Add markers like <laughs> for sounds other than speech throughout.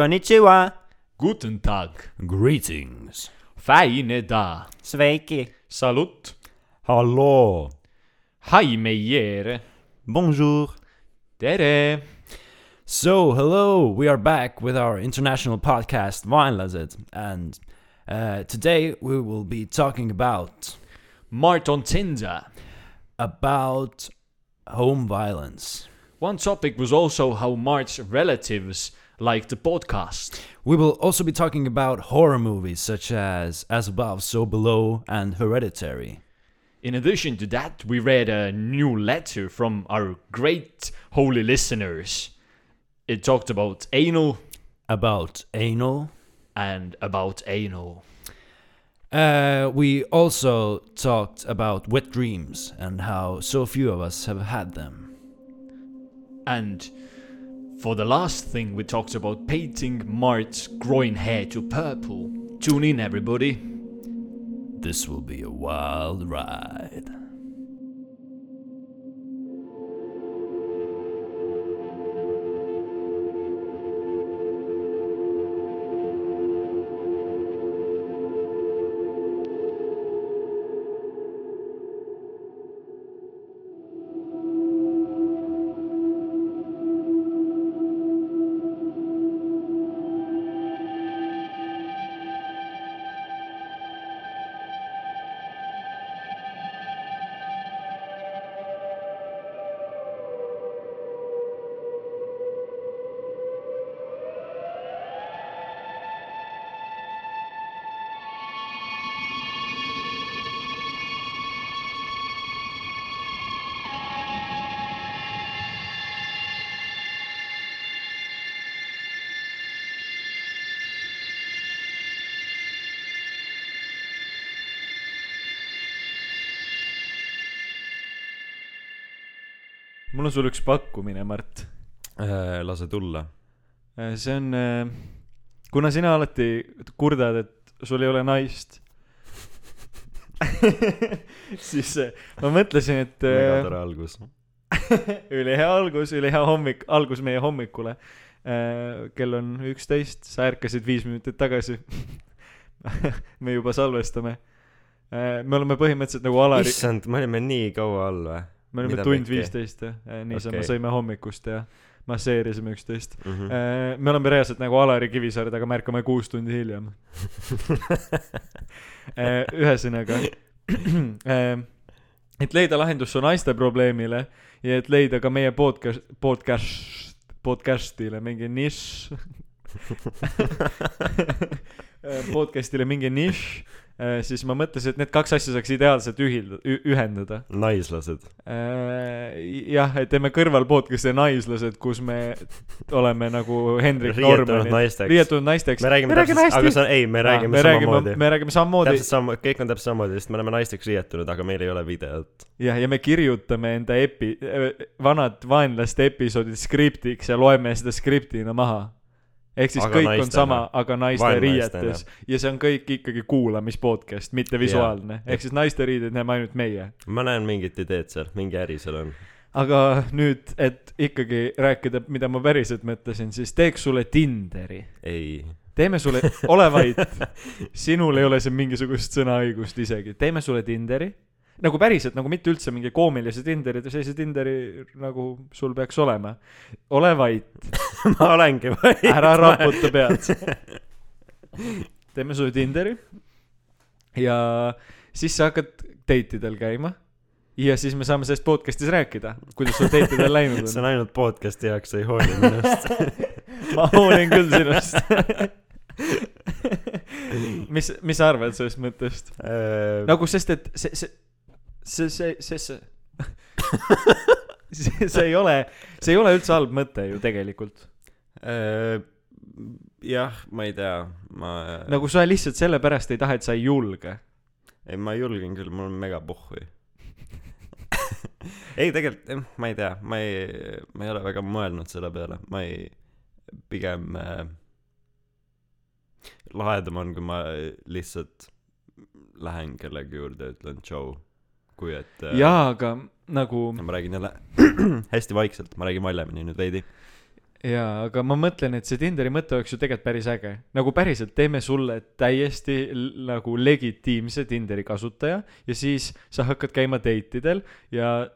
Konnichiwa! Guten Tag. Greetings. Feine da. Sveiki! Salut. Hallo. Hai meier. Bonjour! Tere. So, hello, we are back with our international podcast, Vaenlased, and uh, today we will be talking about Mart on Tinder. about home violence. One topic was also how Mart's relatives like the podcast. We will also be talking about horror movies such as As Above, So Below, and Hereditary. In addition to that, we read a new letter from our great holy listeners. It talked about anal About anal. and about anal. Uh, we also talked about wet dreams and how so few of us have had them. And for the last thing, we talked about painting Mart's groin hair to purple. Tune in, everybody. This will be a wild ride. On sulle üks pakkumine, Mart. Äh, lase tulla. see on, kuna sina alati kurdad, et sul ei ole naist <laughs> siis äh, ma mõtlesin, et väga äh, tore algus. <laughs> ülihea algus, ülihea hommik, algus meie hommikule. kell on üksteist, sa ärkasid viis minutit tagasi <laughs> me juba salvestame. me oleme põhimõtteliselt nagu Alari, issand, me olime nii kaua all või me olime tund viisteist jah, niisama Okei. sõime hommikust ja masseerisime üksteist. mm? -hmm. me oleme reaalselt nagu Alari Kivisaar, aga me ärkame kuus tundi hiljem. <laughs> ühesõnaga, <clears throat> et leida lahendus su naiste probleemile ja et leida ka meie podcast, podcast, podcast'ile mingi nišš. <laughs> podcast'ile mingi nišš, siis ma mõtlesin, et need kaks asja saaks ideaalselt ühilda, ühendada. naislased. jah, et teeme kõrval podcast'i Naislased, kus me oleme nagu Hendrik naisteks. riietunud naisteks. me räägime Me räägime täpselt, aga see on, ei, me räägime me räägime, samamoodi. me räägime samamoodi täpselt sama, kõik on täpselt samamoodi, sest me oleme naisteks riietunud, aga meil ei ole videot. jah, ja me kirjutame enda epi-, vanad vaenlaste episoodid skriptiks ja loeme seda skriptina maha. Ehk siis Aga kõik on naistena. sama, aga naiste riietes ja see on kõik ikkagi kuulamis podcast, mitte visuaalne, ehk siis naiste riideid näeme ainult meie. ma näen mingit ideed seal, mingi äri seal on. aga nüüd, et ikkagi rääkida, mida ma päriselt mõtlesin, siis teeks sulle Tinderi. ei. teeme sulle, ole vait, <laughs> sinul ei ole siin mingisugust sõnaõigust isegi, teeme sulle Tinderi. Nagu päriselt, nagu mitte üldse mingi koomilise Tinderi, sellise Tinderi nagu sul peaks olema. ole vait, <laughs> ma olengi vait. ära raputa pead. <laughs> teeme sulle Tinderi ja siis sa hakkad date idel käima ja siis me saame sellest podcast'is rääkida, kuidas sul date idel läinud <laughs> see on. on ainult podcast'i jaoks, sa ei hooli minust. ma hoolin küll sinust. mis, mis sa arvad sellest mõttest? nagu sest, et see, see, see, see, see, see, <laughs> see, see ei ole, see ei ole üldse halb mõte ju tegelikult. jah, ma ei tea, ma. nagu sa lihtsalt sellepärast ei taha, et sa ei julge. ei, ma julgen küll, mul on mega pohhui. <laughs> ei, tegelikult ma ei tea, ma ei, ma ei ole väga mõelnud selle peale, ma ei, pigem äh, lahedam on, kui ma lihtsalt lähen kellegi juurde ütlen tšau, kui et äh, jaa, aga nagu ma räägin jälle <clears throat> hästi vaikselt, ma räägin valjemini nüüd veidi. jaa, aga ma mõtlen, et see Tinderi mõte oleks ju tegelikult päris äge. nagu päriselt teeme sulle täiesti nagu legitiimse Tinderi kasutaja ja siis sa hakkad käima date idel ja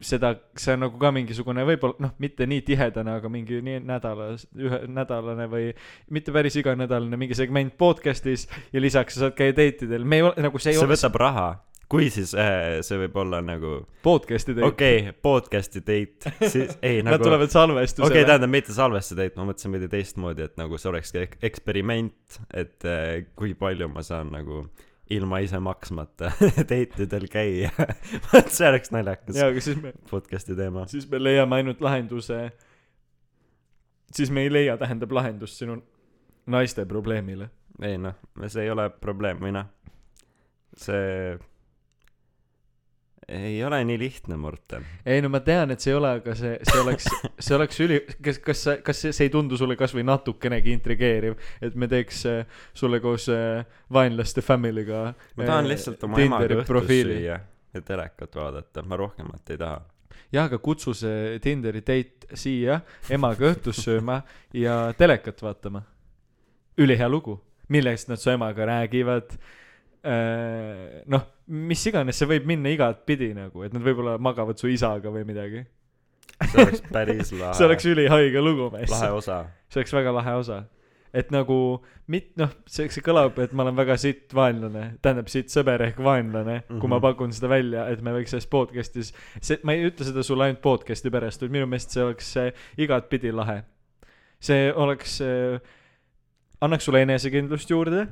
seda, see on nagu ka mingisugune võib-olla noh, mitte nii tihedane, aga mingi nii nädalas, ühe nädalane või mitte päris iganädalane mingi segment podcast'is ja lisaks sa saad käia date idel, me ei ole nagu see ei see ole võtab raha. Kui siis äh, see võib olla nagu podcast'i date okei okay,, podcast'i date, siis ei <laughs> Nad nagu tulevad salvestusele okei okay,, tähendab mitte salvesse date, ma mõtlesin veidi teistmoodi, et nagu see olekski ek- eksperiment, et äh, kui palju ma saan nagu ilma ise maksmata <laughs> date idel käia. <laughs> vot see oleks naljakas jaa, aga siis me podcast'i teema. siis me leiame ainult lahenduse, siis me ei leia, tähendab lahendust sinu naiste probleemile. ei noh, see ei ole probleem või noh, see ei ole nii lihtne, Morten. ei no ma tean, et see ei ole, aga see, see oleks, <laughs> see oleks üli, kas, kas sa, kas see, see ei tundu sulle kasvõi natukenegi intrigeeriv, et me teeks äh, sulle koos äh, vaenlaste family'ga ma tahan äh, lihtsalt oma emaga profiili. süüa ja telekat vaadata, ma rohkemat ei taha. jah, aga kutsu see Tinderi date siia emaga õhtust sööma ja telekat vaatama. ülihea lugu, millest nad su emaga räägivad. noh, mis iganes, see võib minna igatpidi nagu, et nad võib-olla magavad su isaga või midagi. see oleks päris <laughs> lahe. see oleks ülihaige lugu, mees. lahe osa. see oleks väga lahe osa. et nagu mit-, noh, see, see kõlab, et ma olen väga sitt vaenlane, tähendab sitt sõber ehk vaenlane mm, -hmm. kui ma Mhm. pakun seda välja, et me võiks selles podcast'is, see, ma ei ütle seda sulle ainult podcast'i pärast, vaid minu meelest see oleks igatpidi lahe. see oleks annaks sulle enesekindlust juurde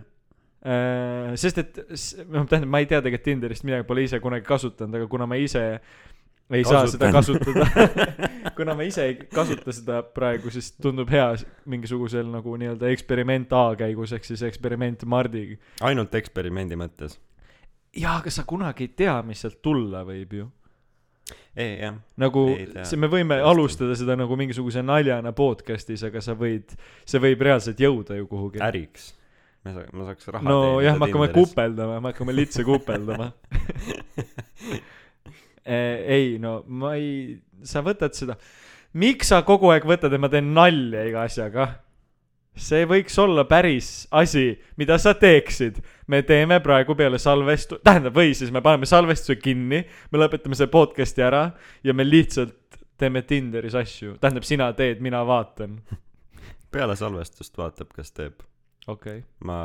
sest et noh, tähendab, ma ei tea tegelikult Tinderist midagi, pole ise kunagi kasutanud, aga kuna ma ise ei saa seda kasutada <laughs> kuna ma ise ei kasuta seda praegu, siis tundub hea mingisugusel nagu nii-öelda eksperiment A käigus, ehk siis eksperiment Mardiga. ainult eksperimendi mõttes. jaa, aga sa kunagi ei tea, mis sealt tulla võib ju. ei jah, nagu Ei see, me võime Tõesti. alustada seda nagu mingisuguse naljana podcast'is, aga sa võid, see võib reaalselt jõuda ju kuhugi. äriks. Me saa-, ma saaks raha no jah, me hakkame kupeldama, me hakkame litse kupeldama. <laughs> ei no ma ei, sa võtad seda, miks sa kogu aeg võtad, et ma teen nalja iga asjaga? see võiks olla päris asi, mida sa teeksid. me teeme praegu peale salvestu-, tähendab, või siis me paneme salvestuse kinni, me lõpetame selle podcast'i ära ja me lihtsalt teeme Tinderis asju, tähendab, sina teed, mina vaatan. <laughs> peale salvestust vaatab, kas teeb. Okei okay., ma,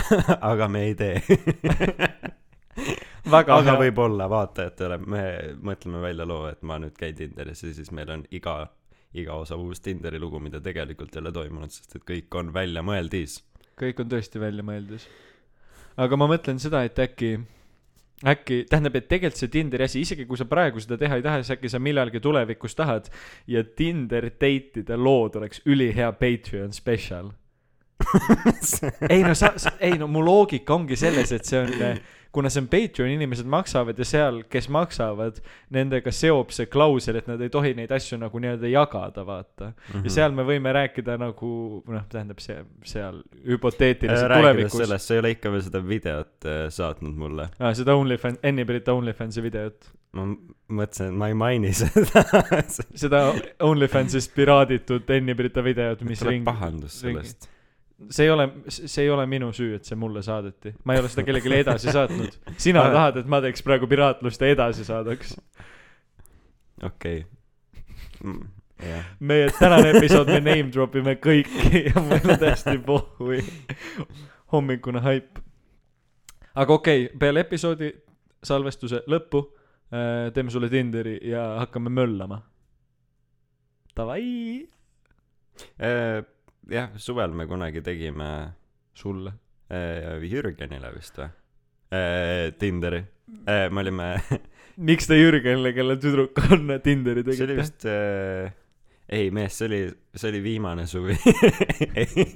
<laughs> aga me ei tee. <laughs> väga aga hea. võib-olla vaatajatele, me mõtleme välja loo, et ma nüüd käin Tinderis ja siis meil on iga, iga osa uus Tinderi lugu, mida tegelikult ei ole toimunud, sest et kõik on väljamõeldis. kõik on tõesti väljamõeldis. aga ma mõtlen seda, et äkki, äkki, tähendab, et tegelikult see Tinderi asi, isegi kui sa praegu seda teha ei taha, siis äkki sa millalgi tulevikus tahad ja Tinder date'ide lood oleks ülihea Patreon spetsial. <laughs> ei no sa, sa, ei no mu loogika ongi selles, et see on, kuna see on Patreon, inimesed maksavad ja seal, kes maksavad, nendega seob see klausel, et nad ei tohi neid asju nagu nii-öelda jagada, vaata. Mhm. ja seal me võime rääkida nagu noh, tähendab see seal hüpoteetiliselt rääkides tulevikus. sellest, sa ei ole ikka veel seda videot äh, saatnud mulle. Ah, seda OnlyFans, Enni Brita OnlyFansi videot. ma mõtlesin, et ma ei maini <laughs> seda. seda OnlyFansist piraaditud Enni Brita videot, mis tuleb ring, pahandus sellest. See ei ole, see ei ole minu süü, et see mulle saadeti. ma ei ole seda kellelegi edasi saatnud. sina Ah. tahad, et ma teeks praegu piraatlust ja edasi saadaks. okei. jah, meie tänane episood, me name drop ime kõiki ja meil on täiesti pohhui. hommikune haip. aga okei okay,, peale episoodi salvestuse lõppu äh, teeme sulle Tinderi ja hakkame möllama. Davai. Äh, jah, suvel me kunagi tegime sulle. äh, Jürgenile vist või? Tinderi. me olime, <laughs> miks te Jürgenile, kelle tüdruk on Tinderi see oli tegite? vist äh, ei mees, see oli, see oli viimane suvi.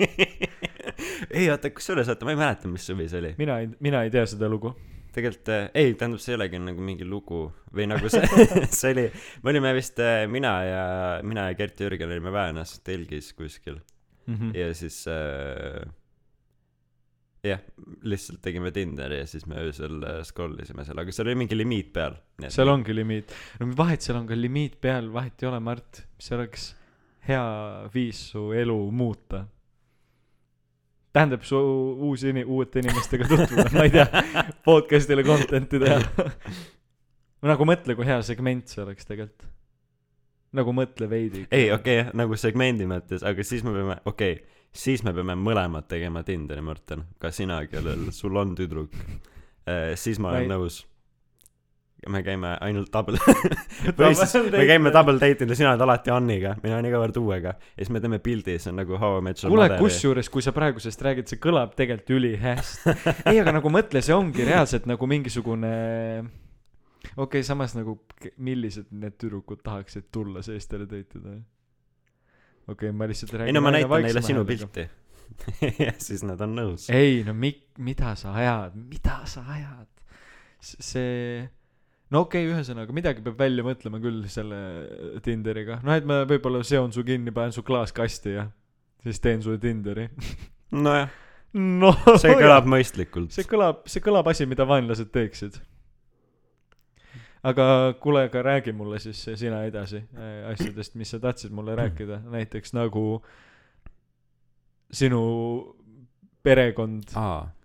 <laughs> ei oota, kusjuures oota, ma ei mäleta, mis suvi see oli. mina ei, mina ei tea seda lugu. tegelikult äh, ei, tähendab, see ei olegi nagu mingi lugu või nagu see, <laughs> see oli, me olime vist äh, mina ja, mina ja Gert Jürgen olime Väänas telgis kuskil Mhm. ja siis äh, jah, lihtsalt tegime Tinderi ja siis me öösel äh, scroll isime seal, aga seal oli mingi limiit peal. seal ongi limiit. no vahet seal on ka limiit peal, vahet ei ole, Mart, mis see oleks? hea viis su elu muuta. tähendab su uusi ini-, uute inimestega tutvuda, ma ei tea, podcast'ile content'i teha. <laughs> nagu mõtle, kui hea segment see oleks tegelikult. Nagu mõtle veidi. ei, okei okay,, nagu segmendi mõttes, aga siis me peame, okei okay,, siis me peame mõlemad tegema Tinderi, Martin. ka sina, kellel, sul on tüdruk. siis ma Ma olen ei- nõus. me käime ainult double <laughs> või siis me käime. double date'il ja sina oled alati Anniga, mina olen iga kord uuega. ja siis me teeme pildi, see on nagu How I Met Your kuule, Mother'i. kusjuures, kui sa praegusest räägid, see kõlab tegelikult ülihästi. <laughs> ei, aga nagu mõtle, see ongi reaalselt nagu mingisugune okei okay,, samas nagu millised need tüdrukud tahaksid tulla seestele date ida? okei okay,, ma lihtsalt räägin ei no ma näitan neile sinu pilti. <laughs> ja siis nad on nõus. ei no mi-, mida sa ajad, mida sa ajad? see, no okei okay,, ühesõnaga midagi peab välja mõtlema küll selle Tinderiga, noh et ma võib-olla seon su kinni, panen su klaaskasti ja siis teen sulle Tinderi. nojah, noh, see kõlab mõistlikult. see kõlab, see kõlab asi, mida vaenlased teeksid. Aga kuule, aga räägi mulle siis sina edasi äh, asjadest, mis sa tahtsid mulle rääkida, näiteks nagu sinu perekond,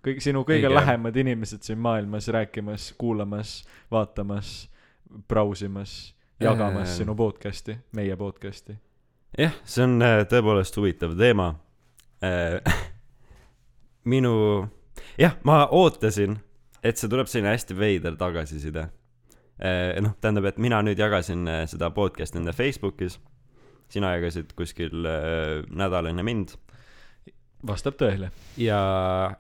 kõik sinu kõige Õige. lähemad inimesed siin maailmas rääkimas, kuulamas, vaatamas, brausimas, jagamas Äh. sinu podcast'i, meie podcast'i. jah, see on äh, tõepoolest huvitav teema. <laughs> minu, jah, ma ootasin, et see tuleb selline hästi veider tagasiside. noh, tähendab, et mina nüüd jagasin äh, seda podcast'i enda Facebookis. sina jagasid kuskil äh, nädal enne mind vastab tõele. ja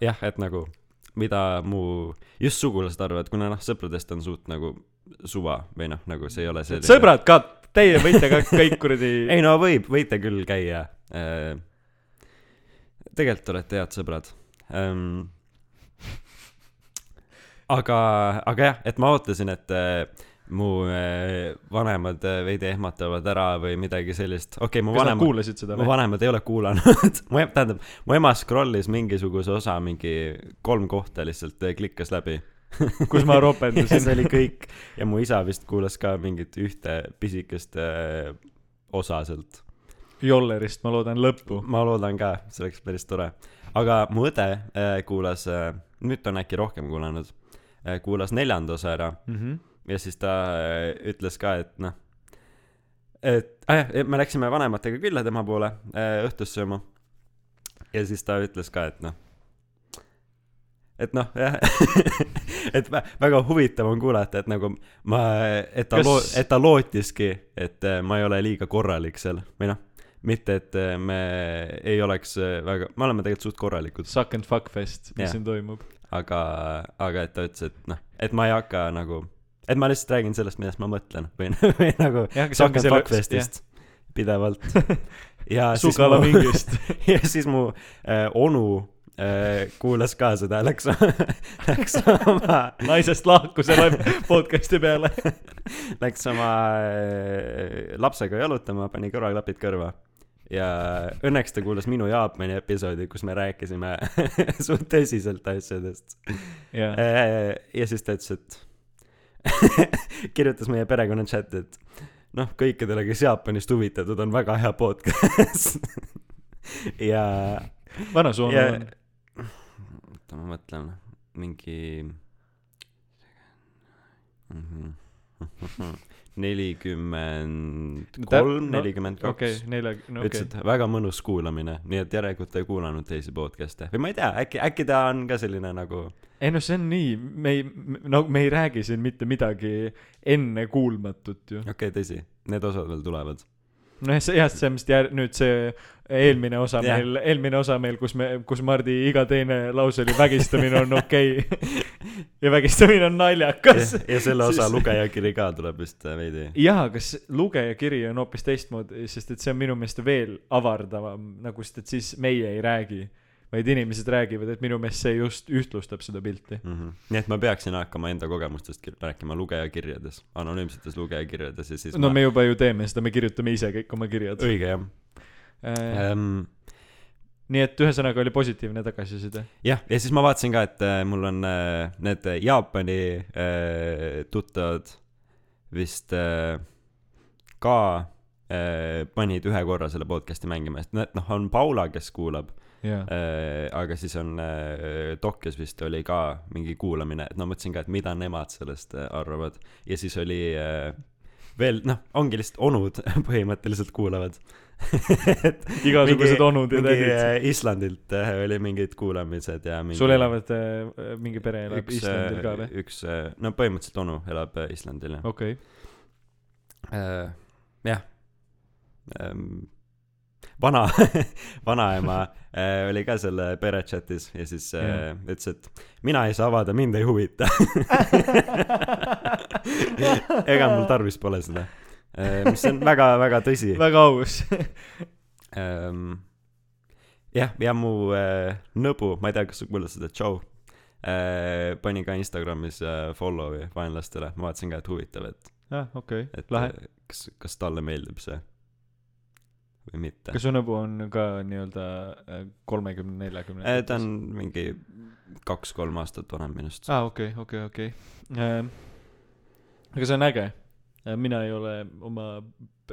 jah, et nagu mida mu just sugulased arvavad, kuna noh, sõpradest on suht nagu suva või noh, nagu see ei ole selline sõbrad ka, teie võite ka kõik kuradi <laughs> ei no võib, võite küll käia. tegelikult olete head sõbrad ähm,. aga, aga jah, et ma ootasin, et äh, mu äh, vanemad äh, veidi ehmatavad ära või midagi sellist. okei okay,, mu vanemad, kuulasid seda mu või? vanemad ei ole kuulanud <laughs> mu em-, tähendab, mu ema scroll'is mingisuguse osa, mingi kolm kohta lihtsalt äh, klikkas läbi. <laughs> kus ma ropendasin see oli kõik ja mu isa vist kuulas ka mingit ühte pisikest äh, osa sealt. Jollerist, ma loodan lõppu. ma loodan ka, see oleks päris tore. aga mu õde äh, kuulas äh,, nüüd ta on äkki rohkem kuulanud kuulas neljanda osa ära Mm -hmm. ja siis ta äh, ütles ka, et noh, et ah, jah, me läksime vanematega külla tema poole äh, õhtust sööma. ja siis ta ütles ka, et noh, et noh, jah, <laughs> et vä- väga huvitav on kuulata, et nagu ma, et ta Kas- loo-, et ta lootiski, et äh, ma ei ole liiga korralik seal või noh, mitte et äh, me ei oleks äh, väga, me oleme tegelikult suht korralikud, Suck and fuck fest, mis Jah. siin toimub. aga, aga et ta ütles, et noh, et ma ei hakka nagu, et ma lihtsalt räägin sellest, millest ma mõtlen või, <laughs> või nagu jah, aga see Suck ongi and selle Fuck Festist pidevalt. <laughs> ja siis mu, <laughs> ja siis mu äh, onu äh, kuulas ka seda, läks, läks oma, naisest lahku selle podcast'i peale. läks oma äh, lapsega jalutama, pani kõrvaklapid kõrva. Ja õnneks ta kuulas minu Jaapani episoodi, kus me rääkisime <laughs> suht tõsiselt asjadest. jah, ja siis ta ütles, et <laughs> kirjutas meie perekonna chati, et noh, kõikidele, kes Jaapanist huvitatud, on väga hea podcast. <laughs> ja, vana onu ja on. oota, ma mõtlen, mingi nelikümmend kolm, nelikümmend okei kaks., nelja, no ütles, okei et väga mõnus kuulamine, nii et järelikult ta ei kuulanud teisi podcast'e või ma ei tea, äkki, äkki ta on ka selline nagu ei no see on nii, me ei, no me ei räägi siin mitte midagi ennekuulmatut ju. okei okay,, tõsi, need osad veel tulevad. nojah, see jah, see vist jär-, nüüd see eelmine osa Jah. meil, eelmine osa meil, kus me, kus Mardi iga teine lause oli vägistamine on okei okay. ja vägistamine on naljakas. ja selle osa Siis- lugejakiri ka tuleb vist äh, veidi. jaa, kas lugejakiri on hoopis teistmoodi, sest et see on minu meelest veel avardavam, nagu sest et siis meie ei räägi, vaid inimesed räägivad, et minu meelest see just ühtlustab seda pilti. Mm -hmm. nii et ma peaksin hakkama enda kogemustest rääkima lugejakirjades, anonüümsetes lugejakirjades ja siis no ma... me juba ju teeme seda, me kirjutame ise kõik oma kirjad. õige jah ähm,. nii et ühesõnaga oli positiivne tagasiside. jah, ja siis ma vaatasin ka, et äh, mul on äh, need Jaapani äh, tuttavad vist äh, ka äh, panid ühe korra selle podcast'i mängima, noh, noh, on Paula, kes kuulab jaa. äh,, aga siis on äh, Tokyo's vist oli ka mingi kuulamine, et no mõtlesin ka, et mida nemad sellest äh, arvavad ja siis oli äh, veel noh, ongi lihtsalt onud <laughs> põhimõtteliselt kuulavad <laughs> et igasugused mingi- onud ja tädid. äh, Islandilt äh, oli mingid kuulamised ja mingi sul elavad, mingi pere elab üks, Islandil ka äh, või? üks, no põhimõtteliselt onu elab äh, Islandil jah okei, äh,. jah ähm,. Vana, <laughs> vanaema äh, oli ka seal äh, pere chat'is ja siis äh, Jah. ütles, et mina ei saa avada, mind ei huvita. <laughs> ega mul tarvis pole seda äh,. mis on väga-väga tõsi <laughs> väga aus. ähm,. jah, ja mu äh, nõbu, ma ei tea, kas sa kuulad seda, Joe äh,, pani ka Instagramis äh, follow'i vaenlastele, ma vaatasin ka, et huvitav, et, ah, okei, et lahe. äh, kas, kas talle meeldib see või mitte. kas su nõbu on ka nii-öelda kolmekümne, neljakümne? Äh, ta on mingi kaks-kolm aastat vanem minust. aa, okei, okei, okei. aga see on äge. mina ei ole oma,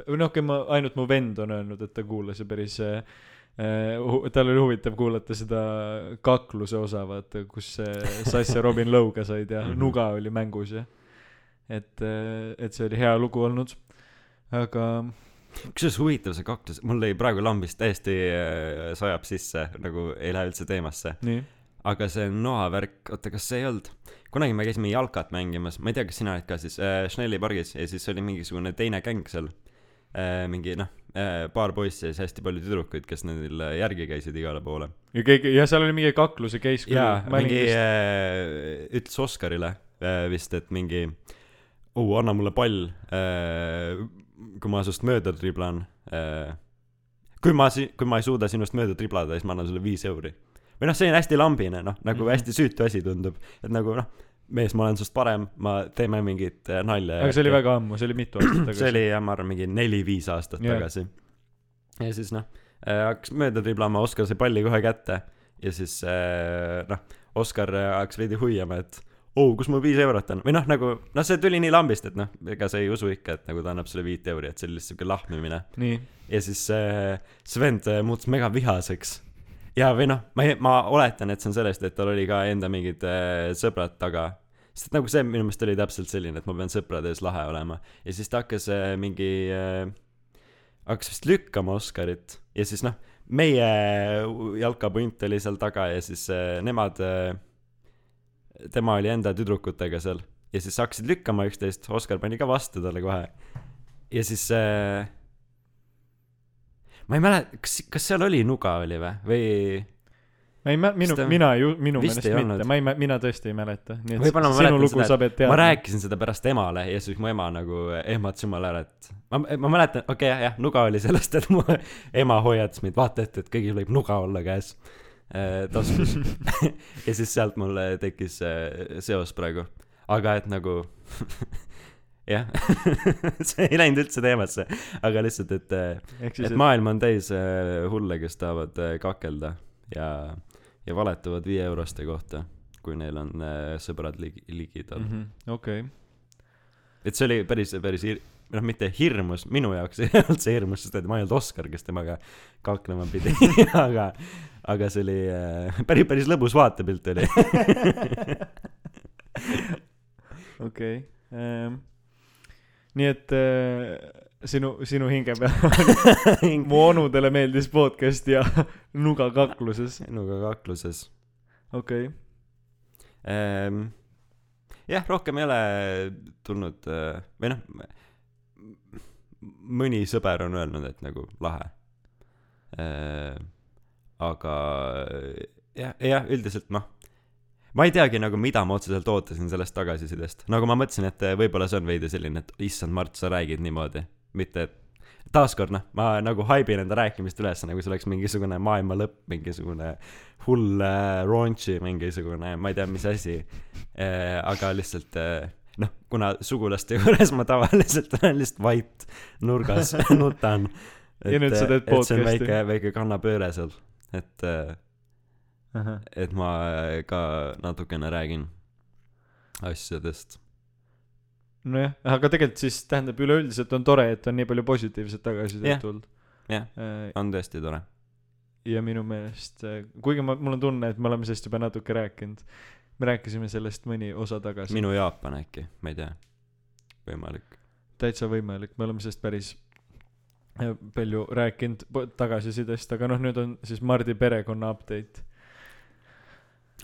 või noh, okei, ma, ainult mu vend on öelnud, et ta kuulas ja päris äh, tal oli huvitav kuulata seda kakluse osa, vaata, kus äh, Sass ja Robin lõuga said ja Mhm. nuga oli mängus ja et, et see oli hea lugu olnud. aga kusjuures huvitav see kaktus, mul lõi praegu lambist täiesti äh, sajab sisse, nagu ei lähe üldse teemasse. aga see noavärk, oota, kas see ei olnud, kunagi me käisime jalkat mängimas, ma ei tea, kas sina olid ka siis äh, Schnelli pargis ja siis oli mingisugune teine gäng seal äh,. mingi noh äh,, paar poissi ja siis hästi palju tüdrukuid, kes neil äh, järgi käisid igale poole. ja keegi, ja seal oli mingi kakluse case jaa, mingi äh, ütles Oskarile äh, vist, et mingi oh, anna mulle pall äh,, kui ma sinust mööda triblan äh,. kui ma si-, kui ma ei suuda sinust mööda triblada, siis ma annan sulle viis euri. või noh, see on hästi lambine, noh, nagu Mhm. hästi süütu asi tundub, et nagu noh, mees, ma olen sinust parem, ma, teeme mingit äh, nalja. aga see oli väga ammu, see oli mitu aastat tagasi. <clears throat> see oli jah, ma arvan, mingi neli-viis aastat yeah. tagasi. ja siis noh äh,, hakkas mööda triblama, Oskar sai palli kohe kätte ja siis äh, noh, Oskar hakkas veidi hoiama, et oo, kus mul viis eurot on või noh, nagu noh, see tuli nii lambist, et noh, ega sa ei usu ikka, et nagu ta annab sulle viit euri, et see oli lihtsalt siuke lahmimine. ja siis äh, see vend äh, muutus mega vihaseks. ja või noh, ma, ma oletan, et see on sellest, et tal oli ka enda mingid äh, sõbrad taga. sest et nagu see minu meelest oli täpselt selline, et ma pean sõprade ees lahe olema. ja siis ta hakkas äh, mingi äh,, hakkas vist lükkama Oskarit ja siis noh, meie jalkapunt oli seal taga ja siis äh, nemad äh,, tema oli enda tüdrukutega seal ja siis hakkasid lükkama üksteist, Oskar pani ka vastu talle kohe. ja siis äh, ma ei mäleta, kas, kas seal oli nuga oli või, või ma ei mä-, minu mina ju, minu meelest mitte ma ei mä-, mina tõesti ei mäleta. et Võib-olla ma mäletan seda, pead teadma. ma rääkisin seda pärast emale ja siis mu ema nagu ehmatas jumala ära, et ma, ma mäletan, okei okay, jah, jah, nuga oli sellest, et mu <laughs> ema hoiatas mind, vaata ette, et kõigil võib nuga olla käes taskus. <laughs> ja siis sealt mul äh, tekkis äh, seos praegu, aga et nagu <laughs> jah, <laughs> see ei läinud üldse teemasse, aga lihtsalt, et äh, et et maailm on täis äh, hulle, kes tahavad äh, kakelda ja, ja valetavad viie euroste kohta, kui neil on äh, sõbrad ligi, ligidal mm. -hmm. okei, et see oli päris, päris hir-, noh, mitte hirmus, minu jaoks ei olnud see hirmus, sest et ma ei olnud Oskar, kes temaga kaklema pidi, aga, aga see oli äh, <laughs> päris, päris lõbus vaatepilt oli. <laughs> okei. nii et äh, sinu, sinu hinge peal <laughs> mu onudele meeldis podcast ja nuga kakluses, sinuga kakluses okei okay.. ähm,. jah, rohkem ei ole tulnud äh, või noh, mõni sõber on öelnud, et nagu lahe äh,. Aga jah, jah, üldiselt noh, ma ei teagi nagu, mida ma otseselt ootasin sellest tagasisidest, nagu ma mõtlesin, et äh, võib-olla see on veidi selline, et issand, Mart, sa räägid niimoodi, mitte et taaskord noh, ma nagu haibin enda rääkimist üles, nagu see oleks mingisugune maailma lõpp, mingisugune hull äh, raunchy mingisugune, ma ei tea, mis asi äh,. aga lihtsalt äh, noh, kuna sugulaste <laughs> juures ma tavaliselt olen lihtsalt vait nurgas <laughs> nutan. Ja nüüd sa teed et see on podcast'i. väike, väike kannapööre seal, et äh, et ma äh, ka natukene räägin asjadest. nojah, aga tegelikult siis tähendab üleüldiselt on tore, et on nii palju positiivset tagasisidet Jah. tulnud. Jah. on tõesti tore. ja minu meelest, kuigi ma, mul on tunne, et me oleme sellest juba natuke rääkinud. me rääkisime sellest mõni osa tagasi. minu Jaapan äkki, ma ei tea. võimalik. täitsa võimalik, me oleme sellest päris äh, palju rääkinud tagasisidest, aga noh, nüüd on siis Mardi perekonna update.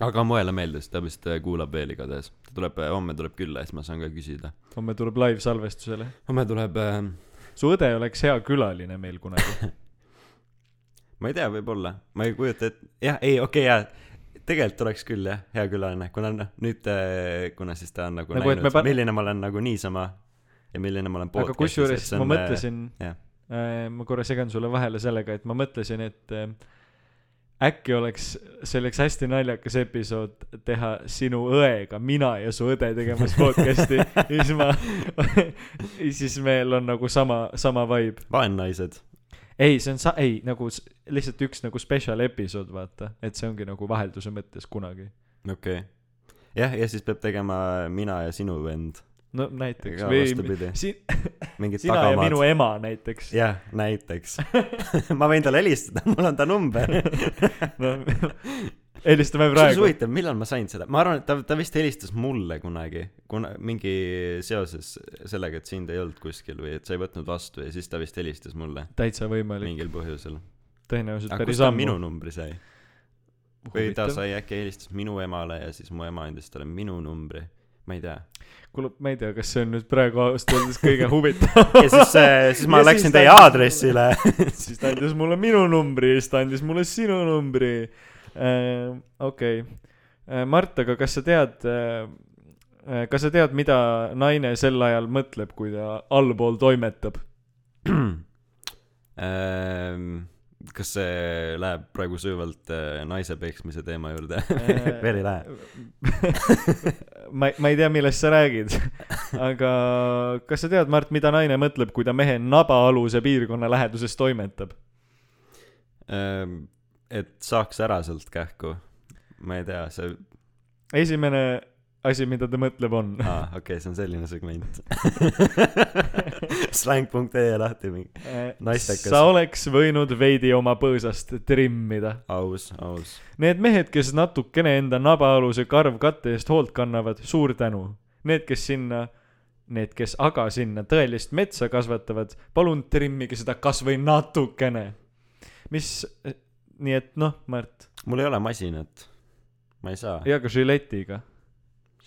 aga Moele meeldis, ta vist äh, kuulab veel igatahes. ta tuleb, homme tuleb külla siis ma saan ka küsida. homme tuleb live salvestusele. homme tuleb äh,, su õde oleks hea külaline meil kunagi. <laughs> ma ei tea, võib-olla, ma ei kujuta ette, jah, ei, okei okay,, jaa. tegelikult oleks küll jah, hea külaline, kuna noh, nüüd äh,, kuna siis ta on nagu, Nagu, näinud pa-, milline ma olen nagu niisama ja milline ma olen aga kusjuures ma mõtlesin jah., ma korra segan sulle vahele sellega, et ma mõtlesin, et äh, äkki oleks, see oleks hästi naljakas episood teha sinu õega, mina ja su õde tegemas podcast'i ja <laughs> siis ma, <laughs> siis meil on nagu sama, sama vibe. vaennaised. ei, see on sa-, ei nagu lihtsalt üks nagu special episood, vaata, et see ongi nagu vahelduse mõttes kunagi. okei okay.. jah, ja siis peab tegema mina ja sinu vend. No näiteks Ka või vastupidi. si-, mingid sina ja minu tagamaad. ema näiteks. jah, näiteks. ma võin talle helistada, mul on ta number. <laughs> no helistame kusjuures praegu. huvitav, millal ma sain seda, ma arvan, et ta, ta vist helistas mulle kunagi, kuna mingi seoses sellega, et sind ei olnud kuskil või et sa ei võtnud vastu ja siis ta vist helistas mulle täitsa võimalik, mingil põhjusel. tõenäoliselt aga päris ammu. minu numbri sai? või ta sai äkki helistas minu emale ja siis mu ema andis talle minu numbri, ma ei tea. kuule, ma ei tea, kas see on nüüd praegu ausalt öeldes kõige <laughs> huvitavam. ja siis, siis ma Ja läksin siis teie aadressile. <laughs> siis ta andis mulle minu numbri siis ta andis mulle sinu numbri äh,. okei okay., Mart, aga kas sa tead äh,, kas sa tead, mida naine sel ajal mõtleb, kui ta allpool toimetab? <clears throat> Ehm, kas see läheb praegu sujuvalt äh, naise peksmise teema juurde? <laughs> veel ei lähe. <laughs> ma, ma ei tea, millest sa räägid, aga kas sa tead, Mart, mida naine mõtleb, kui ta mehe nabaaluse piirkonna läheduses toimetab? Ehm, et saaks ära sealt kähku. ma ei tea, see, esimene asi, mida ta mõtleb, on aa, okei okay,, see on selline segment. <laughs> släng.ee lahti mingi, Naistekas. sa oleks võinud veidi oma põõsast trimmida. aus, aus. Need mehed, kes natukene enda nabaaluse karvkatte eest hoolt kannavad, suur tänu. Need, kes sinna, need, kes aga sinna tõelist metsa kasvatavad, palun trimmige seda kasvõi natukene. mis, nii et noh, Mart, mul ei ole masinat. ma ei saa. ja ka žiletiga,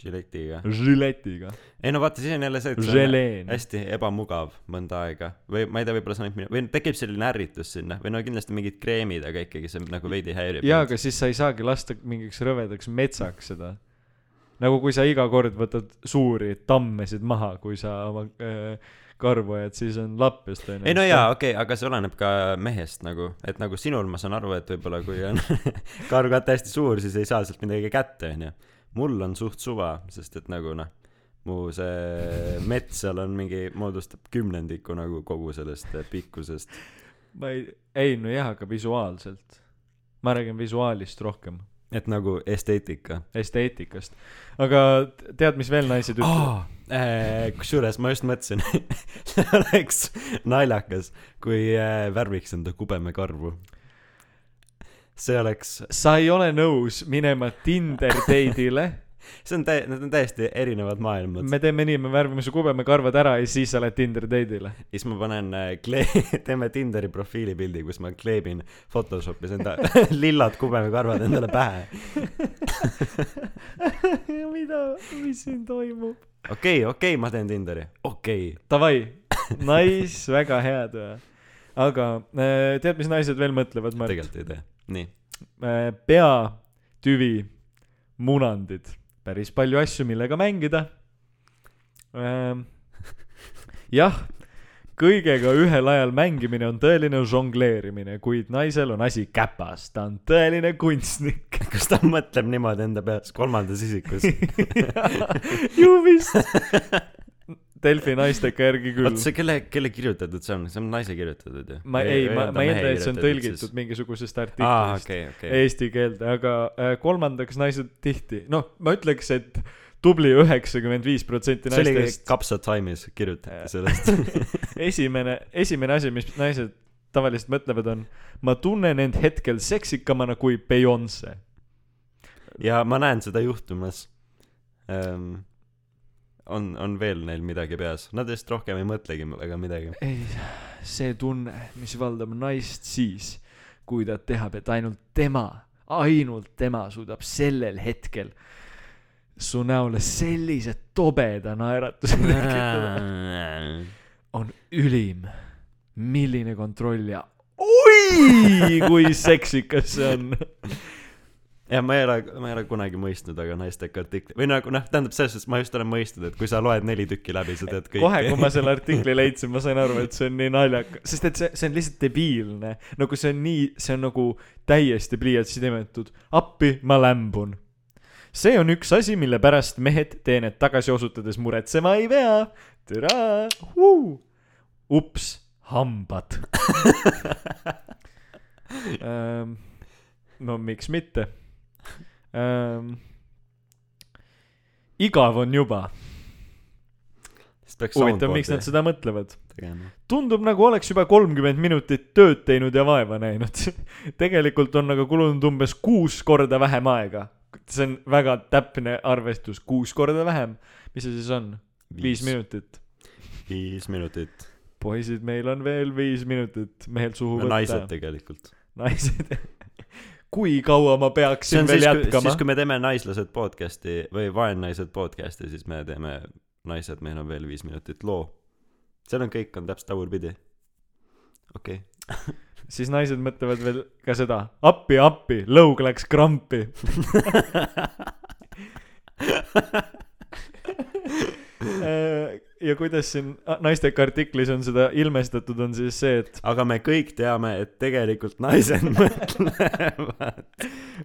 žiletiga. žiletiga, ei no vaata, siis on jälle see, et želeen. hästi ebamugav mõnda aega või ma ei tea, võib-olla see on ainult minu või tekib selline ärritus sinna või no kindlasti mingid kreemid, aga ikkagi see nagu veidi häirib. jaa, aga siis sa ei saagi lasta mingiks rõvedaks metsaks seda. nagu kui sa iga kord võtad suuri tammesid maha, kui sa oma äh, karvu ajad, siis on lapjust onju. ei no jaa, okei okay,, aga see oleneb ka mehest nagu, et nagu sinul ma saan aru, et võib-olla kui on <laughs> karvkatt hästi suur, siis ei saa sealt midagi kätte, onju. Mul on suht suva, sest et nagu noh, mu see mets seal on mingi, moodustab kümnendiku nagu kogu sellest eh, pikkusest. ma ei, ei no jah, aga visuaalselt. ma räägin visuaalist rohkem, et nagu esteetika. esteetikast. aga tead, mis veel naised ütlevad? Äh, kusjuures ma just mõtlesin, <laughs> oleks naljakas, kui äh, värviks enda kubemekarvu. See oleks, sa ei ole nõus minema Tinder date'ile. <laughs> see on tä-, need on täiesti erinevad maailmad. me teeme nii, me värvime su kubemekarvad ära ja siis sa lähed Tinder date'ile. siis ma panen äh, kle-, <laughs> teeme Tinderi profiilipildi, kus ma kleebin Photoshopis enda <laughs> lillad kubemekarvad endale pähe. mida, mis siin toimub? okei, okei, ma teen Tinderi, okei. Davai, nice, väga hea töö. aga äh, tead, mis naised veel mõtlevad, Mart? tegelikult ei tee. nii, pea, tüvi, munandid, päris palju asju, millega mängida. <laughs> jah, kõigega ühel ajal mängimine on tõeline žongleerimine, kuid naisel on asi käpas, ta on tõeline kunstnik. <laughs> kas ta mõtleb niimoodi enda peas kolmandas isikus? <laughs> ju vist. Delfi naisteka järgi küll oota, see kelle, kelle kirjutatud see on, see on naise kirjutatud ju? ma ei, ma, ma eeldan, et see on tõlgitud mingisugusest aa, artiklist okei, okei. eesti keelde, aga äh, kolmandaks naised tihti, noh, ma ütleks, et tubli üheksakümmend viis protsenti see oli naistest Kapsa Time'is kirjutati sellest <laughs> esimene, esimene asi, mis naised tavaliselt mõtlevad, on ma tunnen end hetkel seksikamana kui Beyonce. ja ma näen seda juhtumas ähm,. on, on veel neil midagi peas, nad vist rohkem ei mõtlegi väga midagi. ei, see tunne, mis valdab naist siis, kui ta teab, et ainult tema, ainult tema suudab sellel hetkel su näole sellise tobeda naeratuse <laughs> tekitada, on ülim. milline kontroll ja <laughs> oi, kui seksikas see on. <laughs> ja ma ei ole, ma ei ole kunagi mõistnud aga naisteka artikli või nagu noh, tähendab selles suhtes ma just olen mõistnud, et kui sa loed neli tükki läbi, sa tead kõike. kohe, kui ma selle artikli leidsin, ma sain aru, et see on nii naljakas, sest et see, see on lihtsalt debiilne. nagu see on nii, see on nagu täiesti pliiatsi nimetud. appi, ma lämbun. see on üks asi, mille pärast mehed teenet tagasi osutades muretsema ei pea. türa, ups, hambad. <laughs> no miks mitte. Igav on juba huvitav, miks nad seda mõtlevad. tundub nagu oleks juba kolmkümmend minutit tööd teinud ja vaeva näinud. <laughs> tegelikult on aga kulunud umbes kuus korda vähem aega. see on väga täpne arvestus, kuus korda vähem. mis see siis on? viis. minutit. viis minutit. poisid, meil on veel viis minutit mehel suhu võtta. naised tegelikult. naised. <laughs> kui kaua ma peaksin veel siis, jätkama siis? kui me teeme naislased podcast'i või vaennaised podcast'i, siis me teeme naised, meil on veel viis minutit loo. seal on kõik on täpselt tagurpidi. okei okay. <laughs> siis naised mõtlevad veel ka seda, appi, appi, lõug läks krampi. <laughs> <laughs> ja kuidas siin naisteka artiklis on seda ilmestatud, on siis see, et aga me kõik teame, et tegelikult naised <laughs> mõtlevad.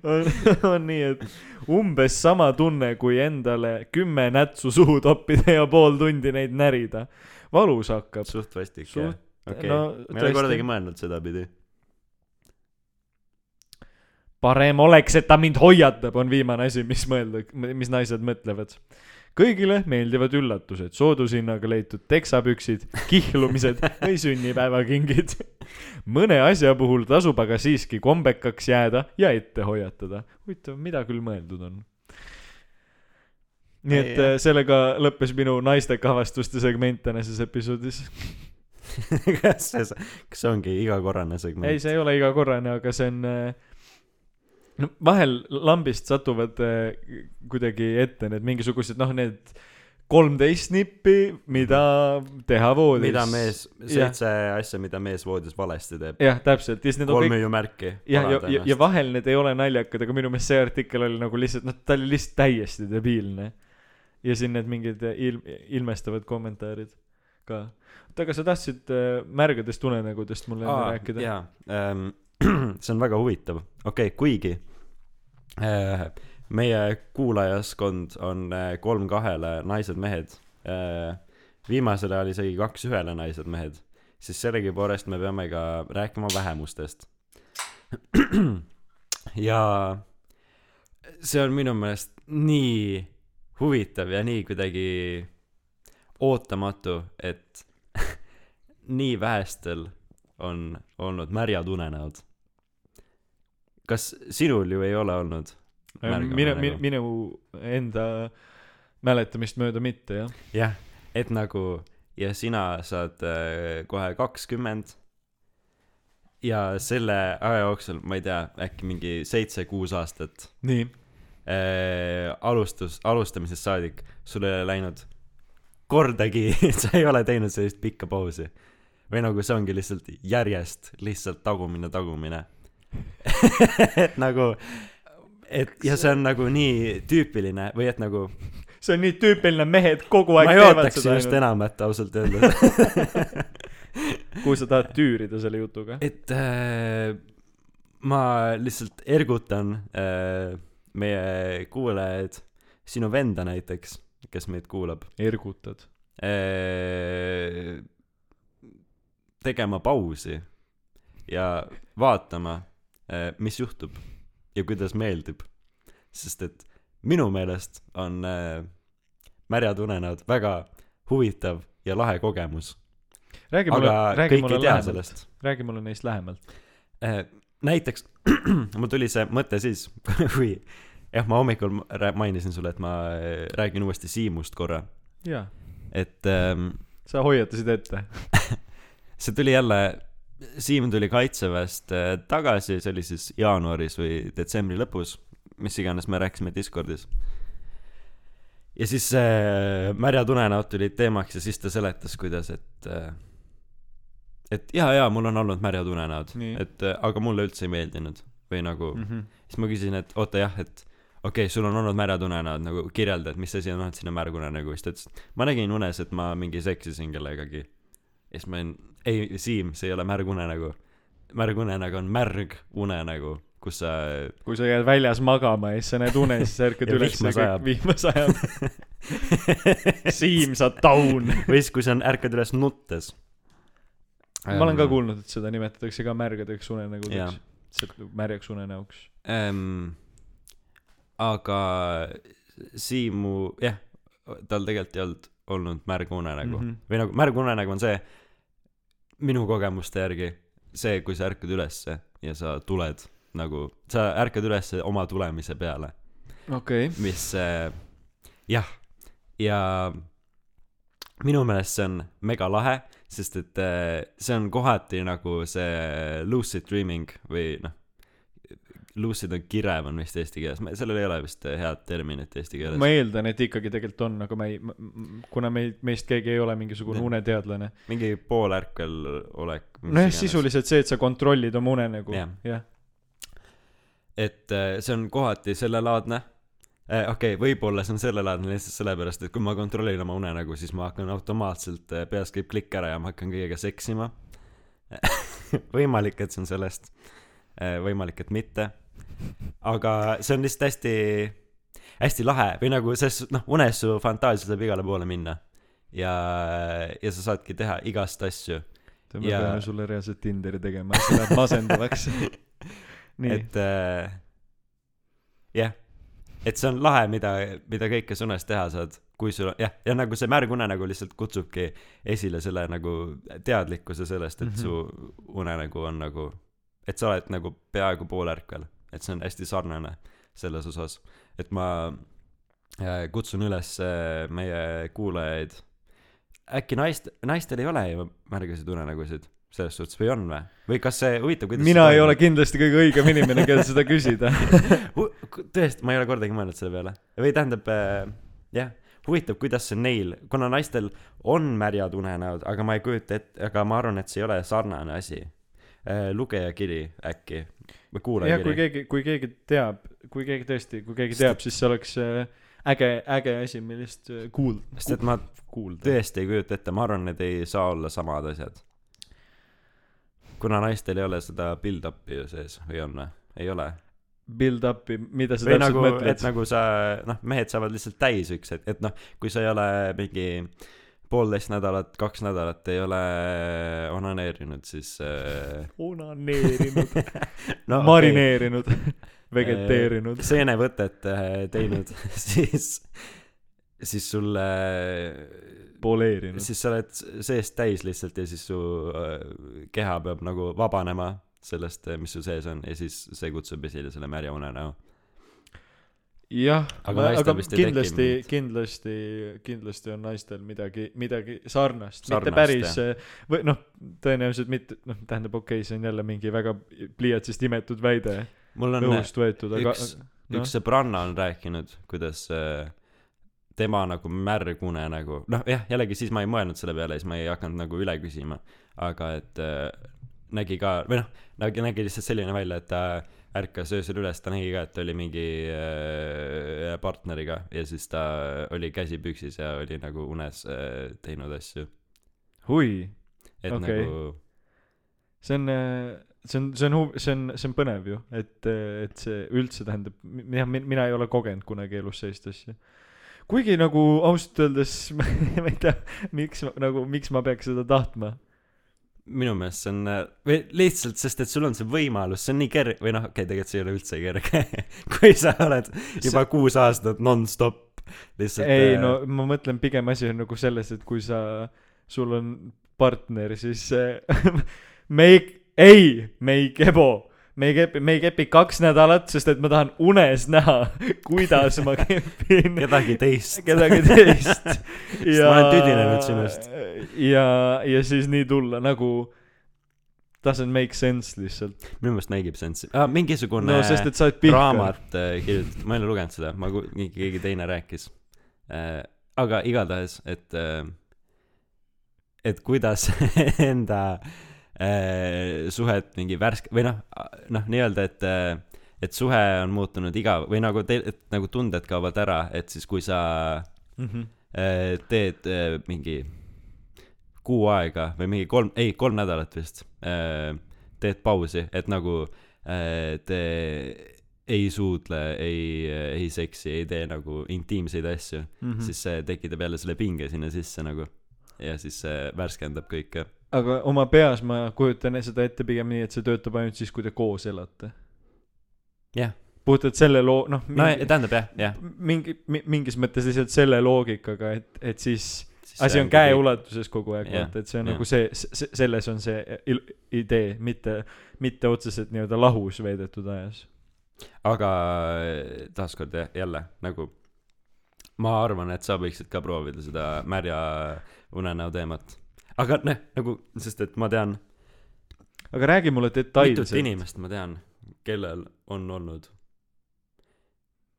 on, on nii, et umbes sama tunne, kui endale kümme nätsu suhu toppida ja pool tundi neid närida. valus hakkab. suht vastik Suht- jah. okei no okay., ma ei ole kordagi mõelnud sedapidi. parem oleks, et ta mind hoiatab, on viimane asi, mis mõelda, mis naised mõtlevad. Kõigile meeldivad üllatused, soodushinnaga leitud teksapüksid, kihlumised või <laughs> sünnipäevakingid. mõne asja puhul tasub aga siiski kombekaks jääda ja ette hoiatada. huvitav, mida küll mõeldud on? nii Ei, et äh, sellega lõppes minu naisteka avastuste segment tänases episoodis. <laughs> kas see, kas see ongi igakorrane segment? ei, see ei ole igakorrane, aga see on äh, no vahel lambist satuvad äh, kuidagi ette need mingisugused noh, need kolmteist nippi, mida teha voodis. mida mees, seitse asja, mida mees voodis valesti teeb. jah, täpselt, ja kõik kolmüüumärki. jah, ja, ja, ja vahel need ei ole naljakad, aga minu meelest see artikkel oli nagu lihtsalt, noh, ta oli lihtsalt täiesti debiilne. ja siin need mingid ilm-, ilmestavad kommentaarid ka. oota, aga sa tahtsid äh, märgadest unenägudest mulle enne rääkida? jaa ähm,, <clears throat> see on väga huvitav, okei okay,, kuigi äh, meie kuulajaskond on äh, kolm kahele naised-mehed äh,, viimasel ajal isegi kaks ühele naised-mehed, siis sellegipoolest me peame ka rääkima vähemustest. <clears throat> ja see on minu meelest nii huvitav ja nii kuidagi ootamatu, et <laughs> nii vähestel on olnud märjad unenäod. Kas sinul ju ei ole olnud? Märgame minu, nagu. minu enda mäletamist mööda mitte jah. jah, et nagu ja sina saad äh, kohe kakskümmend ja selle aja jooksul, ma ei tea, äkki mingi seitse-kuus aastat nii, äh, alustus, alustamisest saadik sul ei ole läinud kordagi, <laughs> sa ei ole teinud sellist pikka pausi. või nagu see ongi lihtsalt järjest lihtsalt tagumine, tagumine. <laughs> et nagu, et ja see on nagu nii tüüpiline või et nagu see on nii tüüpiline, mehed kogu aeg ma ei teevad ootaks seda sinust enamat ausalt öeldes. <laughs> kuhu sa tahad tüürida selle jutuga? et äh, ma lihtsalt ergutan äh, meie kuulajaid, sinu venda näiteks, kes meid kuulab ergutad. äh,, tegema pausi ja vaatama mis juhtub ja kuidas meeldib. sest et minu meelest on äh, märjad unenäod, väga huvitav ja lahe kogemus. räägi mulle räägi mulle lähemalt, räägi mulle neist lähemalt. näiteks <clears throat> mul tuli see mõte siis, <laughs> kui jah, ma hommikul mainisin sulle, et ma äh, räägin uuesti Siimust korra, jaa, et ähm, sa hoiatasid ette. <laughs> see tuli jälle, Siim tuli kaitseväest äh, tagasi, see oli siis jaanuaris või detsembri lõpus, mis iganes me rääkisime Discordis. ja siis äh, märjad unenäod tulid teemaks ja siis ta seletas, kuidas, et äh, et jaa, jaa, mul on olnud märjad unenäod et äh, aga mulle üldse ei meeldinud või nagu mm., -hmm. siis ma küsin, et oota jah, et okei okay,, sul on olnud märjad unenäod, nagu kirjelda, et mis asi on olnud sinu märg unenägu, siis ta ütles, ma nägin unes, et ma mingi seksisin kellegagi. ja siis ma olin, ei, Siim, see ei ole märg unenägu. märg unenägu on märg unenägu, kus sa kui sa jääd väljas magama ja siis sa näed une, siis sa ärkad <laughs> Ja üles vihma sajab. vihma sajab. <laughs> Siim, sa taun. <laughs> või siis, kui sa ärkad üles nuttes. ma olen ka kuulnud, et seda nimetatakse ka märgadeks unenägudeks. märjaks unenäoks. ähm,. aga Siimu, jah, tal tegelikult ei olnud olnud märg unenägu mm. -hmm. või nagu märg unenägu on see, minu kogemuste järgi, see, kui sa ärkad ülesse ja sa tuled nagu, sa ärkad ülesse oma tulemise peale, okei. mis äh, jah, ja minu meelest see on mega lahe, sest et äh, see on kohati nagu see lucid dreaming või noh, lucid on kirev on vist eesti keeles, sellel ei ole vist head terminit eesti keeles ma. eeldan, et ikkagi tegelikult on, aga ma ei, kuna meid, meist keegi ei ole mingisugune uneteadlane. mingi poolärkvel olek. nojah, sisuliselt see, et sa kontrollid oma unenägu Jah., jah. et äh, see on kohati sellelaadne eh,. okei okay,, võib-olla see on sellelaadne lihtsalt sellepärast, et kui ma kontrollin oma unenägu, siis ma hakkan automaatselt, peas käib klikk ära ja ma hakkan kõigega seksima. <laughs> võimalik, et see on sellest, võimalik, et mitte. Aga see on lihtsalt hästi, hästi lahe või nagu selles, noh, unes su fantaasia saab igale poole minna. ja, ja sa saadki teha igast asju. me Ja- peame sulle reaalselt Tinderi tegema, see läheb masendavaks. <laughs> et äh, jah, et see on lahe, mida, mida kõike sa unes teha saad, kui sul jah, ja nagu see märg unenägu lihtsalt kutsubki esile selle nagu teadlikkuse sellest, et Mhm. su unenägu on nagu, et sa oled nagu peaaegu poolärkvel, et see on hästi sarnane selles osas, et ma äh, kutsun üles äh, meie kuulajaid, äkki naist, naistel ei ole ju märgasid unenägusid selles suhtes või on või? või kas see huvitav, kuidas mina ei toimub? ole kindlasti kõige õigem inimene, kellelt seda <laughs> küsida. Tõesti, ma ei ole kordagi mõelnud selle peale. või tähendab äh,, jah, huvitav, kuidas see neil, kuna naistel on märjad unenäod, aga ma ei kujuta ette, aga ma arvan, et see ei ole sarnane asi äh,. lugejakiri äkki või jah, kui kuulajakiri. keegi, kui keegi teab, kui keegi tõesti, kui keegi teab, siis see oleks äh, äge, äge asi, millest äh, kuul-, sest et ma kuulda. tõesti ei kujuta ette, ma arvan, need ei saa olla samad asjad. kuna naistel ei ole seda build-up'i ju sees või on või? ei ole. Build up'i, mida sa või täpselt nagu, mõtled et? nagu sa, noh, mehed saavad lihtsalt täis üks hetk, et noh, kui sa ei ole mingi poolteist nädalat, kaks nädalat ei ole onaneerinud, siis äh, onaneerinud <laughs> no, marineerinud, <laughs> vegeteerinud. seenevõtet äh, teinud, <laughs> siis, siis sulle, poleerinud. siis sa oled seest täis lihtsalt ja siis su äh, keha peab nagu vabanema sellest, mis su sees on ja siis see kutsub esile selle märja unenäo. jah, Aga aga, kindlasti kindlasti, kindlasti on naistel midagi, midagi sarnast, Sarnast, mitte päris või noh, tõenäoliselt mitte, noh, tähendab, okei okay,, see on jälle mingi väga pliiatsist imetud väide. Mul on õhust võetud, aga üks- noh. üks sõbranna on rääkinud, kuidas äh, tema nagu märg unenägu, noh jah, jällegi siis ma ei mõelnud selle peale, siis ma ei hakanud nagu üle küsima, aga et äh, nägi ka, või noh, nägi, nägi lihtsalt selline välja, et ta ärkas öösel üles, ta nägi ka, et oli mingi äh, partneriga ja siis ta oli käsi püksis ja oli nagu unes äh, teinud asju, hui, Okei. okay. nagu see on, see on, see on huv-, see on, see on põnev ju, et, et see üldse tähendab, jah, mina ei ole kogenud kunagi elus sellist asja. kuigi nagu ausalt öeldes <laughs> ma ei tea, miks nagu, miks ma peaks seda tahtma. Minu meelest see on või lihtsalt sest et sul on see võimalus see on nii kerge või noh okei okay, tegelikult see ei ole üldse kerge <laughs> kui sa oled juba kuus aastat nonstop lihtsalt ei äh, no ma mõtlen pigem asi on nagu selles et kui sa sul on partner siis äh, <laughs> me ei ei me ei kebo me ei kepi me ei kepi kaks nädalat sest et ma tahan unes näha kuidas ma kepin. Kedagi teist. Kedagi teist. <laughs> Ma olen tüdinenud sinust. ja ja siis nii tulla nagu doesn't make sense lihtsalt. Minu meelest mängib sensi ah, mingisugune no sest et sa oled raamat äh, kirjutatud ma ei ole lugenud seda ma ku- mingi keegi teine rääkis. Äh, aga igatahes et äh, et kuidas <laughs> enda äh, suhet mingi värske või noh noh nii-öelda et äh, et suhe on muutunud igav või nagu te- et nagu tunded kaovad ära et siis kui sa mm -hmm. äh, teed äh, mingi kuu aega või mingi kolm ei kolm nädalat vist äh, teed pausi et nagu äh, te ei suudle ei ei seksi ei tee nagu intiimseid asju Mm mm. siis see tekitab jälle selle pinge sinna sisse nagu ja siis see värskendab kõike aga oma peas ma kujutan seda ette pigem nii et see töötab ainult siis kui te koos elate. Jah. puhtalt selle loo- noh no tähendab jah jah. mingi mi- mingis mõttes lihtsalt selle loogikaga et et siis Siis asi on käeulatuses kogu aeg Jah, vaata et see on jah. nagu see, see selles on see idee mitte mitte otseselt nii-öelda lahus veedetud ajas. Aga äh, taaskord jah, jälle nagu ma arvan et sa võiksid ka proovida seda märja unenäo teemat aga noh nagu sest et ma tean aga räägi mulle mitut detailselt inimest ma tean kellel on olnud.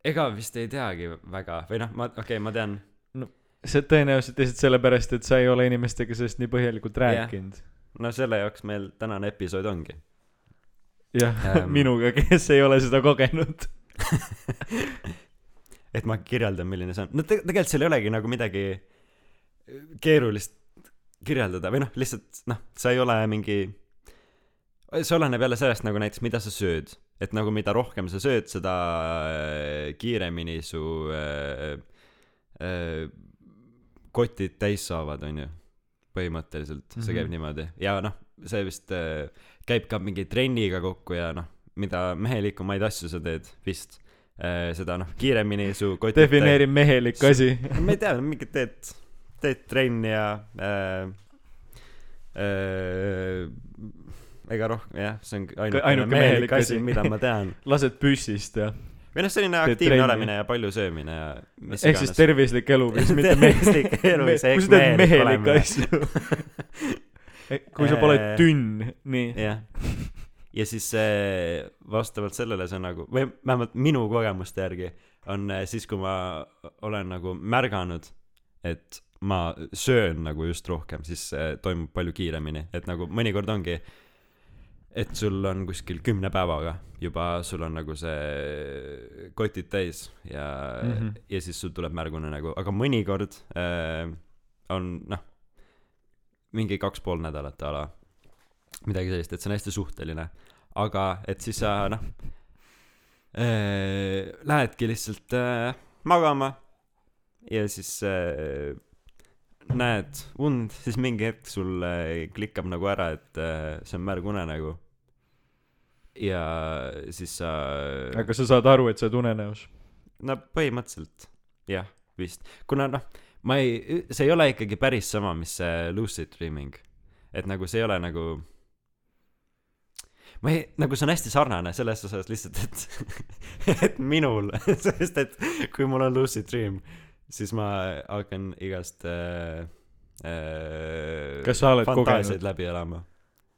Ega vist ei teagi väga. Või noh ma okei okay, ma tean. See tõenäoliselt lihtsalt sellepärast et sa ei ole inimestega sellest nii põhjalikult rääkinud. No selle jaoks meil tänane episood ongi. Jah Ähm. minuga kes ei ole seda kogenud. <laughs> Et ma kirjeldan milline see on. No te- tegelikult seal ei olegi nagu midagi keerulist kirjeldada või noh lihtsalt noh sa ei ole mingi see oleneb jälle sellest nagu näiteks mida sa sööd. Et nagu mida rohkem sa sööd seda äh, kiiremini su äh, äh, kotid täis saavad onju. Põhimõtteliselt see Mhm. käib niimoodi. Ja noh see vist äh, käib ka mingi trenniga kokku ja noh mida mehelikumaid asju sa teed vist äh, seda noh kiiremini su kotid defineeri mehelik asi. Ma ei tea mingi teed teed trenni ja äh, äh, ega rohkem jah see on ainukene ainuke mehelik asi mida ma tean. <laughs> Lased püssist ja või noh selline aktiivne trenni. olemine ja palju söömine ja mis ehk siis tervislik eluviis mitte <laughs> Tervislik ehk sa teed mehelik asju <laughs> kui sa pole Äh, tünn nii. jah. Ja siis äh, vastavalt sellele see nagu või vähemalt minu kogemuste järgi on äh, siis kui ma olen nagu märganud et ma söön nagu just rohkem siis äh, toimub palju kiiremini et nagu mõnikord ongi et sul on kuskil kümne päevaga juba sul on nagu see kotid täis ja mm. -hmm. ja siis sul tuleb märgune nagu aga mõnikord äh, on noh mingi kaks pool nädalat a la midagi sellist et see on hästi suhteline aga et siis sa noh äh, lähedki lihtsalt äh, magama ja siis äh, näed und siis mingi hetk sul klikkab nagu ära et äh, see on märg unenägu ja siis sa aga sa saad aru et sa oled unenäos. No põhimõtteliselt jah vist. Kuna noh ma ei see ei ole ikkagi päris sama mis see lucid dreaming. Et nagu see ei ole nagu ma ei nagu see on hästi sarnane selles osas lihtsalt et <laughs> et minul <laughs> sest et kui mul on lucid dream siis ma hakkan igast äh, äh, Kas sa oled kogenud? läbi elama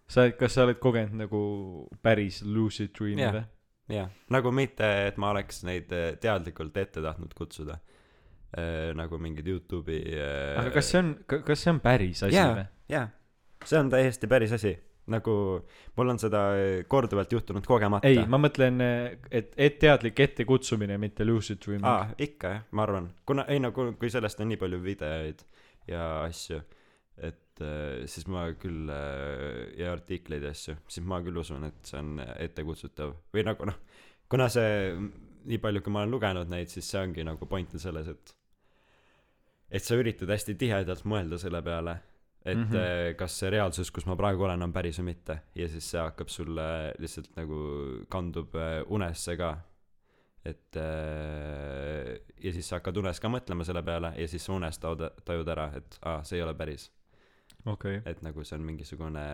sa kas sa oled kogenud nagu päris lucid dream'i Jah. või jah nagu mitte et ma oleks neid äh, teadlikult ette tahtnud kutsuda äh, nagu mingid Youtube'i äh, aga kas see on kas see on päris asi Jaa. või jaa see on täiesti päris asi nagu mul on seda korduvalt juhtunud kogemata. Ei ma mõtlen et et teadlik ettekutsumine mitte lucid dreaming. Aa ikka jah ma arvan. Kuna ei no kui, kui sellest on nii palju videoid ja asju et äh, siis ma küll ja artikleid ja asju siis ma küll usun et see on ettekutsutav. Või nagu noh kuna see nii palju kui ma olen lugenud neid siis see ongi nagu point on selles et et sa üritad hästi tihedalt mõelda selle peale et mm. -hmm. kas see reaalsus kus ma praegu olen on päris või mitte ja siis see hakkab sulle lihtsalt nagu kandub äh, unesse ka et äh, ja siis sa hakkad unes ka mõtlema selle peale ja siis sa unes tajud tajud ära et aa see ei ole päris okei okay. et nagu see on mingisugune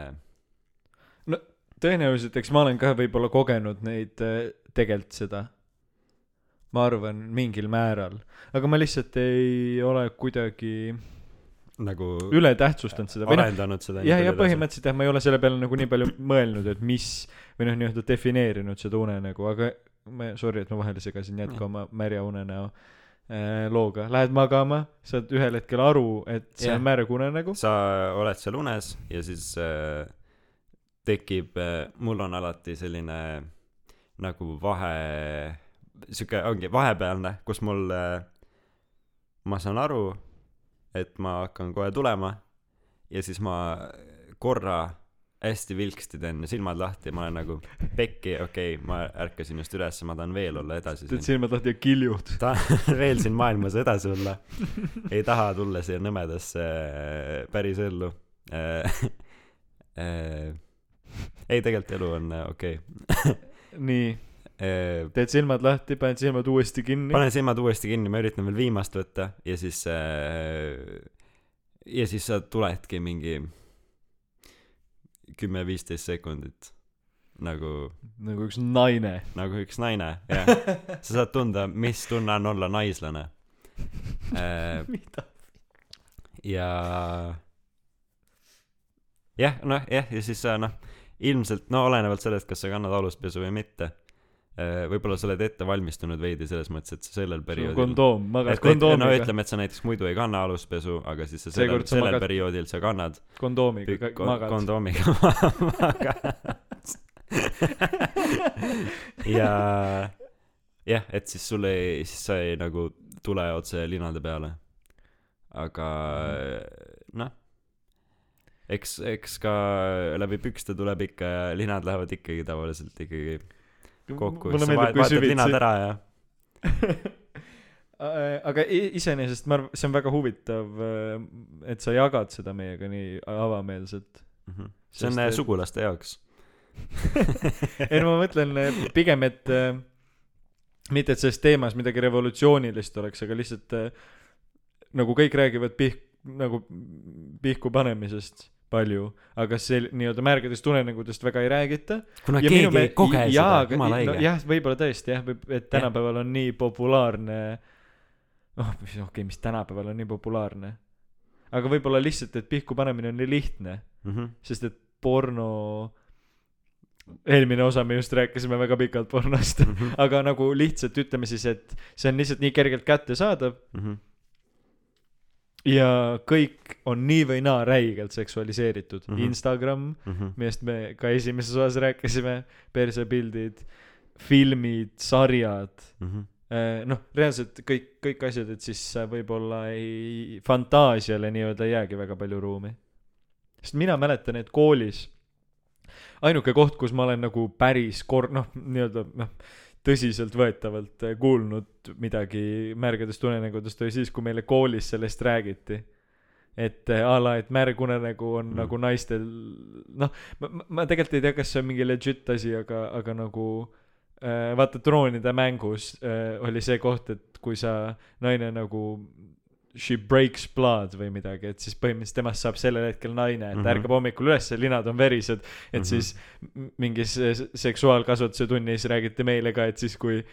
tõenäoliselt eks ma olen ka võib-olla kogenud neid tegelikult seda ma arvan mingil määral aga ma lihtsalt ei ole kuidagi nagu üle tähtsustanud seda noh arendanud seda jah ja põhimõtteliselt jah ma ei ole selle peale nagu nii palju mõelnud et mis või noh nii-öelda defineerinud seda unenägu aga ma sorry et ma vahele segasin jätka oma märja unenäo äh, looga. Lähed magama saad ühel hetkel aru et see Jah. on märg unenägu sa oled seal unes ja siis äh, tekib äh, mul on alati selline nagu vahe sihuke ongi vahepealne kus mul äh, ma saan aru et ma hakkan kohe tulema ja siis ma korra hästi vilksti teen silmad lahti ma olen nagu pekki okei okay, ma ärkasin just üles ma tahan veel olla edasi teed silmad lahti ja kiljud. Tahan <laughs> veel siin maailmas edasi olla. Ei taha tulla siia nõmedasse äh, päris ellu äh, <laughs> äh, ei tegelikult elu on okei. <laughs> Nii. okay. Teed silmad lahti paned silmad uuesti kinni. Panen silmad uuesti kinni ma üritan veel viimast võtta ja siis äh, ja siis sa tuledki mingi kümme-viisteist sekundit nagu nagu üks naine. nagu üks naine <laughs> jah. Sa saad tunda mis tunne on olla naislane. <laughs> Äh, mida? ja jah noh jah ja siis sa noh ilmselt no olenevalt sellest kas sa kannad aluspesu või mitte võib-olla sa oled ette valmistunud veidi selles mõttes et sa sellel perioodil kondoom et, et no kondoomiga ütleme et sa näiteks muidu ei kanna aluspesu aga siis sa sellel, sellel magad- perioodil sa kannad. Kondoomiga ka- magad. kondoomiga <laughs> magad. Ja jah et siis sul ei siis sa ei nagu tule otse linade peale. Aga noh. Eks eks ka läbi pükste tuleb ikka ja linad lähevad ikkagi tavaliselt ikkagi kokku siis sa vahet- vahetad linad ära ja <laughs> aga i- iseenesest ma arvan see on väga huvitav äh, et sa jagad seda meiega nii avameelselt. Mhm. see on Sest äh, sugulaste jaoks. <laughs> Ei no ma mõtlen äh, pigem et äh, mitte et selles teemas midagi revolutsioonilist oleks aga lihtsalt äh, nagu kõik räägivad pih- nagu pihku panemisest palju aga see nii-öelda märgedest unenägudest väga ei räägita kuna Ja keegi ei koge jaa, seda jumala no õige jah võib-olla tõesti jah võib et tänapäeval on nii populaarne noh mis okei okay, mis tänapäeval on nii populaarne aga võib-olla lihtsalt et pihku panemine on nii lihtne Mhm. sest et porno eelmine osa me just rääkisime väga pikalt pornost Mhm. <laughs> aga nagu lihtsalt ütleme siis et see on lihtsalt nii kergelt kättesaadav Mhm. Ja kõik on nii või naa räigelt seksualiseeritud Mhm. Instagram Mhm. millest me ka esimeses osas rääkisime persepildid filmid sarjad Mhm. Eh, noh reaalselt kõik kõik asjad et siis võib-olla ei fantaasiale nii-öelda ei jäägi väga palju ruumi sest mina mäletan et koolis ainuke koht kus ma olen nagu päris kor- noh nii-öelda noh tõsiseltvõetavalt eh, kuulnud midagi märgedest unenägudest oli siis kui meile koolis sellest räägiti et eh, a la et märg unenägu on Mm. nagu naistel noh ma, ma- ma tegelikult ei tea kas see on mingi legit asi aga aga nagu äh, vaata troonide mängus äh, oli see koht et kui sa naine nagu she breaks blood või midagi et siis põhimõtteliselt temast saab sellel hetkel naine et mm -hmm. ärkab hommikul üles linad on verised et mm. -hmm. siis mingis eh, seksuaalkasvatuse tunnis räägiti meile ka et siis kui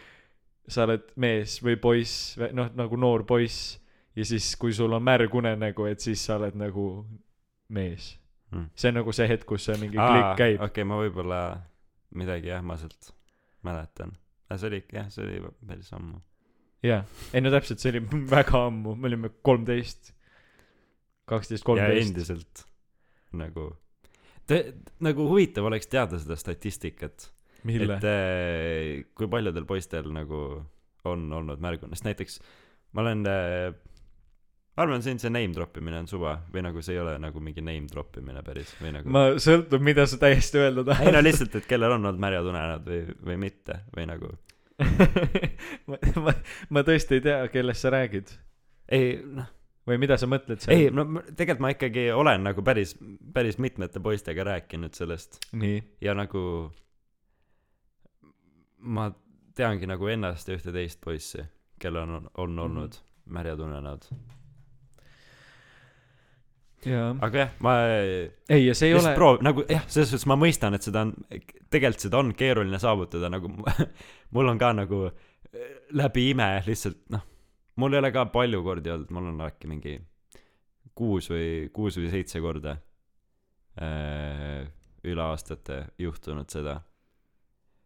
sa oled mees või poiss noh nagu noor poiss ja siis kui sul on märg unenägu et siis sa oled nagu mees Mm. see on nagu see hetk kus see mingi klikk käib okei okay, ma võib-olla midagi ähmaselt mäletan aga see oli jah see oli päris ammu jah. Ei no täpselt see oli <laughs> väga ammu. Me olime kolmteist kaksteist ja kolmteist. endiselt nagu te nagu huvitav oleks teada seda statistikat. Mille? Et äh, kui paljudel poistel nagu on olnud märgu sest näiteks ma olen äh, ma arvan siin see name drop imine on suva või nagu see ei ole nagu mingi name drop imine päris või nagu ma sõltub mida sa täiesti öelda ei tahad. no lihtsalt et kellel on olnud märjad unenäod või või mitte või nagu <laughs> ma, ma, ma tõesti ei tea kellest sa räägid. Ei noh. Või mida sa mõtled seal? Ei no tegelikult ma ikkagi olen nagu päris päris mitmete poistega rääkinud sellest. Ja nagu ma teangi nagu ennast ja ühte teist poissi kellel on, on olnud märjad unenäod. Aga jah, ma ei, ja see ei ole, proov-, nagu jah, selles suhtes ma mõistan, et seda on, tegelikult seda on keeruline saavutada, nagu <laughs> mul on ka nagu eh, läbi ime lihtsalt noh, mul ei ole ka palju kordi olnud, mul on äkki mingi kuus või, kuus või seitse korda äh, üle aastate juhtunud seda.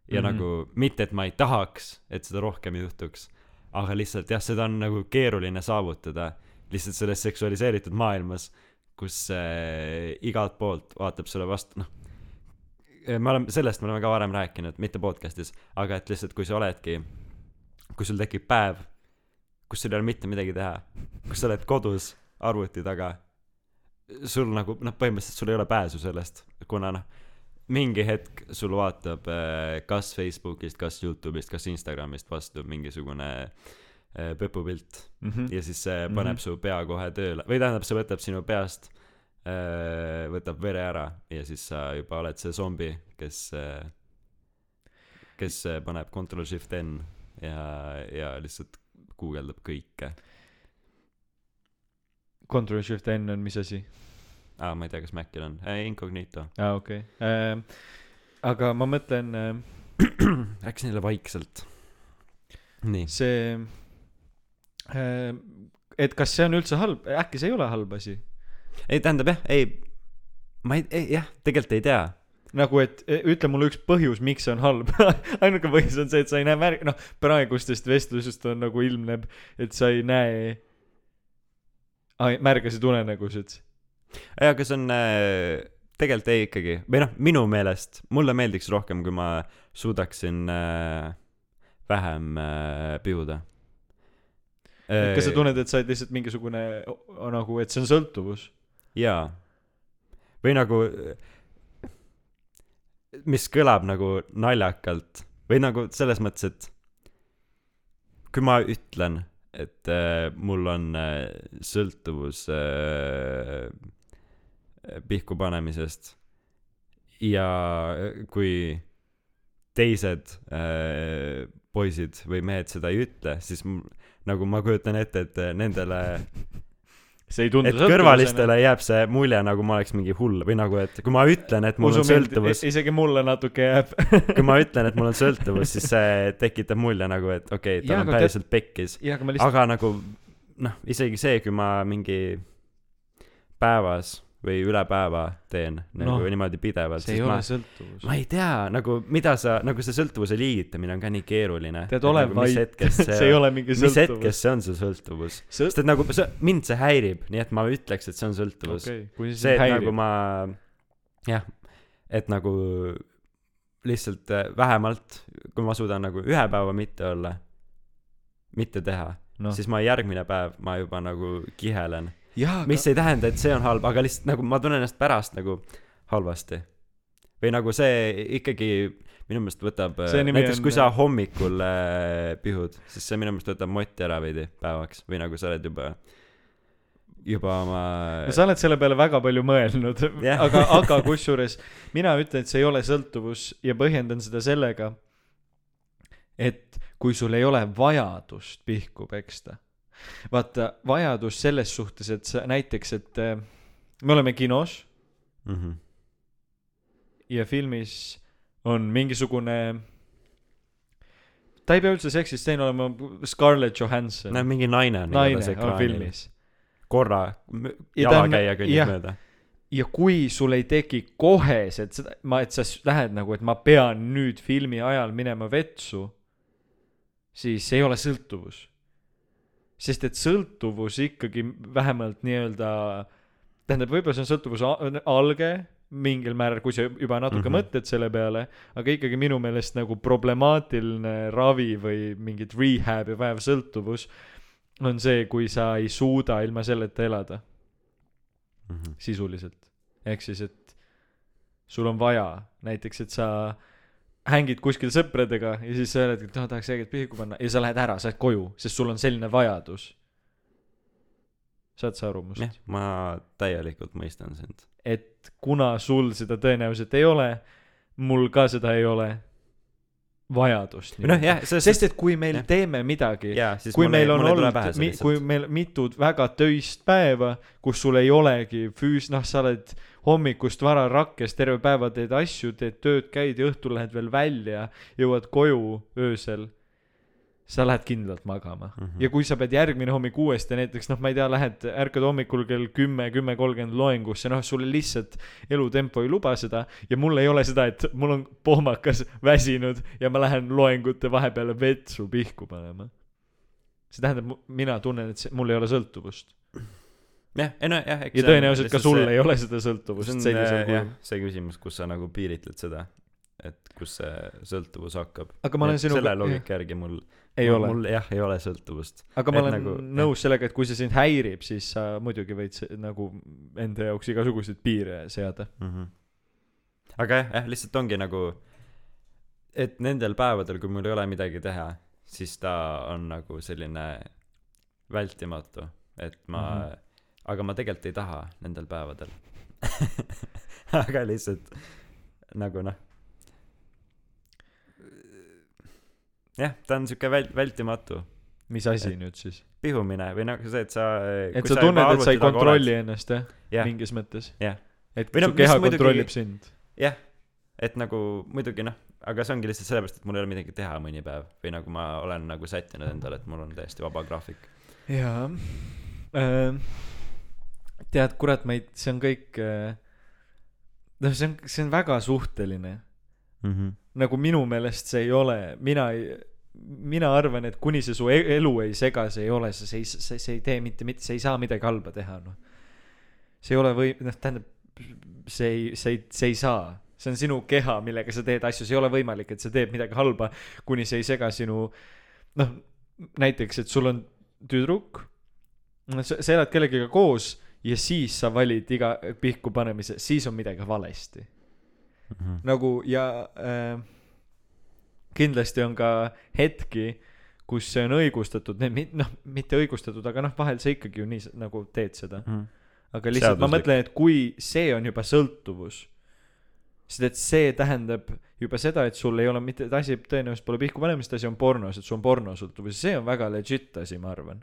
ja mm -hmm. nagu mitte, et ma ei tahaks, et seda rohkem juhtuks, aga lihtsalt jah, seda on nagu keeruline saavutada lihtsalt selles seksualiseeritud maailmas, kus äh, igalt poolt vaatab sulle vastu, noh, me oleme, sellest me oleme ka varem rääkinud, mitte podcast'is, aga et lihtsalt kui sa oledki, kui sul tekib päev, kus sul ei ole mitte midagi teha, kus sa oled kodus arvuti taga, sul nagu noh, põhimõtteliselt sul ei ole pääsu sellest, kuna noh, mingi hetk sul vaatab äh, kas Facebookist, kas Youtube'ist, kas Instagramist vastu mingisugune äh, pepupilt Mhm. ja siis see paneb Mhm. su pea kohe tööle või tähendab, see võtab sinu peast, võtab vere ära ja siis sa juba oled see zombi, kes, kes äh, paneb Ctrl Shift N ja, ja lihtsalt guugeldab kõike. Control Shift N on mis asi? aa, ma ei tea, kas Macil on äh,, Incognito. aa, okei okay.. aga ma mõtlen äh, <clears throat> rääkis neile vaikselt. nii. see äh,, et kas see on üldse halb, äkki see ei ole halb asi? ei, tähendab jah, ei, ma ei, ei, jah, tegelikult ei tea. nagu, et e, ütle mulle üks põhjus, miks see on halb. <laughs> ainuke põhjus on see, et sa ei näe märk-, noh, praegustest vestlusest on nagu ilmneb, et sa ei näe ai, märgasid unenägusid. jaa, aga see on äh, tegelikult ei ikkagi, või noh, minu meelest mulle meeldiks rohkem, kui ma suudaksin äh, vähem äh, pihuda. Kas sa tunned, et sa oled lihtsalt mingisugune nagu, et see on sõltuvus? jaa. või nagu, mis kõlab nagu naljakalt või nagu selles mõttes, et kui ma ütlen, et äh, mul on äh, sõltuvus äh, pihku panemisest ja kui teised äh, poisid või mehed seda ei ütle, siis m- nagu ma kujutan ette, et äh, nendele <laughs> see ei tundu et kõrvalistele jääb see mulje nagu ma oleks mingi hull või nagu, et kui ma ütlen, <laughs> <laughs> et mul on sõltuvus, isegi mulle natuke jääb. kui ma ütlen, et mul on sõltuvus, siis see tekitab mulje nagu, et okei okay,, Jaa, tal on aga päriselt pekkis. aga ma lihtsalt, aga nagu noh, isegi see, kui ma mingi päevas või üle päeva teen nagu no, niimoodi pidevalt, see ei ole ma, sõltuvus. ma ei tea nagu mida sa, nagu see sõltuvuse liigitamine on ka nii keeruline. tead, ole nagu, mis vait, hetkest <laughs> see ei ole mingi mis sõltuvus. hetkest see on see sõltuvus? Sõlt-, sest et nagu see, mind see häirib, nii et ma ütleks, et see on sõltuvus okay.. see, see et häirib nagu. ma jah, et nagu lihtsalt äh, vähemalt, kui ma suudan nagu ühe päeva mitte olla, mitte teha no., siis ma järgmine päev ma juba nagu kihelen. Mis ei tähenda, et see on halb, aga lihtsalt nagu ma tunnen ennast pärast nagu halvasti. või nagu see ikkagi minu meelest võtab, näiteks on- kui sa hommikul äh, pihud, siis see minu meelest võtab moti ära veidi päevaks või nagu sa oled juba, juba oma no sa oled selle peale väga palju mõelnud <laughs> Jah. aga, aga kusjuures mina ütlen, et see ei ole sõltuvus ja põhjendan seda sellega, et kui sul ei ole vajadust pihku peksta, vaata vajadus selles suhtes, et sa näiteks, et äh, me oleme kinos mm. -hmm. ja filmis on mingisugune ta ei pea üldse seksistseene olema Scarlett Johansson no mingi naine on igatahes ekraanil. filmis korra jalakäija kõnnib mööda. ja kui sul ei teki koheselt seda, ma, et sa lähed nagu, et ma pean nüüd filmi ajal minema vetsu, siis ei ole sõltuvus. Sest et sõltuvus ikkagi vähemalt nii-öelda, tähendab, võib-olla see on sõltuvuse a- alge mingil määral, kui sa juba natuke mm. -hmm. mõtled selle peale, aga ikkagi minu meelest nagu problemaatiline ravi või mingit rehab'i vajav sõltuvus on see, kui sa ei suuda ilma selleta elada Mhm. sisuliselt. ehk siis, et sul on vaja näiteks, et sa hängid kuskil sõpradega ja siis sa oled, et noh, tahaks tegelikult pihku panna ja sa lähed ära, sa lähed koju, sest sul on selline vajadus. saad sa aru must jah, ma täielikult mõistan sind. et kuna sul seda tõenäoliselt ei ole, mul ka seda ei ole, vajadust. noh, jah, sest et kui meil jah. teeme midagi, kui meil on olnud kui meil mitu väga töist päeva, kus sul ei olegi füüs-, noh, sa oled hommikust vara rakkes, terve päeva teed asju, teed tööd, käid ja õhtul lähed veel välja, jõuad koju öösel. Sa lähed kindlalt magama mm. -hmm. ja kui sa pead järgmine hommik uuesti näiteks noh, ma ei tea, lähed, ärkad hommikul kell kümme, kümme kolmkümmend loengusse, noh, sul lihtsalt elutempo ei luba seda ja mul ei ole seda, et mul on pohmakas väsinud ja ma lähen loengute vahepeale vetsu pihku panema see tähendab, mina tunnen, et see, mul ei ole sõltuvust. jah, ei noh, jah, eks ja tõenäoliselt ka sul ei ole seda sõltuvust see on sellisel äh, kujul., see küsimus, kus sa nagu piiritled seda, et kus see sõltuvus hakkab. aga ma olen sinuga selle, loogika järgi mul, ei mul, ole, mul jah, ei ole sõltuvust. aga ma et olen nagu- nõus sellega, et kui see sind häirib, siis sa muidugi võid se- nagu enda jaoks igasuguseid piire seada. mm. -hmm. aga jah, jah, lihtsalt ongi nagu, et nendel päevadel, kui mul ei ole midagi teha, siis ta on nagu selline vältimatu, et ma mm. -hmm. aga ma tegelikult ei taha nendel päevadel. <laughs> aga lihtsalt nagu noh. jah, ta on siuke väl-, vältimatu. Mis asi nüüd siis? pihumine või nagu see, et sa. et sa tunned, et sa ei kontrolli ennast jah? Jah, mingis mõttes? Et Või no su mis keha muidugi- kontrollib sind. Jah, et nagu muidugi noh, aga see ongi lihtsalt sellepärast, et mul ei ole midagi teha mõni päev. Või nagu ma olen nagu sättinud endale, et mul on täiesti vaba graafik. jaa. Äh, tead kurat ma ei see on kõik äh, noh see on see on väga suhteline. Mm -hmm. Nagu minu meelest see ei ole. Mina ei mina arvan et kuni see su e- elu ei sega see ei ole see see see, see ei tee mitte mitte see ei saa midagi halba teha noh. See ei ole või noh tähendab see ei see ei see ei saa. See on sinu keha millega sa teed asju see ei ole võimalik et see teeb midagi halba kuni see ei sega sinu noh näiteks et sul on tüdruk sa, sa elad kellegagi koos ja siis sa valid iga pihku panemise siis on midagi valesti Mm -hmm. nagu ja äh, kindlasti on ka hetki, kus see on õigustatud, noh, mitte õigustatud, aga noh, vahel sa ikkagi ju nii nagu teed seda. aga lihtsalt ma Seaduslik. mõtlen, et kui see on juba sõltuvus, sest et see tähendab juba seda, et sul ei ole mitte, et asi tõenäoliselt pole pihku panemist, asi on pornos, et sul on pornosõltuvus ja see on väga legit asi, ma arvan.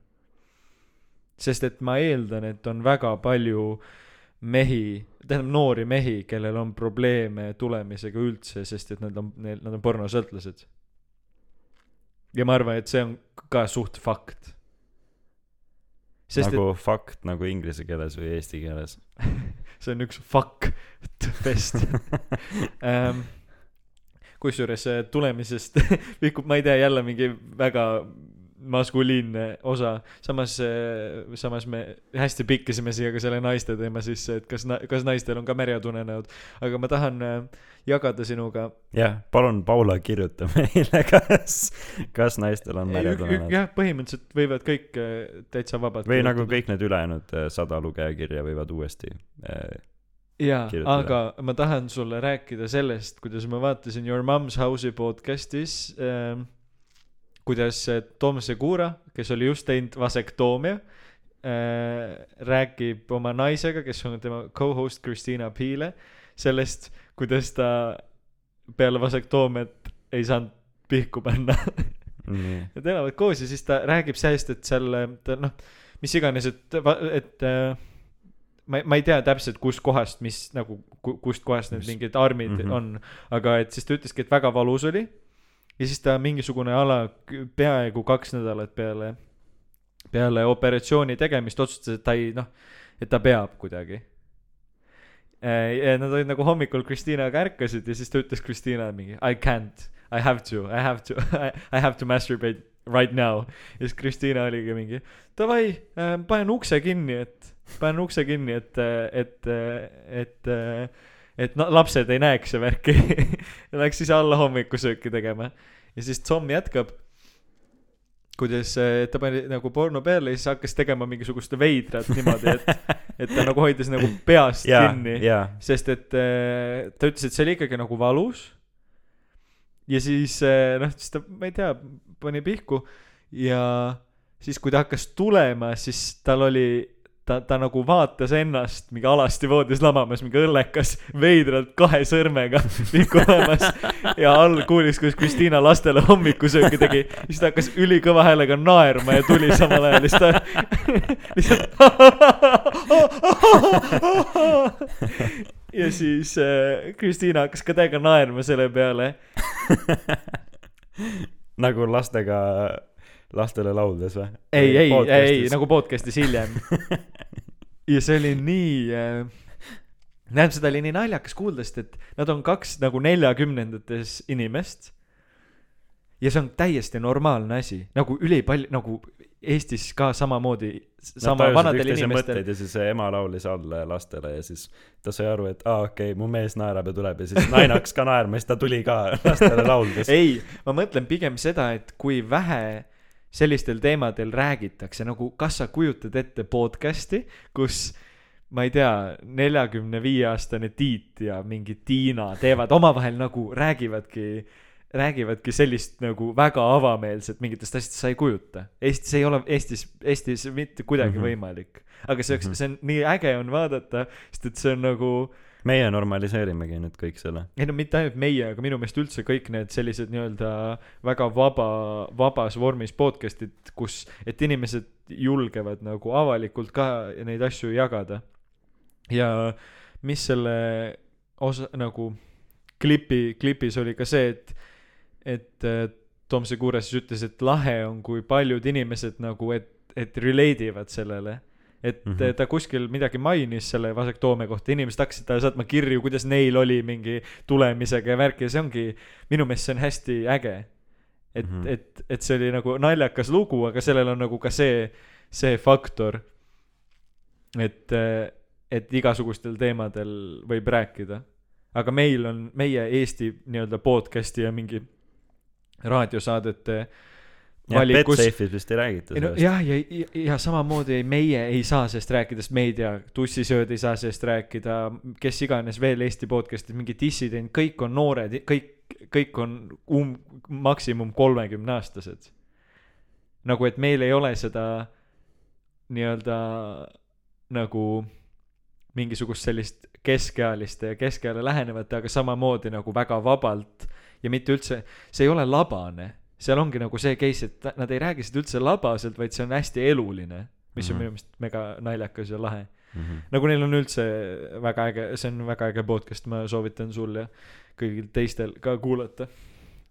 sest et ma eeldan, et on väga palju mehi, tähendab noori mehi, kellel on probleeme tulemisega üldse, sest et nad on, nad on pornosõltlased. ja ma arvan, et see on ka suht fakt. sest nagu et... fakt nagu inglise keeles või eesti keeles. <laughs> see on üks fuck fest <laughs> ähm,. kusjuures äh, tulemisest <laughs> ma ei tea, jälle mingi väga maskuliinne osa, samas, samas me hästi pikkasime siia ka selle naiste teema sisse, et kas, kas naistel on ka märjad unenäod, aga ma tahan äh, jagada sinuga jah, palun, Paula, kirjuta meile, kas, kas naistel on märjad Ük- ük- unenäod. jah, põhimõtteliselt võivad kõik äh, täitsa vabalt või nagu kõik need ülejäänud äh, sada lugejakirja võivad uuesti äh, jaa, kirjutada. aga ma tahan sulle rääkida sellest, kuidas ma vaatasin Your Mom's House'i podcast'is ähm,, kuidas äh, Tom Segura, kes oli just teinud vasektoomia äh,, räägib oma naisega, kes on tema co-host Christina Piile, sellest, kuidas ta peale vasektoomiat ei saanud pihku panna nii <laughs> Nad elavad koos ja siis ta räägib sellest, et seal ta noh, mis iganes, et, et äh, ma, ma ei tea täpselt, kustkohast, mis nagu, kustkohast need Mis- mingid armid mm. -hmm. on, aga et siis ta ütleski, et väga valus oli. Ja siis ta mingisugune ala peaaegu kaks nädalat peale, peale operatsiooni tegemist otsustas, et ta ei noh, et ta peab kuidagi. ja nad olid nagu hommikul Kristiinaga ärkasid ja siis ta ütles Kristiinale mingi I can't, I have to, I have to, I have to masturbate right now. ja siis Kristiina oligi mingi davai äh,, panen ukse kinni, et panen ukse kinni, et, et, et, et no, lapsed ei näeks ja värki. <laughs> ja läks ise alla hommikusööki tegema. ja siis Tom jätkab, kuidas äh, ta pani nagu porno peale ja siis hakkas tegema mingisugust veidrat niimoodi, et, <laughs> et ta nagu hoidis nagu peast jaa, kinni jaa, sest et äh, ta ütles, et see oli ikkagi nagu valus. ja siis äh, noh, siis ta, ma ei tea, pani pihku ja siis, kui ta hakkas tulema, siis tal oli ta, ta nagu vaatas ennast mingi alasti voodis lamamas, mingi õllekas, veidralt kahe sõrmega <laughs> vikulemas ja all kuulis, kuidas Kristiina lastele hommikusööki tegi, siis ta hakkas ülikõva häälega naerma ja tuli samal ajal, siis ta <laughs> lihtsalt <laughs> ja siis äh, Kristiina hakkas ka täiega naerma selle peale. Nagu lastega, lastele lauldes või? ei, ei, ei nagu podcast'is hiljem. <laughs> ja see oli nii äh,, tähendab, seda oli nii naljakas kuulda, sest et nad on kaks nagu neljakümnendates inimest. ja see on täiesti normaalne asi, nagu ülipalju, nagu Eestis ka samamoodi, sama vanadel inimestel. ja siis see ema laulis alla lastele ja siis ta sai aru, et aa okei okay,, mu mees naerab ja tuleb ja siis naine hakkas ka naerma ja siis ta tuli ka lastele lauldes. <laughs> ei, ma mõtlen pigem seda, et kui vähe sellistel teemadel räägitakse, nagu kas sa kujutad ette podcast'i, kus ma ei tea, neljakümne viie aastane Tiit ja mingi Tiina teevad omavahel nagu räägivadki, räägivadki sellist nagu väga avameelset mingitest asjadest, sa ei kujuta. Eestis ei ole, Eestis, Eestis mitte kuidagi mm. -hmm. võimalik. aga see oleks Mhm., see on nii äge on vaadata, sest et see on nagu meie normaliseerimegi nüüd kõik selle. ei no mitte ainult meie, aga minu meelest üldse kõik need sellised nii-öelda väga vaba, vabas vormis podcast'id, kus, et inimesed julgevad nagu avalikult ka neid asju jagada. ja mis selle osa nagu klipi, klipis oli ka see, et, et äh, Tom Segura siis ütles, et lahe on, kui paljud inimesed nagu, et, et relate ivad sellele et mm. -hmm. ta kuskil midagi mainis selle vasektoome kohta, inimesed hakkasid talle saatma kirju, kuidas neil oli mingi tulemisega ja värk ja see ongi, minu meelest see on hästi äge. et mm. -hmm. et, et see oli nagu naljakas lugu, aga sellel on nagu ka see, see faktor, et, et igasugustel teemadel võib rääkida. aga meil on, meie Eesti nii-öelda podcast'i ja mingi raadiosaadete jah, valikus Betsafe'is vist ei räägita sellest. jah, ja, ja, ja samamoodi meie ei saa sellest rääkida, sest me ei tea, tussisööd ei saa sellest rääkida, kes iganes veel Eesti podcast'id, mingi dissident, kõik on noored, kõik, kõik on um-, maksimum kolmekümneaastased. nagu, et meil ei ole seda nii-öelda nagu mingisugust sellist keskealiste ja keskeale lähenevate, aga samamoodi nagu väga vabalt ja mitte üldse, see ei ole labane seal ongi nagu see case, et nad ei räägi seda üldse labaselt, vaid see on hästi eluline, mis on Mhm. minu meelest mega naljakas ja lahe. Mhm. nagu neil on üldse väga äge, see on väga äge podcast, ma soovitan sul ja kõigil teistel ka kuulata,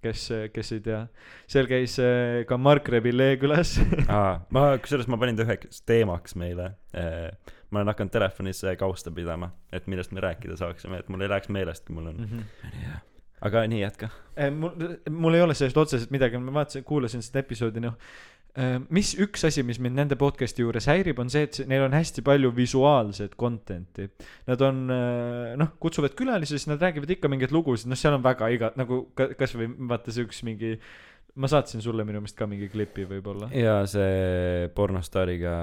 kes, kes ei tea. seal käis äh, ka Mark Rebile külas <laughs> aa, ma, kusjuures ma panin ta üheks teemaks meile. ma olen hakanud telefonis kausta pidama, et millest me rääkida saaksime, et mul ei läheks meelest, kui mul on. Mhm. Aga nii, jätka. Eh, mul, mul ei ole sellest otseselt midagi, ma vaatasin, kuulasin seda episoodi, noh. mis üks asi, mis mind nende podcast'i juures häirib, on see, et neil on hästi palju visuaalset content'i. Nad on, noh, kutsuvad külalisi, siis nad räägivad ikka mingeid lugusid, noh, seal on väga iga, nagu ka, kasvõi vaata see üks mingi, ma saatsin sulle minu meelest ka mingi klipi võib-olla. ja see pornostaariga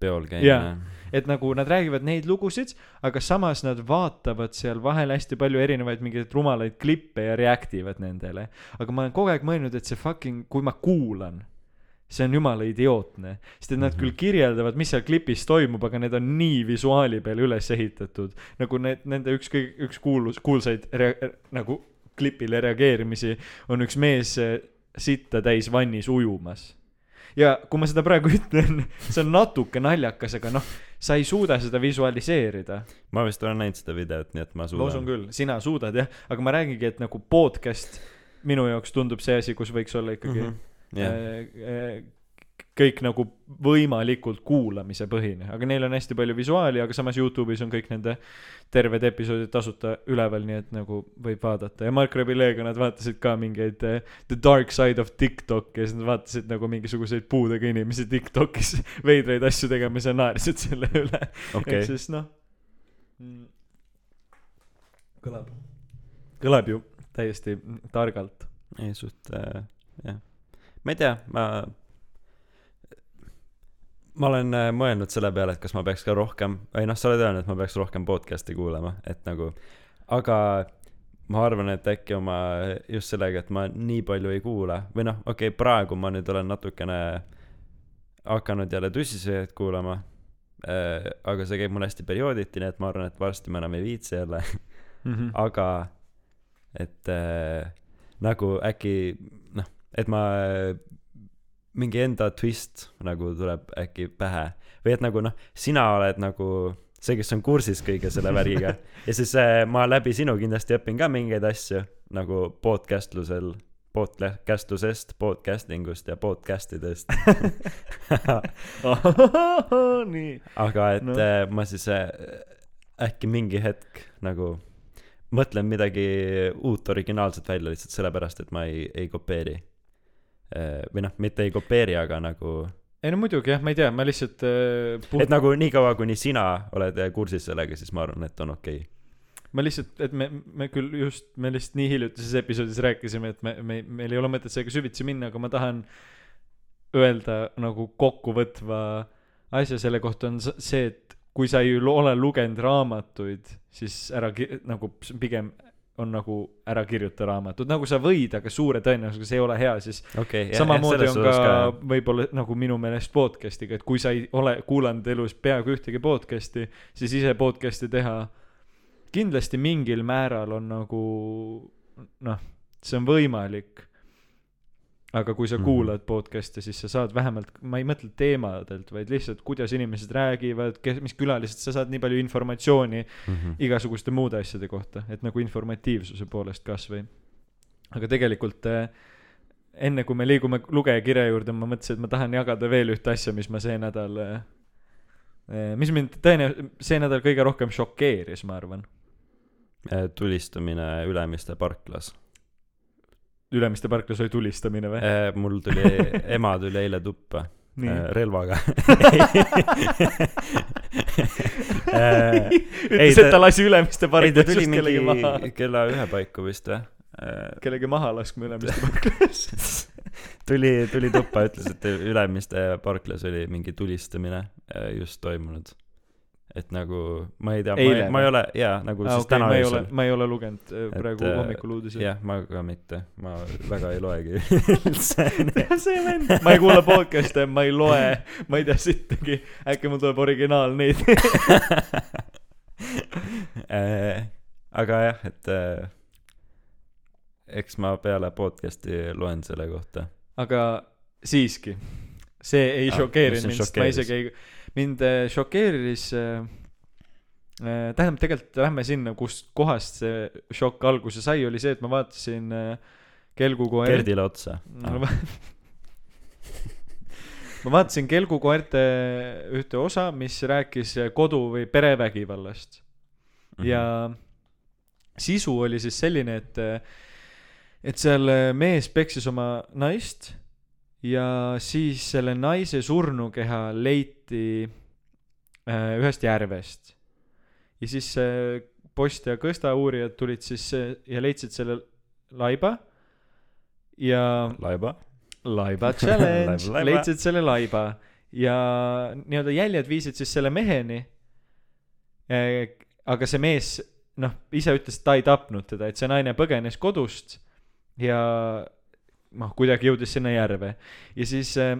peol käimine Jaa. et nagu nad räägivad neid lugusid, aga samas nad vaatavad seal vahel hästi palju erinevaid mingeid rumalaid klippe ja react ivad nendele. aga ma olen kogu aeg mõelnud, et see fucking, kui ma kuulan, see on jumala idiootne, sest et nad Mhm. küll kirjeldavad, mis seal klipis toimub, aga need on nii visuaali peale üles ehitatud. nagu need, nende üks kõige, üks kuulus, kuulsaid rea-, nagu klipile reageerimisi on üks mees sitta täis vannis ujumas ja kui ma seda praegu <laughs> ütlen, see on natuke naljakas, aga noh, sa ei suuda seda visualiseerida. ma vist olen näinud seda videot, nii et ma ma usun suudan. küll, sina suudad jah, aga ma räägingi, et nagu podcast minu jaoks tundub see asi, kus võiks olla ikkagi mm -hmm. jah, äh, äh, kõik nagu võimalikult kuulamise põhine, aga neil on hästi palju visuaali, aga samas Youtube'is on kõik nende terved episoodid tasuta üleval, nii et nagu võib vaadata ja Mark Rebilega nad vaatasid ka mingeid äh, The Dark Side of TikTok ja siis nad vaatasid nagu mingisuguseid puudega inimesi TikTokis <laughs> veidraid asju tegemas ja naersid selle üle. okei ehk. siis noh mm, kõlab, kõlab ju täiesti targalt. ei suht äh, jah, ma ei tea, ma ma olen äh, mõelnud selle peale, et kas ma peaks ka rohkem, või noh, sa oled öelnud, et ma peaks rohkem podcast'i kuulama, et nagu, aga ma arvan, et äkki oma just sellega, et ma nii palju ei kuula või noh, okei okay,, praegu ma nüüd olen natukene hakanud jälle tussisööjaid kuulama äh, aga see käib mul hästi periooditi nii et ma arvan et varsti ma enam ei viitsi jälle Mhm. aga et äh, nagu äkki noh et ma mingi enda twist nagu tuleb äkki pähe või et nagu noh sina oled nagu see kes on kursis kõige selle värgiga ja siis äh, ma läbi sinu kindlasti õpin ka mingeid asju nagu podcastlusel podcastlusest podcasting ust ja podcast idest <laughs> nii aga et No. no. ma siis äh, äkki mingi hetk nagu mõtlen midagi uut originaalset välja lihtsalt sellepärast et ma ei ei kopeeri Äh, või noh mitte ei kopeeri aga nagu ei no muidugi jah ma ei tea ma lihtsalt äh, puht- et nagu niikaua kuni sina oled äh, kursis sellega siis ma arvan et on okei okay. ma lihtsalt et me me küll just me lihtsalt nii hiljutises episoodis rääkisime et me me meil ei ole mõtet sellega süvitsi minna aga ma tahan öelda nagu kokkuvõtva asja selle kohta on see et kui sa ei ole lugenud raamatuid siis ära nagu pigem on nagu ära kirjuta raamatud nagu sa võid aga suure tõenäosusega see ei ole hea siis okay, samamoodi on ka võib-olla nagu minu meelest podcast'iga et kui sa ei ole kuulanud elus peaaegu ühtegi podcast'i siis ise podcast'i teha kindlasti mingil määral on nagu noh see on võimalik aga kui sa Mhm. kuulad podcast'e siis sa saad vähemalt ma ei mõtle teemadelt vaid lihtsalt kuidas inimesed räägivad kes mis külalised sa saad nii palju informatsiooni Mhm. igasuguste muude asjade kohta et nagu informatiivsuse poolest kasvõi aga tegelikult äh, enne kui me liigume lugejakirja juurde ma mõtlesin et ma tahan jagada veel ühte asja mis ma see nädal äh, äh, mis mind tõenäoliselt see nädal kõige rohkem šokeeris ma arvan tulistamine Ülemiste parklas Ülemiste parklas oli tulistamine või? Äh, mul tuli <laughs> ema tuli eile tuppa nii. äh, relvaga. <laughs> Äh, ei, ütles et ta- lasi Ülemiste ei ta parklas tuli just kellegi maha. kella ühe paiku vist või kellegi maha laskma Ülemiste parklas <laughs> tuli tuli tuppa ütles et Ülemiste parklas oli mingi tulistamine just toimunud et nagu ma ei tea ma ma ei ole jaa nagu ah, siis okay, täna ma ei ole öösel ma ei ole lugenud äh, praegu äh, hommikul uudiseid. jah ma ka mitte ma väga ei loegi <laughs> üldse. See vend ma ei kuula podcast'e ma ei loe ma ei tea sittagi äkki mul tuleb originaal neid. <laughs> Äh, aga jah et eks ma peale podcast'i loen selle kohta. Aga siiski see ei Ah, šokeerinud mind sest ma isegi ei mind äh, šokeeris äh, äh, tähendab tegelikult lähme sinna kust kohast see šokk alguse sai oli see et ma vaatasin äh, kelgukoeri Gerdile otsa ma va- <laughs> ma vaatasin kelgukoerte ühte osa mis rääkis kodu või perevägivallast Mhm. ja sisu oli siis selline et et seal mees peksis oma naist ja siis selle naise surnukeha leiti äh, ühest järvest. Ja siis äh, post ja kõsta uurijad tulid siis äh, ja leidsid selle laiba. Ja laiba. Laiba <laughs> challenge. Laiba, laiba. leidsid selle laiba. Ja nii-öelda jäljed viisid siis selle meheni. Aga see mees noh ise ütles et ta ei tapnud teda et see naine põgenes kodust. Ja noh kuidagi jõudis sinna järve. Ja siis äh,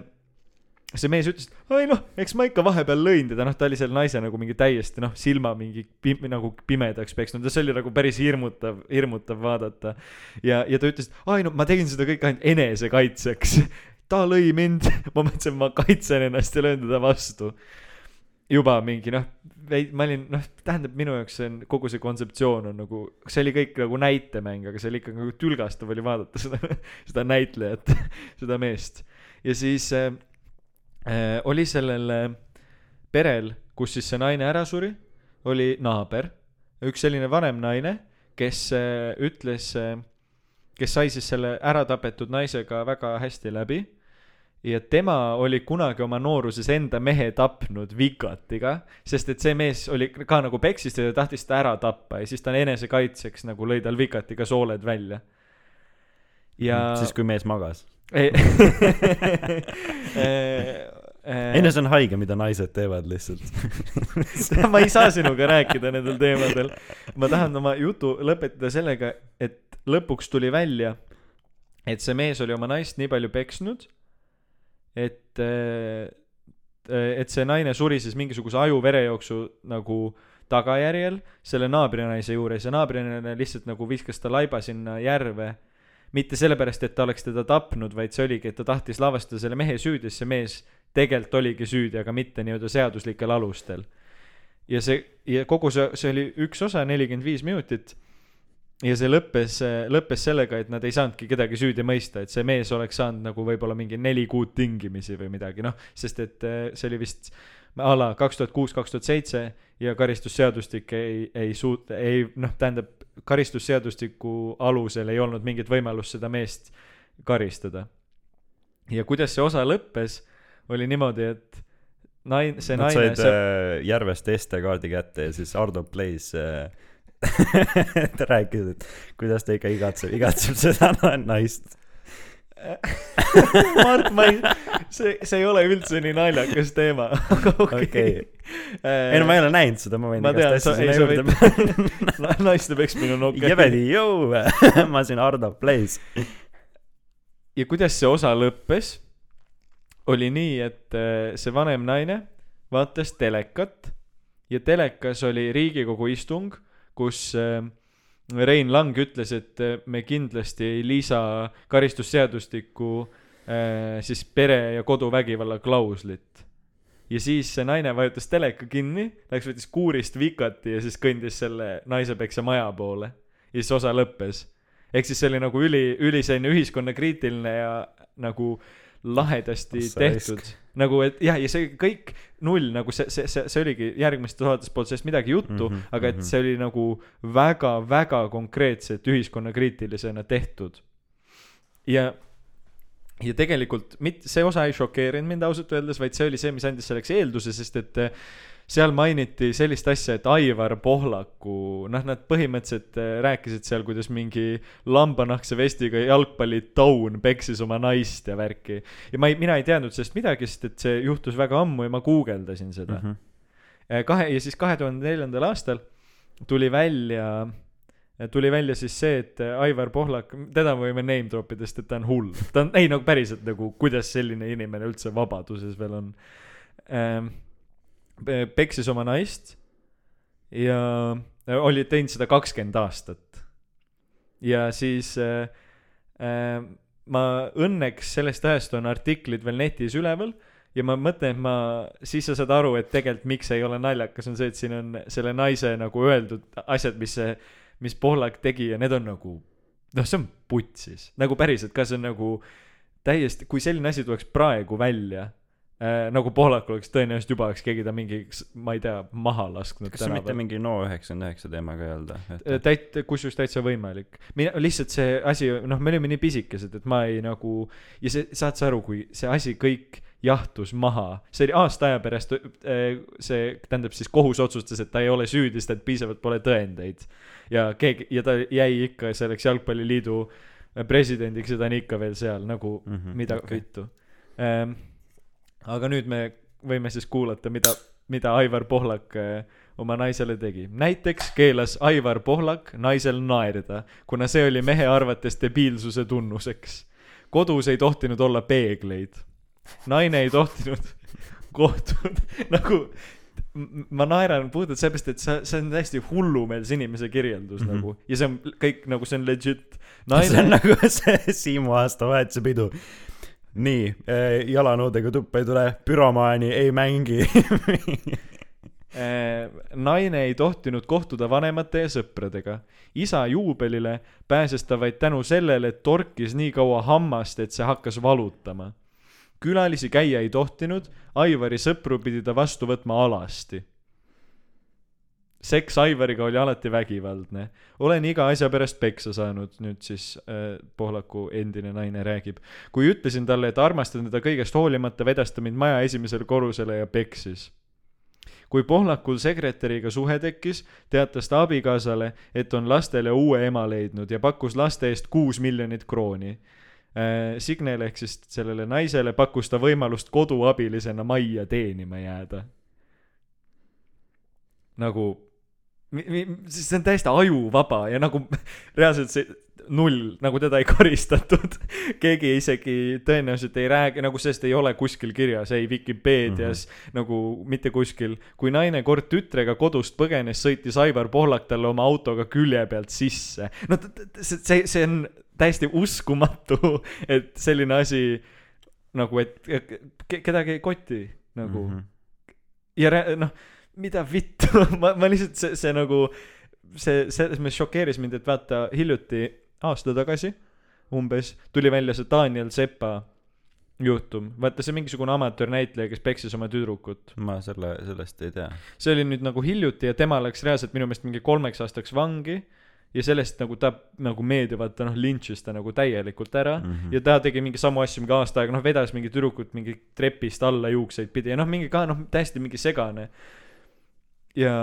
see mees ütles et ai noh eks ma ikka vahepeal lõin teda. Noh ta oli selle naise nagu mingi täiesti noh silma mingi pim- nagu pimedaks peksnud. Ja see oli nagu päris hirmutav hirmutav vaadata. Ja ja ta ütles et ai no ma tegin seda kõike ainult enesekaitseks. Ta lõi mind. <laughs> Ma mõtlesin ma kaitsen ennast ja löön teda vastu. Juba mingi noh veid- ma olin noh tähendab minu jaoks see on kogu see kontseptsioon on nagu see oli kõik nagu näitemäng aga see oli ikka nagu tülgastav oli vaadata seda <laughs> seda näitlejat seda meest. Ja siis äh, äh, oli sellel äh, perel kus siis see naine ära suri oli naaber. Üks selline vanem naine kes äh, ütles äh, kes sai siis selle ära tapetud naisega väga hästi läbi ja tema oli kunagi oma nooruses enda mehe tapnud vikatiga sest et see mees oli ka nagu peksis teda tahtis ta ära tappa ja siis ta enesekaitseks nagu lõi tal vikatiga sooled välja. Ja siis kui mees magas. Ei. <laughs> <laughs> Äh, see on haige mida naised teevad lihtsalt. <laughs> Ma ei saa sinuga rääkida nendel teemadel. Ma tahan oma jutu lõpetada sellega et lõpuks tuli välja et see mees oli oma naist nii palju peksnud et et see naine suri siis mingisuguse aju-verejooksu nagu tagajärjel selle naabrinaise juures ja naabrinaine lihtsalt nagu viskas ta laiba sinna järve mitte sellepärast, et ta oleks teda tapnud, vaid see oligi, et ta tahtis lavastada selle mehe süüdi, sest see mees tegelikult oligi süüdi, aga mitte nii-öelda seaduslikel alustel. ja see, ja kogu see, see oli üks osa, nelikümmend viis minutit. Ja see lõppes, lõppes sellega, et nad ei saanudki kedagi süüdi mõista, et see mees oleks saanud nagu võib-olla mingi neli kuud tingimisi või midagi, noh, sest et eh, see oli vist a la kaks tuhat kuus, kaks tuhat seitse ja karistusseadustik ei, ei suut-, ei noh, tähendab, karistusseadustiku alusel ei olnud mingit võimalust seda meest karistada. ja kuidas see osa lõppes, oli niimoodi, et nain-, see Nad naine said see... äh, Järvest SD-kaardi kätte ja siis Ardo Plays äh, <laughs> ta rääkis, et kuidas ta ikka igatseb, igatseb seda na- <laughs> naist. Mart, ma ei, see, see ei ole üldse nii naljakas teema, <laughs> aga okei Okei. ei no ma ei ole näinud seda, ma võin igast asja sinna juurde võid, naiste peksmine on okei okay.. Jebedi, jõu, ma siin Ardo Plays. ja kuidas see osa lõppes, oli nii, et äh, see vanem naine vaatas telekat ja telekas oli Riigikogu istung, kus äh, Rein Lang ütles, et äh, me kindlasti ei lisa karistusseadustikku äh, siis pere- ja koduvägivalla klauslit. ja siis see naine vajutas teleka kinni, läks võttis kuurist vikati ja siis kõndis selle naisepeksja maja poole. ja siis osa lõppes ehk siis see oli nagu üli, üli selline ühiskonnakriitiline ja nagu lahedasti Ossa tehtud. nagu, et jah, ja see kõik null nagu see, see, see, see oligi järgmiste saates polnud sellest midagi juttu mm, -hmm, aga et mhm. see oli nagu väga-väga konkreetselt ühiskonnakriitilisena tehtud. ja, ja tegelikult mit-, see osa ei šokeerinud mind ausalt öeldes, vaid see oli see, mis andis selleks eelduse, sest et seal mainiti sellist asja, et Aivar Pohlaku, noh, nad põhimõtteliselt eh, rääkisid seal, kuidas mingi lambanahkse vestiga jalgpallitaun peksis oma naist ja värki. ja ma ei, mina ei teadnud sellest midagi, sest et see juhtus väga ammu ja ma guugeldasin seda mm. -hmm. kahe, ja siis kahe tuhande neljandal aastal tuli välja, tuli välja siis see, et Aivar Pohlak, teda me võime name drop ida, sest et ta on hull. ta on, ei no päriselt nagu, kuidas selline inimene üldse vabaduses veel on ähm,. Peksis oma naist ja oli teinud seda kakskümmend aastat. ja siis äh, äh, ma õnneks sellest ajast on artiklid veel netis üleval ja ma mõtlen, et ma, siis sa saad aru, et tegelikult miks ei ole naljakas, on see, et siin on selle naise nagu öeldud asjad, mis see, mis Pohlak tegi ja need on nagu, noh, see on putsis, nagu päriselt ka see on nagu täiesti, kui selline asi tuleks praegu välja nagu Pohlak oleks tõenäoliselt juba oleks keegi ta mingi, ma ei tea, maha lasknud kas see mitte mingi No üheksakümmend üheksa teemaga ei olnud või? Äh, täit-, kusjuures täitsa võimalik. mina, lihtsalt see asi, noh, me olime nii pisikesed, et ma ei nagu, ja see, saad sa aru, kui see asi kõik jahtus maha, see oli aasta aja pärast, see tähendab siis kohus otsustas, et ta ei ole süüdi, sest et piisavalt pole tõendeid. ja keegi, ja ta jäi ikka selleks jalgpalliliidu presidendiks ja ta on ikka veel seal nagu mm, -hmm, mida okay. vittu ähm,. Aga nüüd me võime siis kuulata, mida, mida Aivar Pohlak äh, oma naisele tegi. näiteks keelas Aivar Pohlak naisel naerda, kuna see oli mehe arvates debiilsuse tunnuseks. kodus ei tohtinud olla peegleid. naine ei tohtinud <laughs> kohtuda, nagu ma naeran puhtalt sellepärast, et see, see on täiesti hullumeelse inimese kirjeldus mm. -hmm. nagu ja see on kõik nagu see on legit. see on nagu <laughs> see Siimu aastavahetuse pidu. nii, jalanõudega tuppa ei tule, püromaani ei mängi. <laughs> Äh, naine ei tohtinud kohtuda vanemate ja sõpradega. isa juubelile pääses ta vaid tänu sellele, et torkis nii kaua hammast, et see hakkas valutama. külalisi käia ei tohtinud, Aivari sõpru pidi ta vastu võtma alasti. Seks Aivariga oli alati vägivaldne. olen iga asja pärast peksa saanud, nüüd siis äh, Pohlaku endine naine räägib. kui ütlesin talle, et armastan teda kõigest hoolimata, vedas ta mind maja esimesele korrusele ja peksis kui Pohlakul sekretäriga suhe tekkis, teatas ta abikaasale, et on lastele uue ema leidnud ja pakkus laste eest kuus miljonit krooni. Signele ehk siis sellele naisele pakkus ta võimalust koduabilisena majja teenima jääda. nagu, see on täiesti ajuvaba ja nagu <laughs> reaalselt see, null, nagu teda ei <laughs> karistatud. keegi isegi tõenäoliselt ei räägi, nagu sellest ei ole kuskil kirjas, ei Vikipeedias mm, -hmm. nagu mitte kuskil. kui naine kord tütrega kodust põgenes, sõitis Aivar Pohlak talle oma autoga külje pealt sisse. no see, see, see on täiesti uskumatu, <laughs> et selline asi nagu, et ke- kedagi ei koti nagu mm. -hmm. ja noh, mida vittu, <laughs> ma, ma lihtsalt see, see nagu, see, selles mõttes šokeeris mind, et vaata hiljuti, aasta tagasi umbes, tuli välja see Daniel Sepa juhtum, vaata see mingisugune amatöörnäitleja, kes peksis oma tüdrukut. ma selle, sellest ei tea. see oli nüüd nagu hiljuti ja tema läks reaalselt minu meelest mingi kolmeks aastaks vangi ja sellest nagu ta nagu meedia vaata noh lintšis ta nagu täielikult ära mm. Mhm. ja ta tegi mingi samu asju mingi aasta aega, noh vedas mingi tüdrukut mingi trepist alla juukseid pidi ja noh, mingi ka noh, täiesti mingi segane. ja,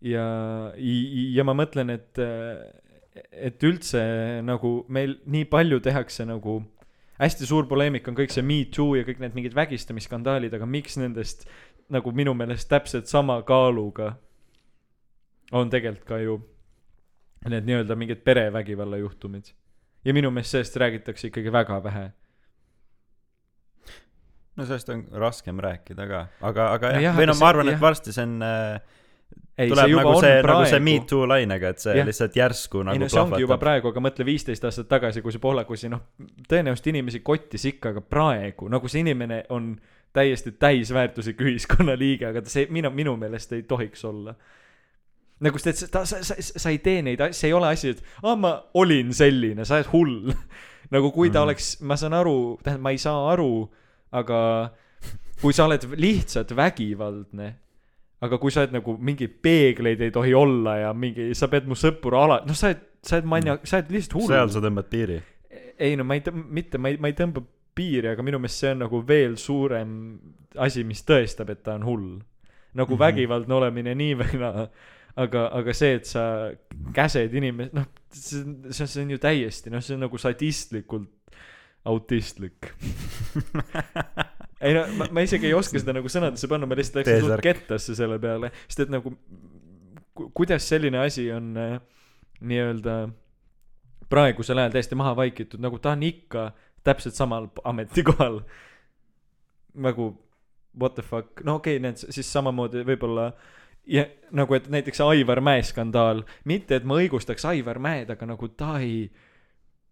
ja, ja ma mõtlen, et, et üldse nagu meil nii palju tehakse nagu hästi suur poleemika on kõik see Me Too ja kõik need mingid vägistamisskandaalid, aga miks nendest nagu minu meelest täpselt sama kaaluga on tegelikult ka ju need nii-öelda mingid perevägivalla juhtumid. ja minu meelest sellest räägitakse ikkagi väga vähe. No sellest on raskem rääkida ka, aga, aga jah jah, või no ma arvan, et varsti see on äh, ei, tuleb see nagu see, nagu see Me Too lainega, et see Jah. lihtsalt järsku ei nagu no see ongi juba plahvatab. praegu, aga mõtle viisteist aastat tagasi, kui see pohlakusi, noh, tõenäoliselt inimesi kottis ikka, aga praegu nagu see inimene on täiesti täisväärtuslik ühiskonnaliige, aga see, minu, minu meelest ei tohiks olla. nagu et ta, sa, sa, sa ei tee neid asju, see ei ole asi, et aa, ma olin selline, sa oled hull. <laughs> nagu kui ta Mhm. oleks, ma saan aru, tähendab, ma ei saa aru, aga kui sa oled lihtsalt vägivaldne, aga kui sa oled nagu mingeid peegleid ei tohi olla ja mingi, sa pead mu sõpru ala, noh, sa oled, sa oled manja-, sa oled lihtsalt hull. seal sa tõmbad piiri. ei no ma ei tõmba, mitte, ma ei, ma ei tõmba piiri, aga minu meelest see on nagu veel suurem asi, mis tõestab, et ta on hull. nagu mm. -hmm. vägivaldne olemine nii või naa, aga, aga see, et sa käsed inimest, noh, see on, see on, see on ju täiesti, noh, see on nagu sadistlikult autistlik. ei no ma, ma isegi ei oska seda nagu sõnadesse panna, ma lihtsalt läksin suht kettasse selle peale, sest et nagu ku- kuidas selline asi on äh, nii-öelda praegusel ajal täiesti maha vaikitud, nagu ta on ikka täpselt samal ametikohal. nagu what the fuck, no okei okay,, need siis samamoodi võib-olla ja nagu, et näiteks Aivar Mäe skandaal, mitte et ma õigustaks Aivar Mäed, aga nagu ta ei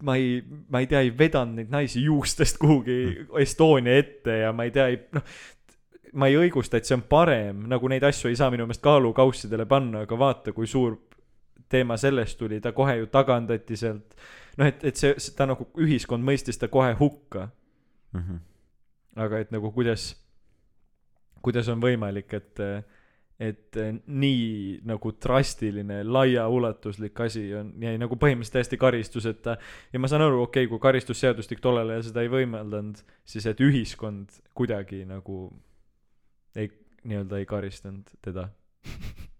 ma ei, ma ei tea, ei vedanud neid naisi juustest kuhugi Estonia ette ja ma ei tea, ei noh, ma ei õigusta, et see on parem, nagu neid asju ei saa minu meelest kaalukaussidele panna, aga vaata, kui suur teema sellest tuli, ta kohe ju tagandati sealt. noh, et, et see, ta nagu ühiskond mõistis ta kohe hukka, Mhm. aga et nagu kuidas, kuidas on võimalik, et, et nii nagu drastiline, laiaulatuslik asi on, jäi nagu põhimõtteliselt täiesti karistuseta. ja ma saan aru, okei okay,, kui karistusseadustik tollel ajal seda ei võimaldanud, siis et ühiskond kuidagi nagu ei, nii-öelda ei karistanud teda. <laughs>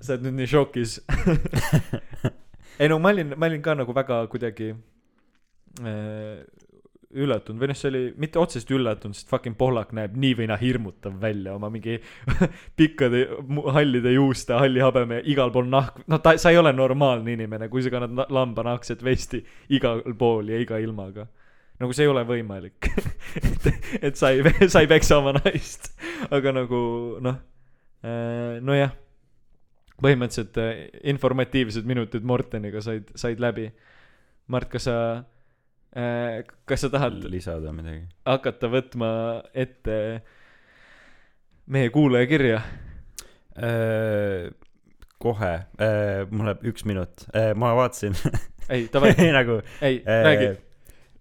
sa oled nüüd nii šokis <laughs> ei no ma olin, ma olin ka nagu väga kuidagi äh, üllatunud või noh, see oli mitte otseselt üllatunud, sest fucking Pohlak näeb nii või naa hirmutav välja oma mingi <laughs> pikkade hallide juuste, halli habeme, igal pool nahk, no ta, sa ei ole normaalne inimene, kui sa kannad na- lambanahkset vesti igal pool ja iga ilmaga. nagu see ei ole võimalik <laughs> et, et sa ei, sa ei peksa oma naist, aga nagu noh, nojah põhimõtteliselt äh, informatiivsed minutid Morteniga said, said läbi. Mart, kas sa, kas sa tahad lisada midagi? hakata võtma ette meie kuulajakirja? kohe, mul läheb üks minut, ma vaatasin <laughs> ei, davai, <laughs> nagu ei, äh, räägi.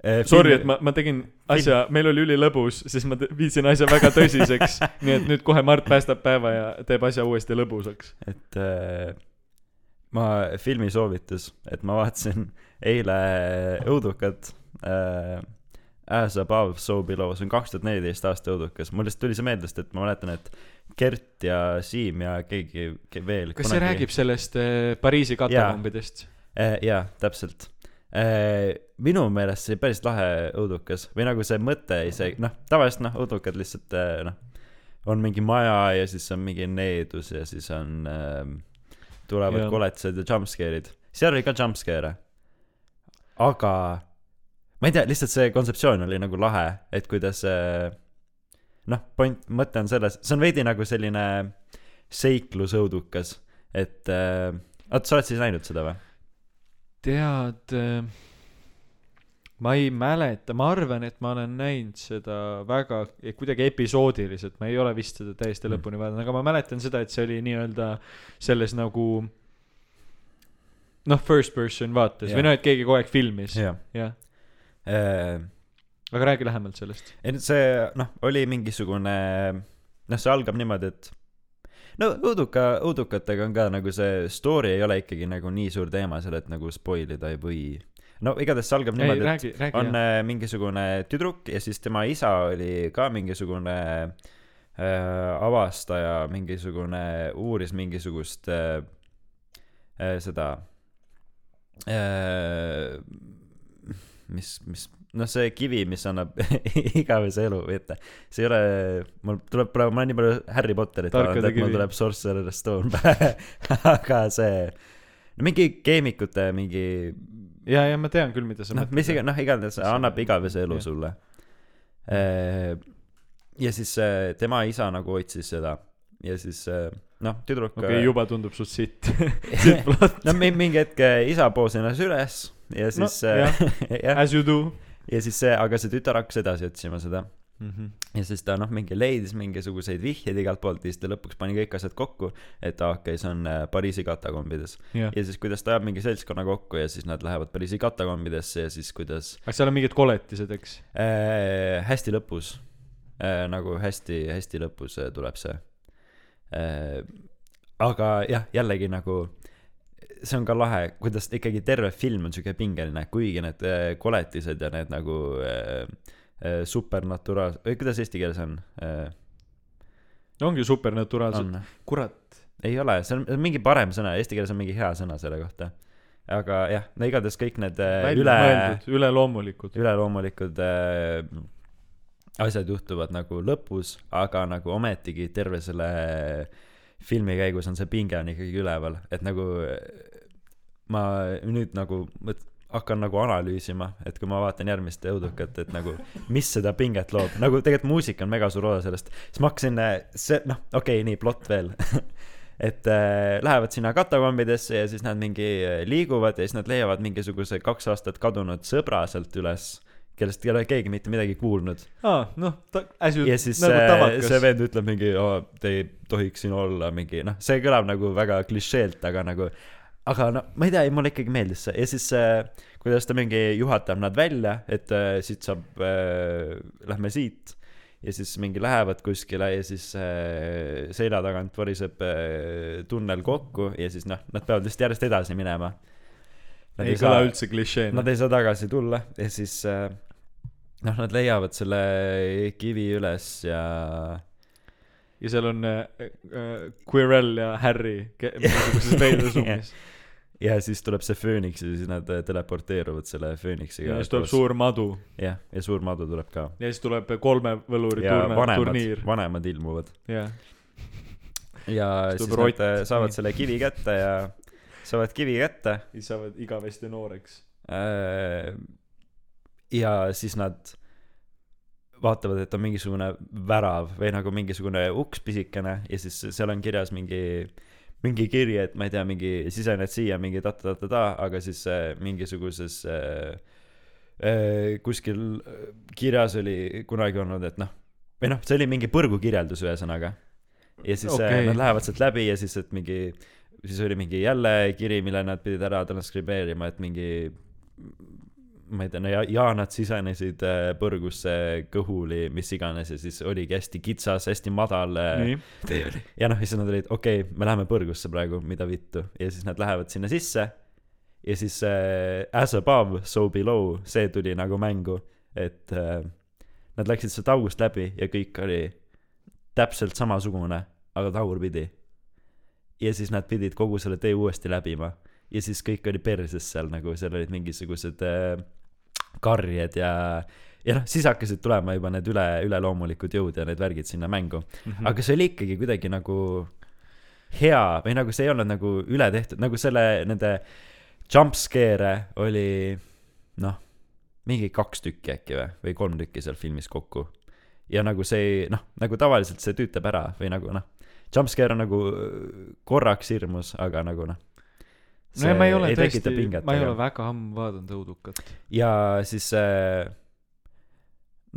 äh, Sorry, et ma, ma tegin asja, meil oli ülilõbus, siis ma viisin asja väga tõsiseks. <laughs> nii et nüüd kohe Mart päästab päeva ja teeb asja uuesti lõbusaks. et äh, ma filmisoovitus, et ma vaatasin eile õudukat äh, As above, so below, see on kaks tuhat neliteist aasta õudukas, mul lihtsalt tuli see meelde, sest et ma mäletan, et Gert ja Siim ja keegi ke, veel kas see räägib sellest äh, Pariisi katakombidest? äh, jaa, täpselt äh, minu meelest see oli päris lahe õudukas või nagu see mõte isegi, noh, tavaliselt noh, õudukad lihtsalt äh, noh, on mingi maja ja siis on mingi needus ja siis on äh, tulevad koletised ja jumpscare'id. seal oli ka jumpscare'e. aga ma ei tea, lihtsalt see kontseptsioon oli nagu lahe, et kuidas see noh, point, mõte on selles, see on veidi nagu selline seiklusõudukas, et äh, oot, sa oled siis näinud seda või? tead, ma ei mäleta, ma arvan, et ma olen näinud seda väga kuidagi episoodiliselt, ma ei ole vist seda täiesti Mm. lõpuni vaadanud, aga ma mäletan seda, et see oli nii-öelda selles nagu noh, first person vaates Jah. või noh, et keegi kogu aeg filmis, jah äh,. Aga räägi lähemalt sellest. ei no see noh, oli mingisugune, noh, see algab niimoodi, et no õuduka, õudukatega on ka nagu see story ei ole ikkagi nagu nii suur teema seal, et nagu spoil ida ei või. no igatahes see algab ei, niimoodi, et räägi, räägi on jah. äh, mingisugune tüdruk ja siis tema isa oli ka mingisugune äh, avastaja, mingisugune, uuris mingisugust äh, äh, seda äh, mis, mis, noh, see kivi, mis annab <laughs> igavese elu, et see ei ole, mul tuleb praegu, ma olen nii palju Harry Potterit vaadanud, et mul tuleb Sorcerer Stone pähe, <laughs> aga see, no mingi keemikute mingi ja, ja ma tean küll, mida sa noh, mis iga-, noh, igatahes annab igavese elu Jah. sulle. ja siis tema isa nagu otsis seda. Ja siis noh, tüdruk okei okay,, juba tundub suht sitt, <laughs> sitt plott. no mi- mingi hetk isa poosi ennast üles ja No, siis äh, jah, <laughs> As you do ja siis see, aga see tütar hakkas edasi otsima seda mm. -hmm. ja siis ta noh, mingi leidis mingisuguseid vihjeid igalt poolt ja siis ta lõpuks pani kõik asjad kokku, et aa okei, see on äh, Pariisi katakombides. jah, ja siis kuidas ta ajab mingi seltskonna kokku ja siis nad lähevad Pariisi katakombidesse ja siis kuidas aga seal on mingid koletised, eks? äh, hästi lõpus äh,, nagu hästi-hästi lõpus äh, tuleb see äh,. aga jah, jällegi nagu see on ka lahe, kuidas ikkagi terve film on siuke pingeline, kuigi need äh, koletised ja need nagu äh, äh, supernaturaal-, või kuidas eesti keeles on äh,? ongi supernaturaalsed, on, kurat. ei ole, see on mingi parem sõna, eesti keeles on mingi hea sõna selle kohta. aga jah, no igatahes kõik need äh, üle, üleloomulikud. üleloomulikud äh, asjad juhtuvad nagu lõpus, aga nagu ometigi terve selle filmi käigus on see pinge on ikkagi üleval, et nagu äh, ma nüüd nagu mõt-, hakkan nagu analüüsima, et kui ma vaatan järgmist õudukat, et nagu mis seda pinget loob, nagu tegelikult muusika on mega suur osa sellest, siis ma hakkasin, see noh, okei okay,, nii plott veel <laughs> et äh, lähevad sinna katakombidesse ja siis nad mingi äh, liiguvad ja siis nad leiavad mingisuguse kaks aastat kadunud sõbra sealt üles, kellest ei ole keegi mitte midagi kuulnud. aa, noh, as you, ja siis nagu see, see tavakas. vend ütleb mingi, te ei tohiks siin olla, mingi noh, see kõlab nagu väga klišeelt, aga nagu aga no ma ei tea, mulle ikkagi meeldis see ja siis äh, kuidas ta mingi juhatab nad välja, et äh, siit saab äh,, lähme siit ja siis mingi lähevad kuskile ja siis äh, selja tagant variseb äh, tunnel kokku ja siis noh, nad peavad lihtsalt järjest edasi minema. ei kõla üldse klišeena Nad. ei saa tagasi tulla ja siis äh, noh, nad leiavad selle kivi üles ja ja seal on äh, äh, Quirrell ja Harry <laughs> mingisuguses veidras ruumis. Ja siis tuleb see fööniks ja siis nad äh, teleporteeruvad selle fööniksiga ja siis tuleb. suur madu jah, ja suur madu tuleb ka. ja siis tuleb kolme võluri ja turne, vanemad turniir,. vanemad ilmuvad jah. ja Siis siis nad rott. äh, saavad selle kivi kätte ja saavad kivi kätte siis saavad igavesti nooreks. äh, ja siis nad vaatavad, et on mingisugune värav või nagu mingisugune uks pisikene ja siis seal on kirjas mingi mingi kiri, et ma ei tea, mingi sisened siia mingi ta-ta-ta-ta, aga siis äh, mingisuguses äh, äh, kuskil äh, kirjas oli kunagi olnud, et noh, või noh, see oli mingi põrgukirjeldus ühesõnaga. ja siis okay. Äh, nad lähevad sealt läbi ja siis, et mingi, siis oli mingi jälle kiri, mille nad pidid ära transkribeerima, et mingi ma ei tea, no ja, ja nad sisenesid äh, põrgusse kõhuli, mis iganes ja siis oligi hästi kitsas, hästi madal äh, ja noh, ja siis nad olid, okei okay,, me läheme põrgusse praegu, mida vittu. ja siis nad lähevad sinna sisse ja siis äh, as above, so below, see tuli nagu mängu, et äh, nad läksid sealt august läbi ja kõik oli täpselt samasugune, aga tagurpidi. ja siis nad pidid kogu selle tee uuesti läbima ja siis kõik oli perses seal nagu, seal olid mingisugused äh, karjed ja ja noh, siis hakkasid tulema juba need üle, üleloomulikud jõud ja need värgid sinna mängu. Mhm. aga see oli ikkagi kuidagi nagu hea või nagu see ei olnud nagu üle tehtud, nagu selle, nende jumpscare'e oli noh mingi kaks tükki äkki või või kolm tükki seal filmis kokku ja nagu see noh nagu tavaliselt see tüütab ära või nagu noh jumpscare on nagu korraks hirmus aga nagu noh no ja ma ei ole tekita tõesti ma ei ole väga ammu vaadanud õudukat. Ja siis äh,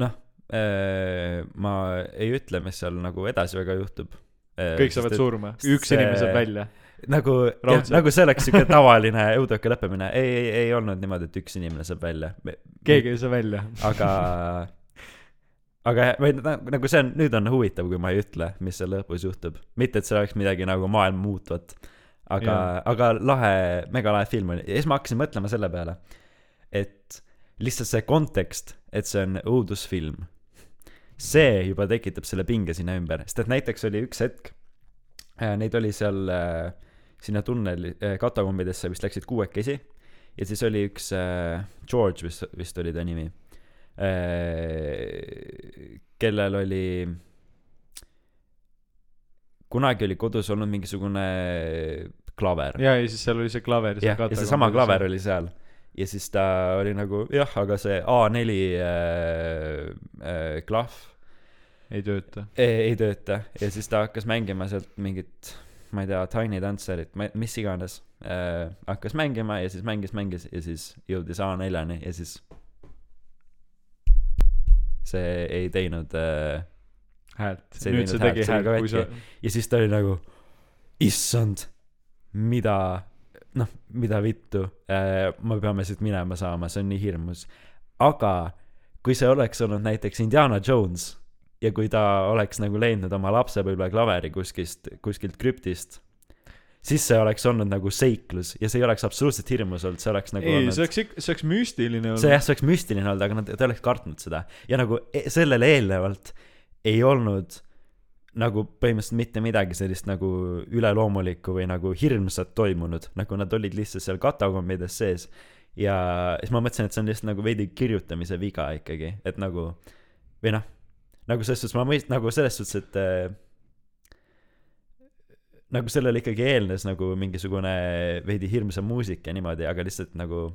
noh äh, ma ei ütle mis seal nagu edasi väga juhtub. Äh, kõik saavad surma. Üks inimene saab välja. nagu nagu see oleks siuke tavaline õuduka lõppemine. Ei ei ei olnud niimoodi et üks inimene saab välja. Keegi ei saa välja. <laughs> Aga aga või na- nagu see on nüüd on huvitav kui ma ei ütle mis seal lõpus juhtub. Mitte et see oleks midagi nagu maailma muutvat aga aga lahe megalahe film oli. Siis ma hakkasin mõtlema selle peale et lihtsalt see kontekst et see on õudusfilm see juba tekitab selle pinge sinna ümber. Sest et näiteks oli üks hetk äh, neid oli seal äh, sinna tunneli äh, katakombidesse vist läksid kuuekesi. Ja siis oli üks George vist vist oli ta nimi kellel oli kunagi oli kodus olnud mingisugune klaver. Ja ja siis seal oli see klaver jah ja seesama klaver oli seal. Ja siis ta oli nagu jah aga see A4 äh, äh, klahv ei tööta. Ei, ei tööta. Ja siis ta hakkas mängima sealt mingit ma ei tea Tiny Dancerit mis iganes äh, hakkas mängima ja siis mängis mängis ja siis jõudis A4-ni ja siis see ei teinud äh, häält. See nüüd see tegi häält, see kui sa ja siis ta oli nagu issand mida noh mida vittu äh, me peame siit minema saama see on nii hirmus. Aga kui see oleks olnud näiteks Indiana Jones ja kui ta oleks nagu leidnud oma lapsepõlveklaveri kuskilt kuskilt krüptist siis see oleks olnud nagu seiklus ja see ei oleks absoluutselt hirmus olnud see oleks nagu ei olnud see oleks ikka see oleks müstiline see olnud. jah, see oleks müstiline olnud, aga nad, ta oleks kartnud seda. Ja nagu e- sellele eelnevalt ei olnud nagu põhimõtteliselt mitte midagi sellist nagu üleloomulikku või nagu hirmsat toimunud, nagu nad olid lihtsalt seal katakombides sees. ja siis ma mõtlesin, et see on lihtsalt nagu veidi kirjutamise viga ikkagi, et nagu või noh, nagu selles suhtes ma mõist-, nagu selles suhtes, et äh, nagu sellele ikkagi eelnes nagu mingisugune veidi hirmsam muusika ja niimoodi, aga lihtsalt nagu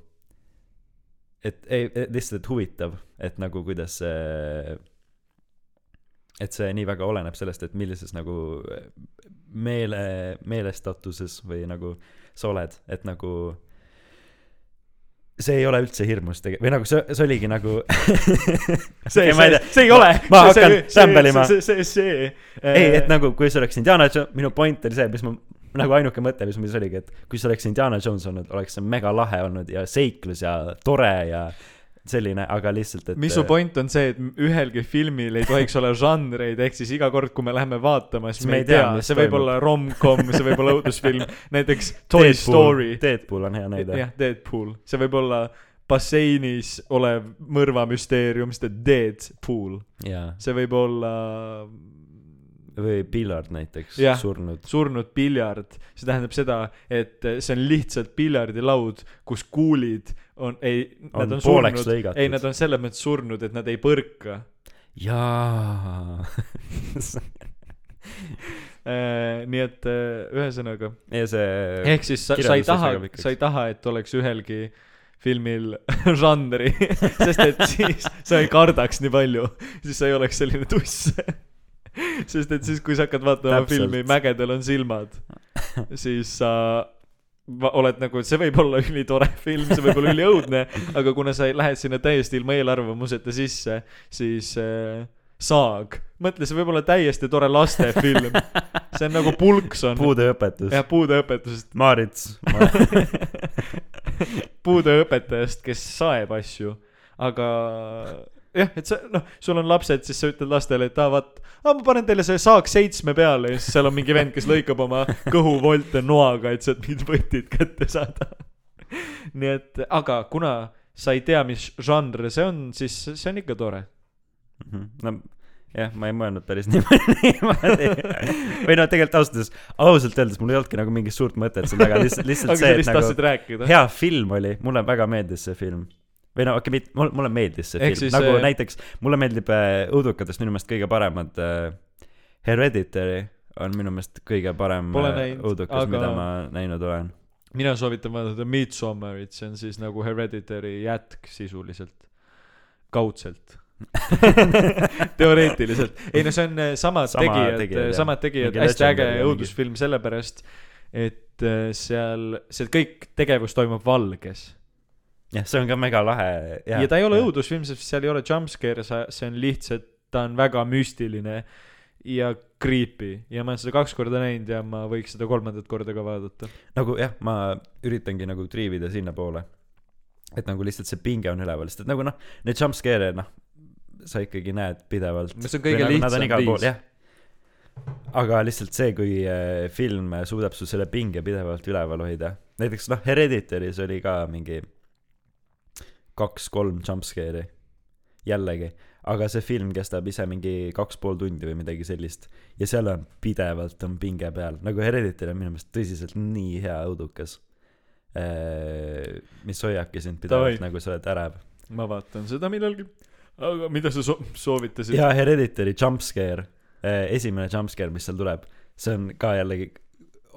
et ei, lihtsalt huvitav, et nagu kuidas see et see nii väga oleneb sellest, et millises nagu meele, meelestatuses või nagu sa oled, et nagu see ei ole üldse hirmus tege-, või nagu see, see oligi nagu <laughs> see, see see ei ole ma hakkan sämbelima. see, see, see, see ei, et nagu kui see oleks Indiana Jones, minu point oli see, mis ma nagu ainuke mõte, mis mul siis oligi, et kui see oleks Indiana Jones olnud, oleks see mega lahe olnud ja seiklus ja tore ja selline, aga lihtsalt, et mis su point on see, et ühelgi filmil ei tohiks olla žanreid, ehk siis iga kord, kui me läheme vaatama, siis me ei tea, mis see võib olla rom-com, see võib olla õudusfilm, <laughs> näiteks Toy Deadpool- Story, Deadpool on hea näide. jah, Deadpool, see võib olla basseinis olev mõrvamüsteerium, see on Deadpool, see võib olla või Pillard näiteks, surnud. surnud piljard, see tähendab seda, et see on lihtsalt piljardilaud, kus kuulid on, ei, nad On surnud, ei, nad on selles mõttes surnud, et nad ei põrka. Jaa. Äh, nii et äh, ühesõnaga, ja see ehk siis sa, sa ei taha sa ei taha, et oleks ühelgi filmil <laughs> žanri, <laughs> sest et siis sa ei kardaks nii palju, siis sa ei oleks selline tuss. <laughs> sest et siis, kui sa hakkad vaatama Täpselt. filmi Mägedel on silmad, <laughs> siis sa va- oled nagu, see võib olla ülitore film, see võib olla üliõudne, <laughs> aga kuna sa lähed sinna täiesti ilma eelarvamuseta sisse, siis äh, saag, mõtle, see võib olla täiesti tore lastefilm. see on nagu Pulkson. puudeõpetus. jah, puudeõpetusest, Maarits ma..., puudeõpetajast, kes saeb asju, aga jah, et sa noh, sul on lapsed, siis sa ütled lastele, et aa vaat, aa ma panen teile selle saak seitsme peale ja siis seal on mingi vend, kes lõikab oma kõhuvolte noaga, et sealt mingid võtid kätte saada. nii et, aga kuna sa ei tea, mis žanr see on, siis see on ikka tore. Mhm. no jah, ma ei mõelnud päris <laughs> niimoodi, või noh, tegelikult ausalt öeldes, ausalt öeldes mul ei olnudki nagu mingit suurt mõtet seal taga, lihtsalt, lihtsalt <laughs> see, et nagu hea film oli, mulle väga meeldis see film. Või no okei okay,, mulle, mulle meeldis see Ehk film, nagu äh, näiteks mulle meeldib äh, õudukatest minu meelest kõige paremad äh, Hereditary on minu meelest kõige parem äh, õudukas aga- mida ma näinud olen. mina soovitan vaadata Midsommarit, see on siis nagu Hereditary jätk sisuliselt, kaudselt. <laughs> Teoreetiliselt, ei no see on äh, samad Sama tegijad tegijad,, samad tegijad, hästi äge õudusfilm sellepärast, et seal, see kõik tegevus toimub valges. jah, see on ka mega lahe. ja ta ei ole õudusfilm, sest seal ei ole jumpscare, see on lihtsalt, ta on väga müstiline ja creepy ja ma olen seda kaks korda näinud ja ma võiks seda kolmandat korda ka vaadata. nagu jah, ma üritangi nagu triivida sinnapoole. et nagu lihtsalt see pinge on üleval, sest et nagu noh, neid jumpscare'e noh, sa ikkagi näed pidevalt. See on kõige lihtsam viis. jah. aga lihtsalt see, kui äh, film suudab sul selle pinge pidevalt üleval hoida. näiteks noh, Hereditary's oli ka mingi kaks-kolm jumpscare'i jällegi, aga see film kestab ise mingi kaks pool tundi või midagi sellist ja seal on pidevalt on pinge peal, nagu Hereditary on minu meelest tõsiselt nii hea õudukas. mis hoiabki sind pidevalt nagu sa oled ärev. ma vaatan seda millalgi. aga mida sa so- soovitasid? ja Hereditary jumpscare, esimene jumpscare, mis seal tuleb, see on ka jällegi,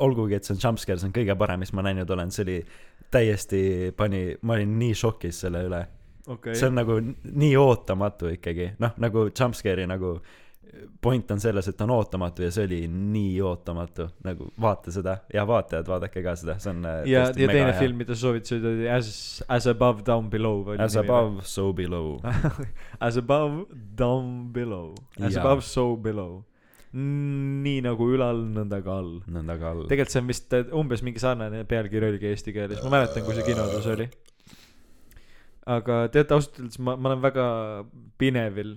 olgugi et see on jumpscare, see on kõige parem, mis ma näinud olen, see oli täiesti pani, ma olin nii šokis selle üle okei see on nagu nii ootamatu ikkagi, noh nagu jumpscare'i nagu point on selles, et ta on ootamatu ja see oli nii ootamatu, nagu vaata seda ja vaatajad, vaadake ka seda, see on äh, ja, ja teine hea. film, mida sa soovitasid, oli As, As above, down below. <laughs> As above, so below. As above, down below. As Jaa. above, so below. Nii nagu ülal, nõnda ka all. nõnda ka all. tegelikult see on vist äh, umbes mingi sarnane pealkiri oligi eesti keeles, ma mäletan, kui see kinodes oli. aga teate, ausalt öeldes ma, ma olen väga pinevil.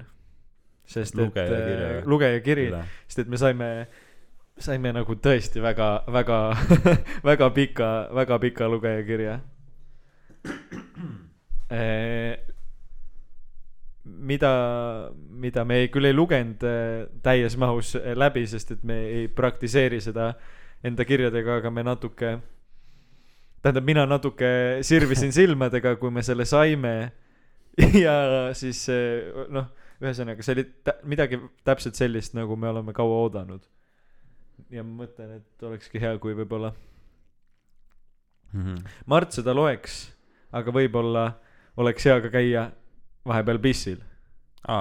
sest et Lugejakirja. äh, lugejakiri, sest et me saime, saime nagu tõesti väga, väga, <laughs> väga pika, väga pika lugejakirja. mida, mida me ei, küll ei lugenud äh, täies mahus äh, läbi, sest et me ei praktiseeri seda enda kirjadega, aga me natuke, tähendab, mina natuke sirvisin <laughs> silmadega, kui me selle saime. ja siis äh, noh, ühesõnaga see oli tä- midagi täpselt sellist, nagu me oleme kaua oodanud. ja ma mõtlen, et olekski hea, kui võib-olla Mhm. Mart seda loeks, aga võib-olla oleks hea ka käia vahepeal pissil,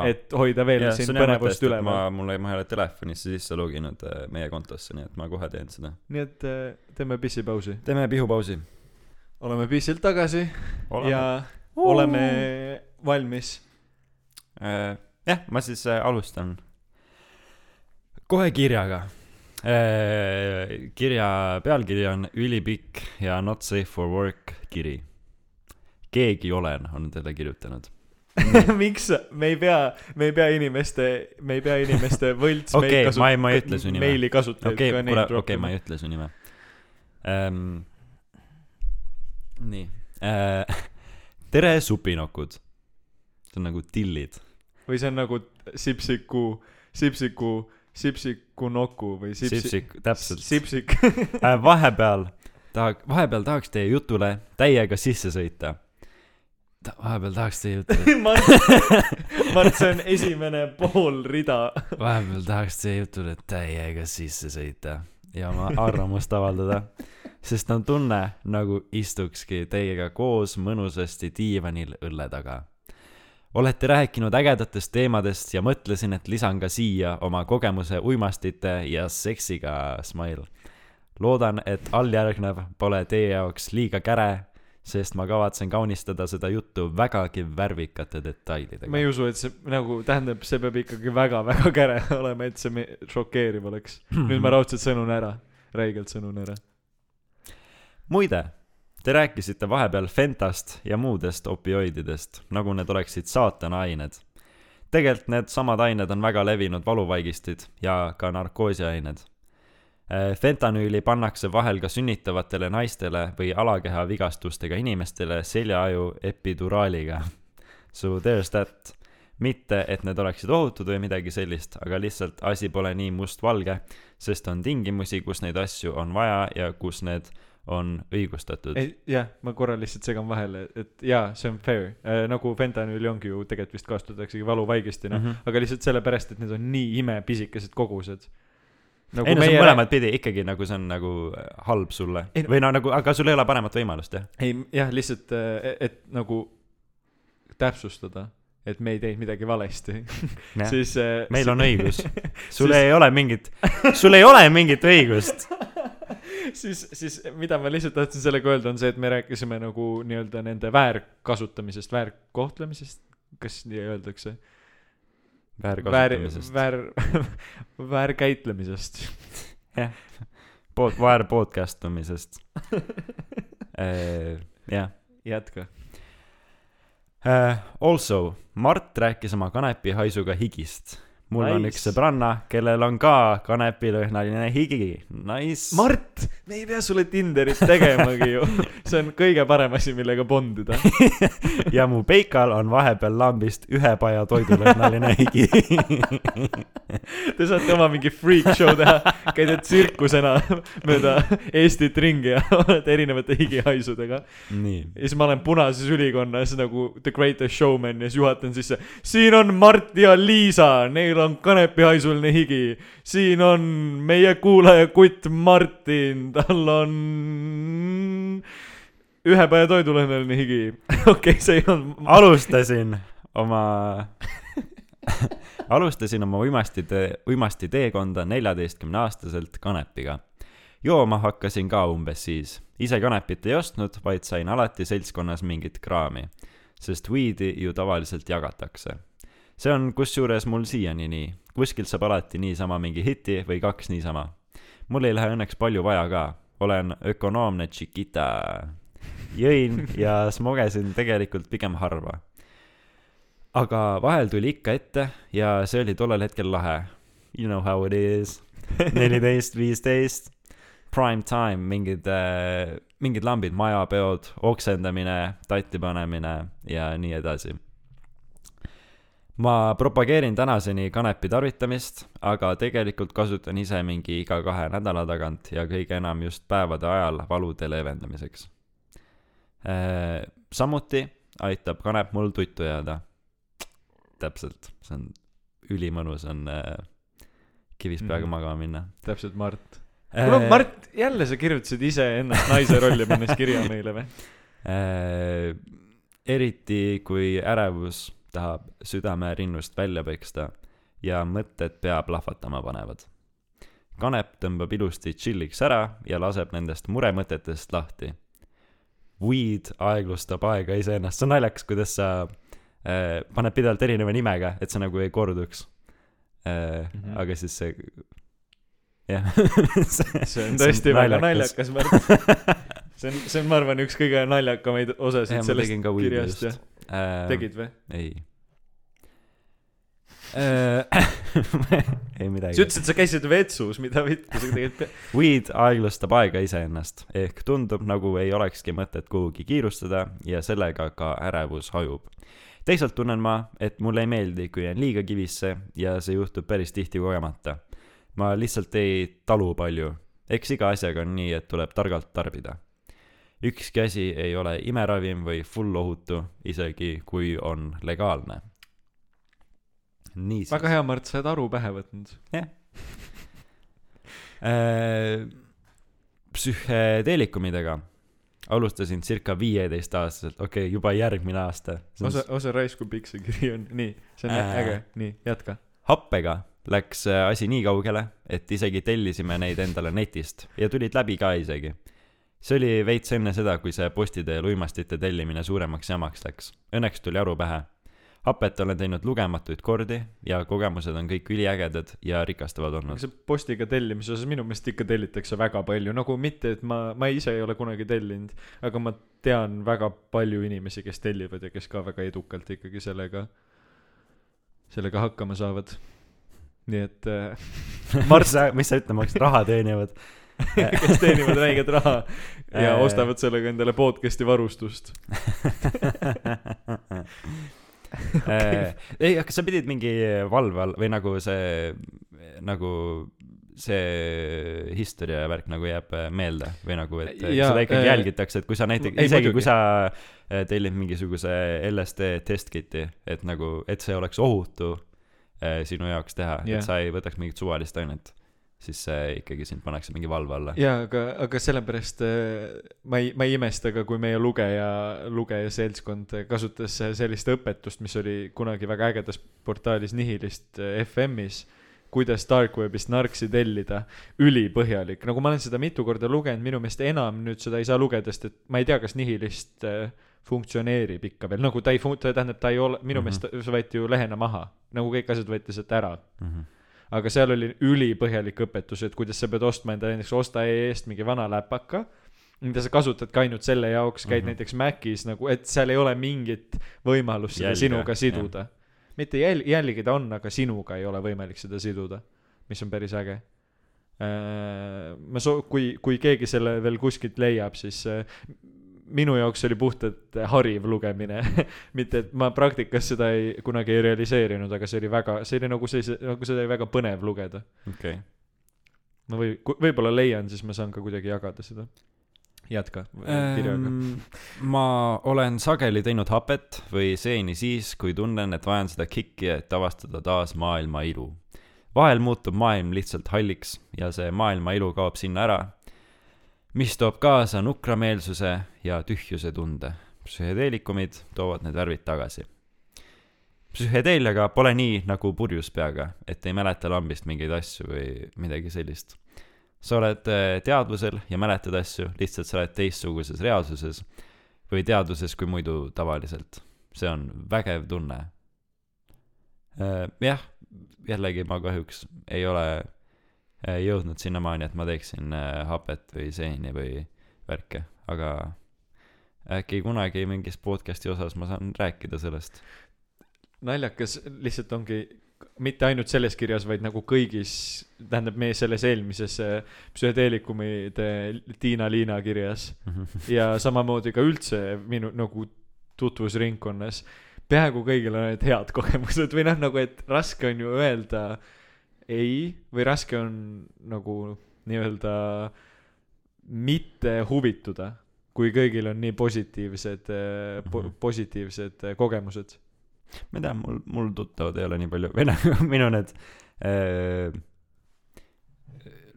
et hoida veel Jaa, siin põnevust üleval. ma, mul ei, ma ei ole telefonisse sisse loginud äh, meie kontosse, nii et ma kohe teen seda. nii et äh, teeme pissipausi. teeme pihupausi. oleme pissilt tagasi oleme. ja oleme valmis. äh,. jah, ma siis alustan kohe kirjaga kirja pealkiri on ülipikk ja not safe for work kiri. keegi olen on talle kirjutanud. <laughs> miks me ei pea, me ei pea inimeste, me ei pea inimeste võlts Okei, ma ei- ma ei ütle su nime. meili kasutajaid okei ka okay,, neid kuule, okei, rohkem ma ei ütle su nime ähm,. nii äh. <laughs> tere, supinokud. see on nagu tillid. või see on nagu sipsiku, sipsiku, sipsiku noku või sipsi-, sipsik, täpselt. sipsik äh, vahepeal tahak-, vahepeal tahaks teie jutule täiega sisse sõita Ta,. Vahepeal tahaks teie jutule, <laughs> Mart, Mart, see on esimene pool rida. vahepeal tahaks teie jutule täiega sisse sõita ja oma arvamust avaldada, sest on tunne, nagu istukski teiega koos mõnusasti diivanil õlle taga. olete rääkinud ägedatest teemadest ja mõtlesin, et lisan ka siia oma kogemuse uimastite ja seksiga, smile. loodan, et alljärgnev pole teie jaoks liiga käre, sest ma kavatsen kaunistada seda juttu vägagi värvikate detailidega ma ei. usu, et see nagu tähendab, see peab ikkagi väga-väga käre <laughs> olema, et see šokeeriv oleks. nüüd ma raudselt sõnun ära, räigelt sõnun ära. muide, te rääkisite vahepeal Fentast ja muudest opioididest, nagu need oleksid saatana ained. tegelikult needsamad ained on väga levinud valuvaigistid ja ka narkoosiained. Fentanüüli pannakse vahel ka sünnitavatele naistele või alakeha vigastustega inimestele seljaaju epiduraaliga. So there's that. mitte, et need oleksid ohutud või midagi sellist, aga lihtsalt asi pole nii mustvalge, sest on tingimusi, kus neid asju on vaja ja kus need on õigustatud. jah, ma korra lihtsalt segan vahele, et jaa, see on fair äh,. nagu fentanüüli ongi ju tegelikult vist kasutataksegi valuvaigistina mm, Mhm. -hmm. aga lihtsalt sellepärast, et need on nii imepisikesed kogused. Nagu ei no see on mõlemat pidi ikkagi nagu see on nagu äh, halb sulle. Ei või no nagu aga sul ei ole paremat võimalust jah? Ei jah lihtsalt äh, et nagu täpsustada et me ei teinud midagi valesti. <laughs> Siis äh, meil on õigus. <laughs> Sul Siis- ei ole mingit sul ei ole mingit õigust. <laughs> Siis siis mida ma lihtsalt tahtsin sellega öelda on see et me rääkisime nagu nii-öelda nende väärkasutamisest väärkohtlemisest kas nii öeldakse väärkasutamisest. Väär väärkäitlemisest. Pod- väär podcast umisest jah. <laughs> Jätka Uh, also, Mart rääkis oma kanepihaisuga higist. Mul nice. on üks sõbranna, kellel on ka kanepilõhnaline higi. Nice. Mart me ei pea sulle Tinderit tegemagi ju see on kõige parem asi millega bondida <laughs> ja mu peikal on vahepeal lambist ühe paja toidulõhnaline higi <laughs> te saate oma mingi freak show teha käite tsirkusena mööda Eestit ringi ja olete erinevate higihaisudega ja siis ma olen punases ülikonnas nagu The Greatest Showman ja siis juhatan sisse. siin on Mart ja Liisa, neil on kanepihaisuline higi. siin on meie kuulaja kutt Martin, tal on ühe päeva toidulõhnaline higi. <laughs> okei, see ei olnud. alustasin oma <laughs> alustasin oma uimastite, uimasti teekonda neljateistkümne aastaselt kanepiga. jooma hakkasin ka umbes siis. ise kanepit ei ostnud, vaid sain alati seltskonnas mingit kraami, sest weed'i ju tavaliselt jagatakse. See on kusjuures mul siiani nii, kuskilt saab alati niisama mingi hiti või kaks niisama. mul ei lähe õnneks palju vaja ka, olen ökonoomne Chiquita. jõin ja smogesin tegelikult pigem harva aga vahel tuli ikka ette ja see oli tollel hetkel lahe. You know how it is. <laughs> neliteist, viisteist, prime time, mingid äh,, mingid lambid, majapeod, oksendamine, tatti panemine ja nii edasi. Ma propageerin tänaseni kanepi tarvitamist, aga tegelikult kasutan ise mingi iga kahe nädala tagant ja kõige enam just päevade ajal valude leevendamiseks äh,. samuti aitab kanep mul tuttu jääda täpselt, see on ülimõnus on äh, kivis peaga Mhm. magama minna täpselt Mart. kuule äh, Mart, jälle sa kirjutasid iseennast naise rolli pannes kirja meile või? eriti kui ärevus tahab südame rinnust välja peksta ja mõtted pea plahvatama panevad. kanep tõmbab ilusti chilliks ära ja laseb nendest muremõtetest lahti. Weed aeglustab aega iseennast, see on naljakas, kuidas sa äh, paned pidevalt erineva nimega, et see nagu ei korduks äh,. Mm. -hmm. aga siis see jah <laughs> see on tõesti väga naljakas Mart see on see on ma arvan üks kõige naljakamaid osasid ma sellest kirjast jah äh, tegid või? ei. Äh, <laughs> ei midagi sa ütlesid sa käisid vetsus mida vittu sa tegelikult Weed aeglustab aega iseennast. Ehk tundub nagu ei olekski mõtet kuhugi kiirustada ja sellega ka ärevus hajub. Teisalt tunnen ma et mulle ei meeldi kui jään liiga kivisse ja see juhtub päris tihti kogemata. Ma lihtsalt ei talu palju. Eks iga asjaga on nii et tuleb targalt tarbida ükski asi ei ole imeravim või full ohutu isegi kui on legaalne. Niisiis väga hea Mart sa oled aru pähe võtnud. Äh, psühhedeelikumidega. Alustasin circa viieteistaastaselt, okei okay,, juba järgmine aasta. osa osa raisk kui pikk see kiri on. Nii see on Äh. äge. Nii jätka. Happega läks äh, asi nii kaugele, et isegi tellisime neid endale netist. Ja tulid läbi ka isegi. See oli veits enne seda, kui see posti teel uimastite tellimine suuremaks jamaks läks. Õnneks tuli aru pähe. hapet olen teinud lugematuid kordi ja kogemused on kõik üliägedad ja rikastavad olnud. see postiga tellimise osas minu meelest ikka tellitakse väga palju nagu mitte et ma ma ise ei ole kunagi tellinud aga ma tean väga palju inimesi kes tellivad ja kes ka väga edukalt ikkagi sellega sellega hakkama saavad nii et äh, <laughs> Mart, mis sa ütlema hakkasid, raha teenivad <laughs> kes teenivad räiget raha ja Äh. ostavad sellega endale podcast'i varustust <laughs> okay. ei, aga sa pidid mingi valve all või nagu see, nagu see historia värk nagu jääb meelde või nagu, et Jaa, seda ikkagi äh, jälgitakse, et kui sa näiteks, ei, isegi muidugi. kui sa äh, tellid mingisuguse LSD testkit'i, et nagu, et see oleks ohutu äh, sinu jaoks teha yeah., et sa ei võtaks mingit suvalist ainet, siis see ikkagi sind pannakse mingi valve alla. jaa, aga, aga sellepärast äh, ma ei, ma ei imesta ka, kui meie lugeja, lugeja seltskond kasutas sellist õpetust, mis oli kunagi väga ägedas portaalis Nihilist äh, FM-is, kuidas Dark Webist narksi tellida, ülipõhjalik, nagu ma olen seda mitu korda lugenud, minu meelest enam nüüd seda ei saa lugeda, sest et ma ei tea, kas Nihilist äh, funktsioneerib ikka veel, nagu ta ei fun-, tähendab, ta ei ole, minu meelest mm -hmm. see võeti ju lehena maha, nagu kõik asjad võeti sealt ära Mhm. Aga seal oli ülipõhjalik õpetus, et kuidas sa pead ostma endale näiteks osta EE-st mingi vana läpaka, mida sa kasutadki ainult selle jaoks, käid mm. -hmm. näiteks Macis nagu, et seal ei ole mingit võimalust seda Jälge, sinuga siduda. mitte jäl-, jälgida on, aga sinuga ei ole võimalik seda siduda, mis on päris äge. ma soo-, kui, kui keegi selle veel kuskilt leiab, siis äh, minu jaoks oli puhtalt hariv lugemine <laughs> mitte, et ma praktikas seda ei, kunagi ei realiseerinud, aga see oli väga, see oli nagu sellise, nagu seda oli väga põnev lugeda. okei, ma või, võib-olla leian, siis ma saan ka kuidagi jagada seda. jätka kirjaga. Ähm, ma olen sageli teinud hapet või seeni siis, kui tunnen, et vajan seda kikki, et avastada taas maailma ilu. vahel muutub maailm lihtsalt halliks ja see maailma ilu kaob sinna ära, mis toob kaasa nukrameelsuse ja tühjuse tunde. psühhedeelikumid toovad need värvid tagasi. psühhedeeliaga pole nii nagu purjus peaga, et ei mäleta lambist mingeid asju või midagi sellist sa oled äh, teadvusel ja mäletad asju, lihtsalt sa oled teistsuguses reaalsuses või teadvuses kui muidu tavaliselt. see on vägev tunne. jah, jällegi ma kahjuks ei ole jõudnud sinnamaani, et ma teeksin äh, hapet või seeni või värke, aga äkki kunagi mingis podcast'i osas ma saan rääkida sellest. naljakas lihtsalt ongi mitte ainult selles kirjas, vaid nagu kõigis, tähendab meie selles eelmises äh, psühhedeelikumide Tiina-Liina kirjas ja samamoodi ka üldse minu nagu tutvusringkonnas. peaaegu kõigil on need head kogemused või noh, nagu et raske on ju öelda ei või raske on nagu nii-öelda mitte huvituda, kui kõigil on nii positiivsed mm, -hmm. Mhm. positiivsed äh, kogemused. ma ei tea, mul, mul tuttavad ei ole nii palju, või noh, <laughs> minu need äh,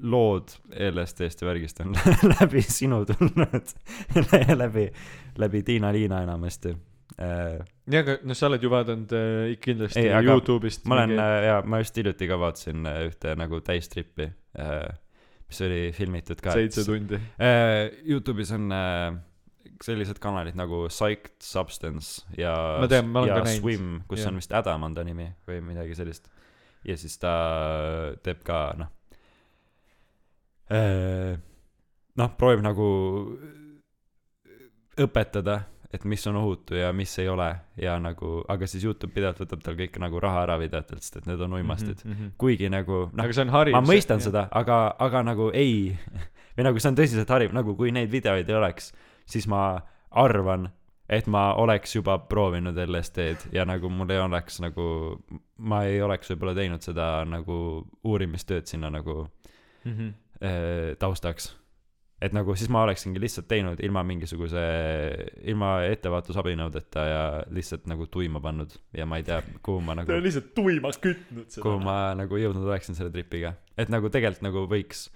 lood LSD-st ja värgist on <laughs> läbi sinu tulnud <laughs> läbi, läbi Tiina-Liina enamasti äh,. ja, aga noh, sa oled ju vaadanud äh, kindlasti Ei, Youtube'ist ma olen äh, jaa, ma just hiljuti ka vaatasin äh, ühte nagu täistrippi äh,, mis oli filmitud ka. seitse tundi. äh,. Youtube'is on äh, sellised kanalid nagu Psyched Substance ja Ma tean, ma olen ja ka näinud. Swim, kus Jah. on vist Adam on ta nimi või midagi sellist. ja siis ta teeb ka noh äh,, noh, proovib nagu õpetada, et mis on ohutu ja mis ei ole ja nagu, aga siis Youtube pidevalt võtab tal kõik nagu raha ära videotelt, sest et need on uimastid mm. mm. -hmm. kuigi nagu noh see ma mõistan seda, aga, aga nagu ei, või nagu see on tõsiselt hariv, nagu kui neid videoid ei oleks, siis ma arvan, et ma oleks juba proovinud LSD-d ja nagu mul ei oleks nagu, ma ei oleks võib-olla teinud seda nagu uurimistööd sinna nagu mm. -hmm. äh, taustaks. Et nagu siis ma oleksingi lihtsalt teinud ilma mingisuguse, ilma ettevaatusabinõudeta ja lihtsalt nagu tuima pannud ja ma ei tea, kuhu ma <laughs> nagu ta on lihtsalt tuima kütnud kuhu seda. ma nagu jõudnud oleksin selle tripiga. et nagu tegelikult nagu võiks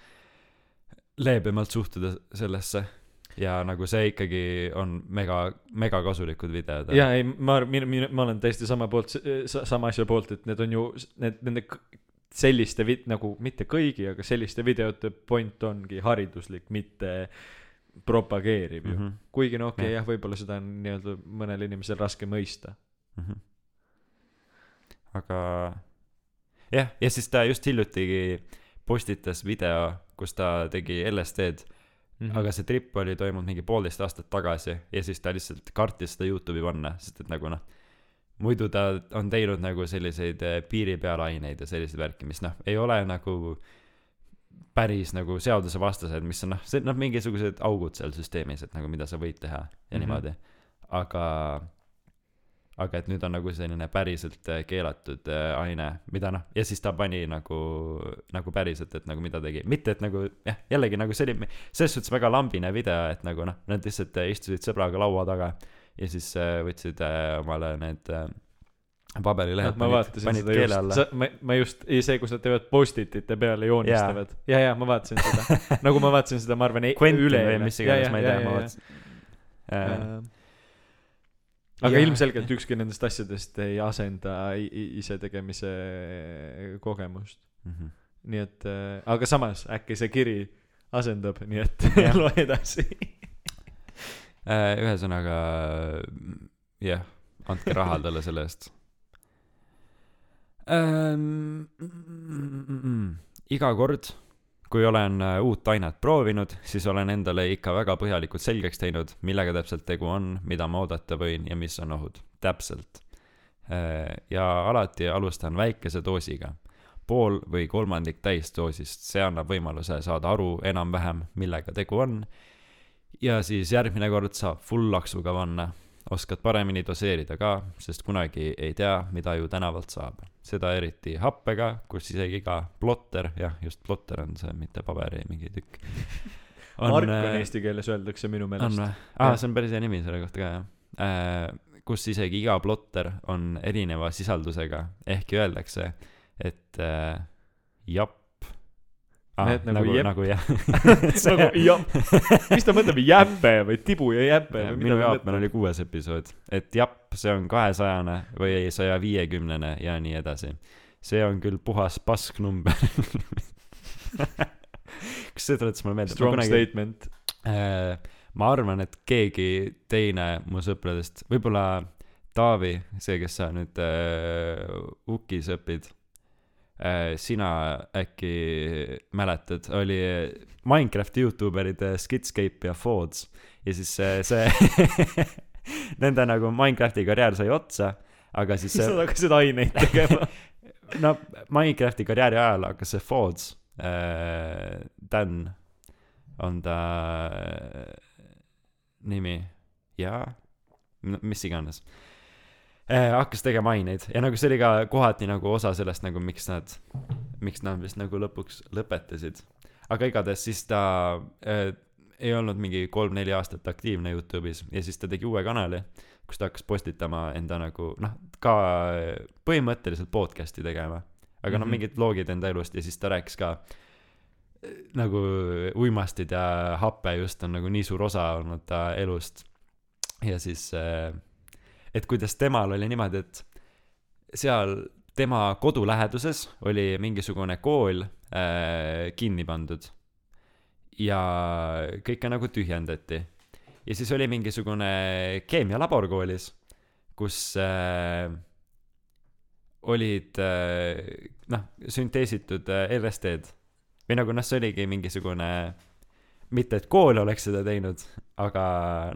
leebemalt suhtuda sellesse ja nagu see ikkagi on mega, mega kasulikud videod. ja ei, ma, ma olen täiesti sama poolt, sama asja poolt, et need on ju, need, nende selliste vid-, nagu mitte kõigi, aga selliste videote point ongi hariduslik, mitte propageeriv ju mm. -hmm. kuigi no okei okay,, Jah. jah, võib-olla seda on nii-öelda mõnel inimesel raske mõista. mhm. aga jah, ja siis ta just hiljutigi postitas video, kus ta tegi LSD-d mm. -hmm. aga see trip oli toimunud mingi poolteist aastat tagasi ja siis ta lihtsalt kartis seda Youtube'i panna, sest et nagu noh, muidu ta on teinud nagu selliseid eh, piiri peal aineid ja selliseid värki, mis noh, ei ole nagu päris nagu seadusevastased, mis on noh, see noh, mingisugused augud seal süsteemis, et nagu mida sa võid teha ja mm. -hmm. niimoodi. aga, aga et nüüd on nagu selline päriselt eh, keelatud eh, aine, mida noh, ja siis ta pani nagu, nagu päriselt, et nagu mida tegi, mitte et nagu jah, jällegi nagu see oli selles suhtes väga lambine video, et nagu noh, nad lihtsalt istusid sõbraga laua taga ja siis äh, võtsid äh, omale need äh, paberilehed ma panid, panid seda keele alla, ma, ma just, see, kus nad teevad post-it'ite peale joonistavad. ja, ja ma vaatasin seda. <laughs> nagu ma vaatasin seda, ma arvan, Quentin üle mis iganes, ma ei tea, ma vaatasin. aga Jaa. ilmselgelt ükski nendest asjadest ei asenda isetegemise kogemust. Mhm. nii et aga samas äkki see kiri asendab, nii et <laughs> loe edasi. Äh, ühesõnaga jah, andke raha talle selle eest. iga kord, kui olen äh, uut ainet proovinud, siis olen endale ikka väga põhjalikult selgeks teinud, millega täpselt tegu on, mida ma oodata võin ja mis on ohud. täpselt. ja alati alustan väikese doosiga, pool või kolmandik täisdoosist, see annab võimaluse saada aru enam-vähem, millega tegu on ja siis järgmine kord saab full laksuga panna. oskad paremini doseerida ka, sest kunagi ei tea, mida ju tänavalt saab. seda eriti happega, kus isegi iga plotter, jah, just plotter on see, mitte paberi mingi tükk. <laughs> Mark on eesti keeles öeldakse minu on meelest. või? aa, see on päris hea nimi selle kohta ka, jah. kus isegi iga plotter on erineva sisaldusega, ehkki öeldakse, et äh, japp ah,. Need nagu nagu, jepp. nagu jah. <laughs> nagu <laughs> jah, mis ta mõtleb, jäpe või tibu ja jäpe või minu mida meil mõtleb? oli kuues episood, et japp, see on kahesajane või saja viiekümnene ja nii edasi. see on küll puhas pasknumber. <laughs> kas see tuletas mulle meelde? Strong statement. Äh, ma arvan, et keegi teine mu sõpradest, võib-olla Taavi, see, kes sa nüüd äh, UK-s õpid sina äkki mäletad, oli Minecrafti Youtuberid äh, Skitscape ja Fords. Ja siis see, <laughs> nende nagu Minecrafti karjäär sai otsa, aga siis see nad hakkasid aineid tegema. <laughs> no Minecrafti karjääri ajal hakkas see Fords äh,, Dan on ta äh, nimi. Ja no, mis iganes äh,. hakkas tegema aineid ja nagu see oli ka kohati nagu osa sellest nagu miks nad, miks nad vist nagu lõpuks lõpetasid. aga igatahes siis ta äh, ei olnud mingi kolm-neli aastat aktiivne Youtube'is ja siis ta tegi uue kanali, kus ta hakkas postitama enda nagu noh, ka põhimõtteliselt podcast'i tegema. aga noh, Mhm. mingid vlogid enda elust ja siis ta rääkis ka eh, nagu uimastid ja hape just on nagu nii suur osa olnud ta elust. ja siis, et kuidas temal oli niimoodi, et seal tema kodu läheduses oli mingisugune kool äh, kinni pandud ja kõike nagu tühjendati. ja siis oli mingisugune keemialabor koolis, kus äh, olid äh, noh, sünteesitud äh, LSD-d või nagu noh, see oligi mingisugune, mitte et kool oleks seda teinud, aga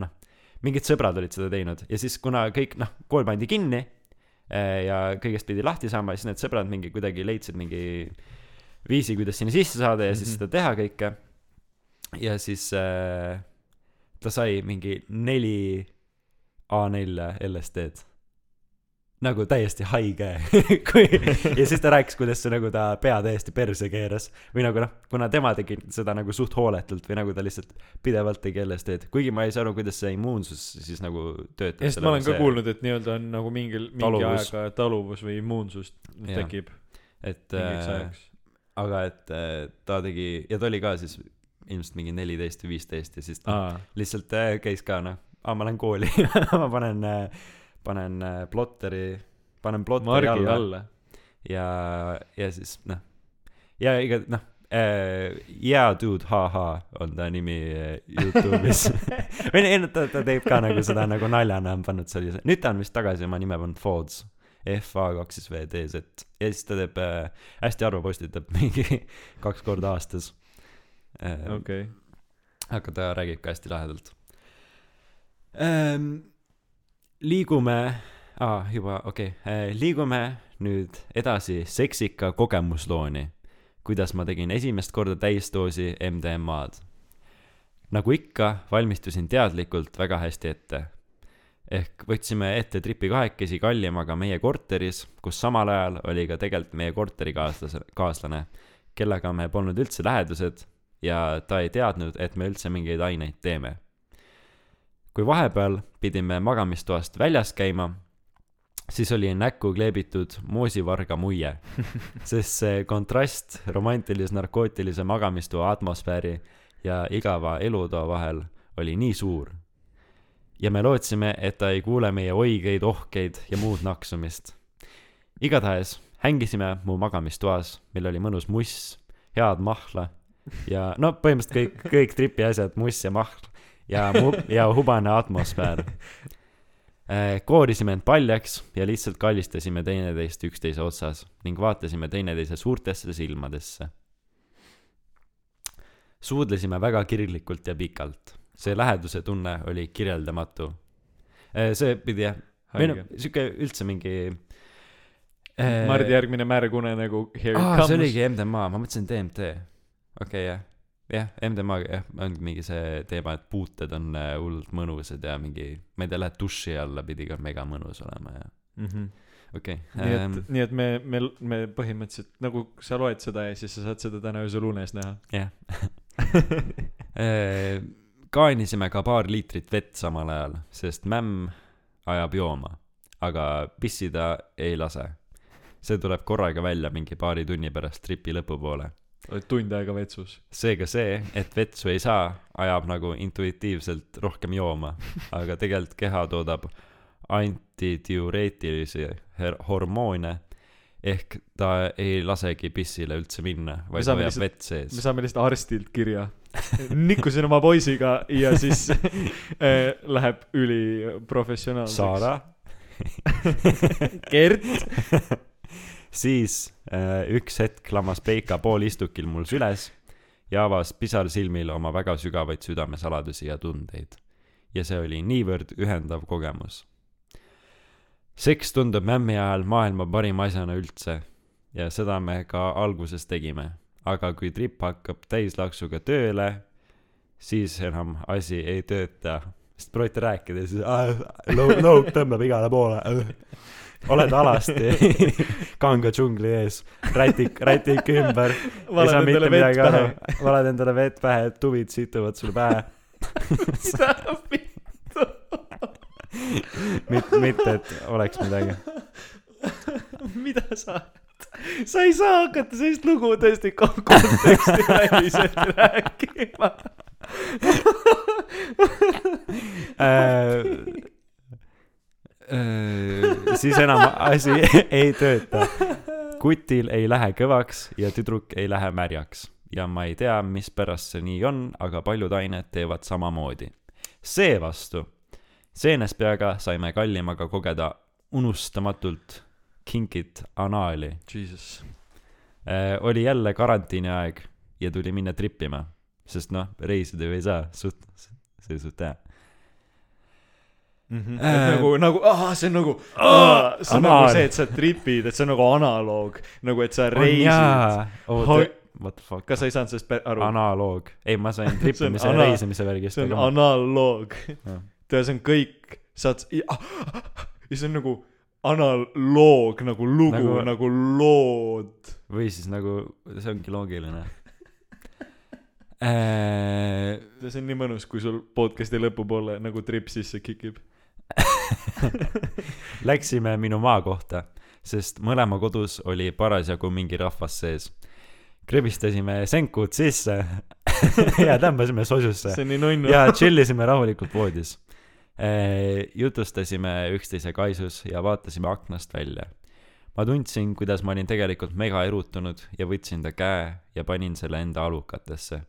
noh, mingid sõbrad olid seda teinud ja siis kuna kõik noh, kool pandi kinni äh, ja kõigest pidi lahti saama, siis need sõbrad mingi kuidagi leidsid mingi viisi, kuidas sinna sisse saada ja siis Mhm. seda teha kõike. ja siis äh, ta sai mingi neli A4 LSD-d. Nagu täiesti haige <laughs> kui ja siis ta rääkis, kuidas see nagu ta pea täiesti perse keeras. või nagu noh, kuna tema tegi seda nagu suht hooletult või nagu ta lihtsalt pidevalt tegi LSD-d, kuigi ma ei saa aru, kuidas see immuunsus siis nagu töötab. sest ma olen ka kuulnud, et nii-öelda on nagu mingil, mingi Taluvus. aega taluvus või immuunsus tekib et äh, aga et äh, ta tegi ja ta oli ka siis ilmselt mingi neliteist või viisteist ja siis ta aa, lihtsalt äh, käis ka noh, aa ma lähen kooli <laughs> ma panen äh,, panen äh, plotteri, panen plotteri margi alla, alla. ja, ja siis noh, ja iga noh äh,, Yeah dude haha on ta nimi äh, Youtube'is <laughs> või ei, ta, ta teeb ka nagu seda nagu naljana on pannud sellise, nüüd ta on vist tagasi oma nime pannud Fords. F A kaks siis V D Z ja siis ta teeb äh,, hästi harva postitab <laughs> mingi kaks korda aastas äh,. okei. aga ta räägib ka hästi lahedalt ähm,. liigume, aa juba okei okay., liigume nüüd edasi seksika kogemuslooni. kuidas ma tegin esimest korda täisdoosi MDMA-d. nagu ikka, valmistusin teadlikult väga hästi ette. ehk võtsime ette tripi kahekesi kallimaga meie korteris, kus samal ajal oli ka tegelikult meie korterikaaslase, kaaslane, kellega me polnud üldse lähedased ja ta ei teadnud, et me üldse mingeid aineid teeme. Kui vahepeal pidime magamistoast väljas käima, siis oli näkku kleebitud moosivarga muie, <laughs> sest see kontrast romantilise narkootilise magamistoa atmosfääri ja igava elutoa vahel oli nii suur. ja me lootsime, et ta ei kuule meie oigeid, ohkeid ja muud naksumist. igatahes hängisime mu magamistoas, meil oli mõnus muss, head mahla ja no põhimõtteliselt kõik, kõik tripi asjad, muss ja mahl ja mu-, ja hubane atmosfäär. <laughs> koorisime end paljaks ja lihtsalt kallistasime teineteist üksteise otsas ning vaatasime teineteise suurtesse silmadesse. suudlesime väga kirglikult ja pikalt. see läheduse tunne oli kirjeldamatu. see pidi jah, või noh, sihuke üldse mingi. Mardi järgmine märg unenägu Here it see comes. oligi MDMA, ma mõtlesin DMT. okei okay,, jah. jah, MDMA, jah, ongi mingi see teema, et puuted on äh, hullult mõnusad ja mingi, ma ei tea, lähed duši alla, pidi ka mega mõnus olema ja Mhm. okei nii okay,. et, nii et me, me, me põhimõtteliselt nagu sa loed seda ja siis sa saad seda täna öösel unes näha. jah. <laughs> kaanisime ka paar liitrit vett samal ajal, sest mämm ajab jooma, aga pissida ei lase. see tuleb korraga välja mingi paari tunni pärast tripi lõpupoole. Oled tund aega vetsus. seega see, et vetsu ei saa, ajab nagu intuitiivselt rohkem jooma, aga tegelikult keha toodab antidiureetilisi hormoone ehk ta ei lasegi pissile üldse minna, vaid hoiab vett sees me. saame lihtsalt arstilt kirja. nikkusin oma poisiga ja siis äh, <laughs> läheb üliprofessionaalseks. Saara. Gert. Siis äh, üks hetk lammas Peika poolistukil mul süles ja avas pisarsilmil oma väga sügavaid südamesaladusi ja tundeid. ja see oli niivõrd ühendav kogemus. seks tundub mämmi ajal maailma parima asjana üldse ja seda me ka alguses tegime. aga kui tripp hakkab täislaksuga tööle, siis enam asi ei tööta. sest proovite rääkida ja siis loog tõmbab igale poole. <laughs> oled alasti <laughs> kanga džungli ees, rätik, rätik ümber, ei saa mitte midagi aru, valad endale vett pähe, tuvid situvad sul pähe. <laughs> mitte, mitte, et oleks midagi. <laughs> mida sa, sa ei saa hakata sellist lugu tõesti kon- konteksti väliselt rääkima. Äh, siis enam asi <laughs> ei tööta. kutil ei lähe kõvaks ja tüdruk ei lähe märjaks ja ma ei tea, mispärast see nii on, aga paljud ained teevad samamoodi. seevastu seenespeaga saime kallimaga kogeda unustamatult kinkit anaali. Jesus. äh, oli jälle karantiini aeg ja tuli minna tripima, sest noh, reisida ju ei saa, suht, see suht hea. Mm -hmm. Äh, et nagu, nagu, see on nagu, see on anaal. nagu see, et sa tripid, et see on nagu analoog, nagu et sa reisid. oota Hoi-, what the fuck, kas sa ei saanud sellest aru? analoog, ei ma sain trippimise ja reisimise värgist, see on analoog. Tead, see on kõik, saad, ja see on nagu analoog nagu lugu Nagu- nagu, lood. või siis nagu, see ongi loogiline <laughs> äh,. see on nii mõnus, kui sul podcast'i lõpupoole nagu trip sisse kikib. <laughs> Läksime minu maa kohta, sest mõlema kodus oli parasjagu mingi rahvas sees. kribistasime senkud sisse <laughs> ja tõmbasime sosusse see on nii nunnu. ja tšillisime rahulikult voodis. jutustasime üksteise kaisus ja vaatasime aknast välja. ma tundsin, kuidas ma olin tegelikult mega erutunud ja võtsin ta käe ja panin selle enda alukatesse,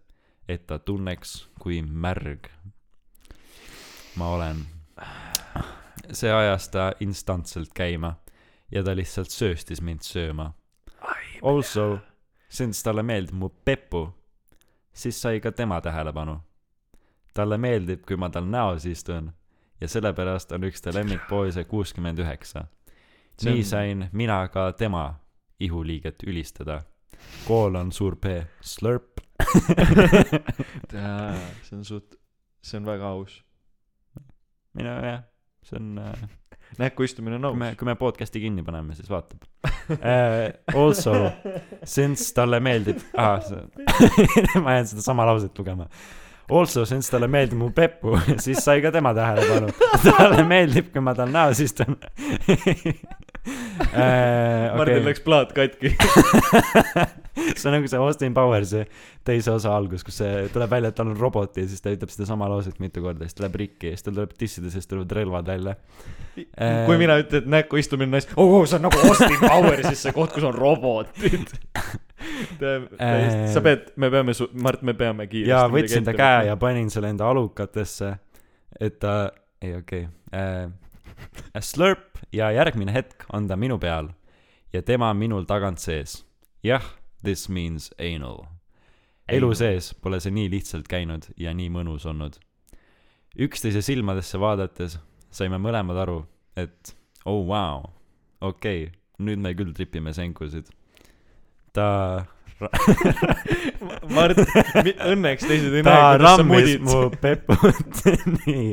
et ta tunneks, kui märg ma olen. See ajas ta instantselt käima ja ta lihtsalt sööstis mind sööma. Also, since talle meeldib mu pepu, siis sai ka tema tähelepanu talle meeldib, kui ma tal näos istun ja sellepärast on üks ta lemmikpoise kuuskümmend üheksa. See on- nii sain mina ka tema ihuliiget ülistada. kool on suur P, slurp. see on suht, see on väga aus. minu jah, see on äh,, näkku istumine on kui me, aus. kui me podcast'i kinni paneme, siis vaatab uh. <laughs> Also, since talle meeldib ah,, <laughs> ma jään sedasama lauset lugema. Also, since talle meeldib mu Peppu, <laughs> siis sai ka tema tähelepanu. <laughs> talle meeldib, kui ma tal näo sistun <laughs> äh,. Martin läks plaat katki. see on nagu see Austin Powersi teise osa algus, kus see tuleb välja, et tal on robot ja siis ta ütleb sedasama lauset mitu korda, siis ta läheb rikki ja siis tal tuleb tissida, siis tulevad relvad välja. kui mina ütlen, et näkku istumine naist, oo, see on nagu Austin Powersis see koht, kus on robotid. <laughs> sa pead, me peame su-, Mart, me peame kiiresti. ja võtsin ta käe ja panin selle enda alukatesse, et ta, ei okei okay. äh,, slurp ja järgmine hetk on ta minu peal ja tema minul tagant sees. jah, this means anal. elu sees pole see nii lihtsalt käinud ja nii mõnus olnud. üksteise silmadesse vaadates saime mõlemad aru, et oh wow, okei okay,, nüüd me küll tripime senkusid. Ta <laughs> Mart, õnneks teised ei näe, kuidas sa rammis mudid mu. peput <laughs> nii,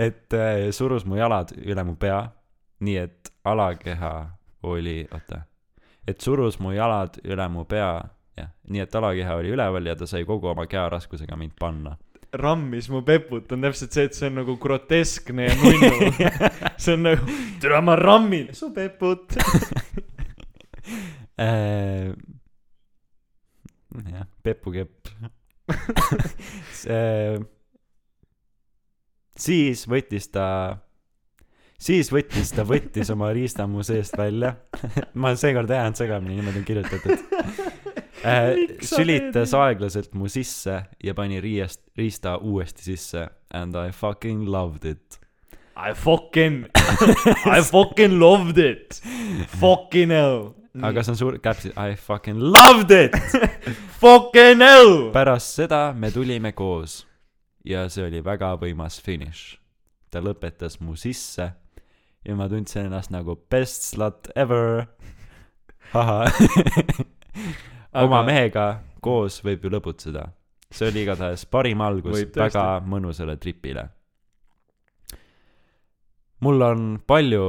et äh, surus mu jalad üle mu pea, nii et alakeha oli, oota, et surus mu jalad üle mu pea, jah, nii et alakeha oli üleval ja ta sai kogu oma keharaskusega mind panna. rammis mu peput on täpselt see, et see on nagu groteskne ja nunnu. <laughs> see on nagu, tere, ma rammin su peput. Äh, jah, pepukepp. <laughs> siis võttis ta, siis võttis ta, võttis oma riista mu seest välja. <laughs> ma seekord ei ajanud segamini, niimoodi on kirjutatud. <laughs> Sa sülitas aeglaselt mu sisse ja pani riiest, riista uuesti sisse and I fucking loved it. I fucking, I fucking loved it. Fucking hell. Aga see on suur, käpsi, I fucking loved it. <laughs> Fucking hell. pärast seda me tulime koos ja see oli väga võimas finiš. ta lõpetas mu sisse ja ma tundsin ennast nagu best slut ever. ahah, <laughs> oma mehega koos võib ju lõbutseda. see oli igatahes parim algus väga mõnusale tripile. mul on palju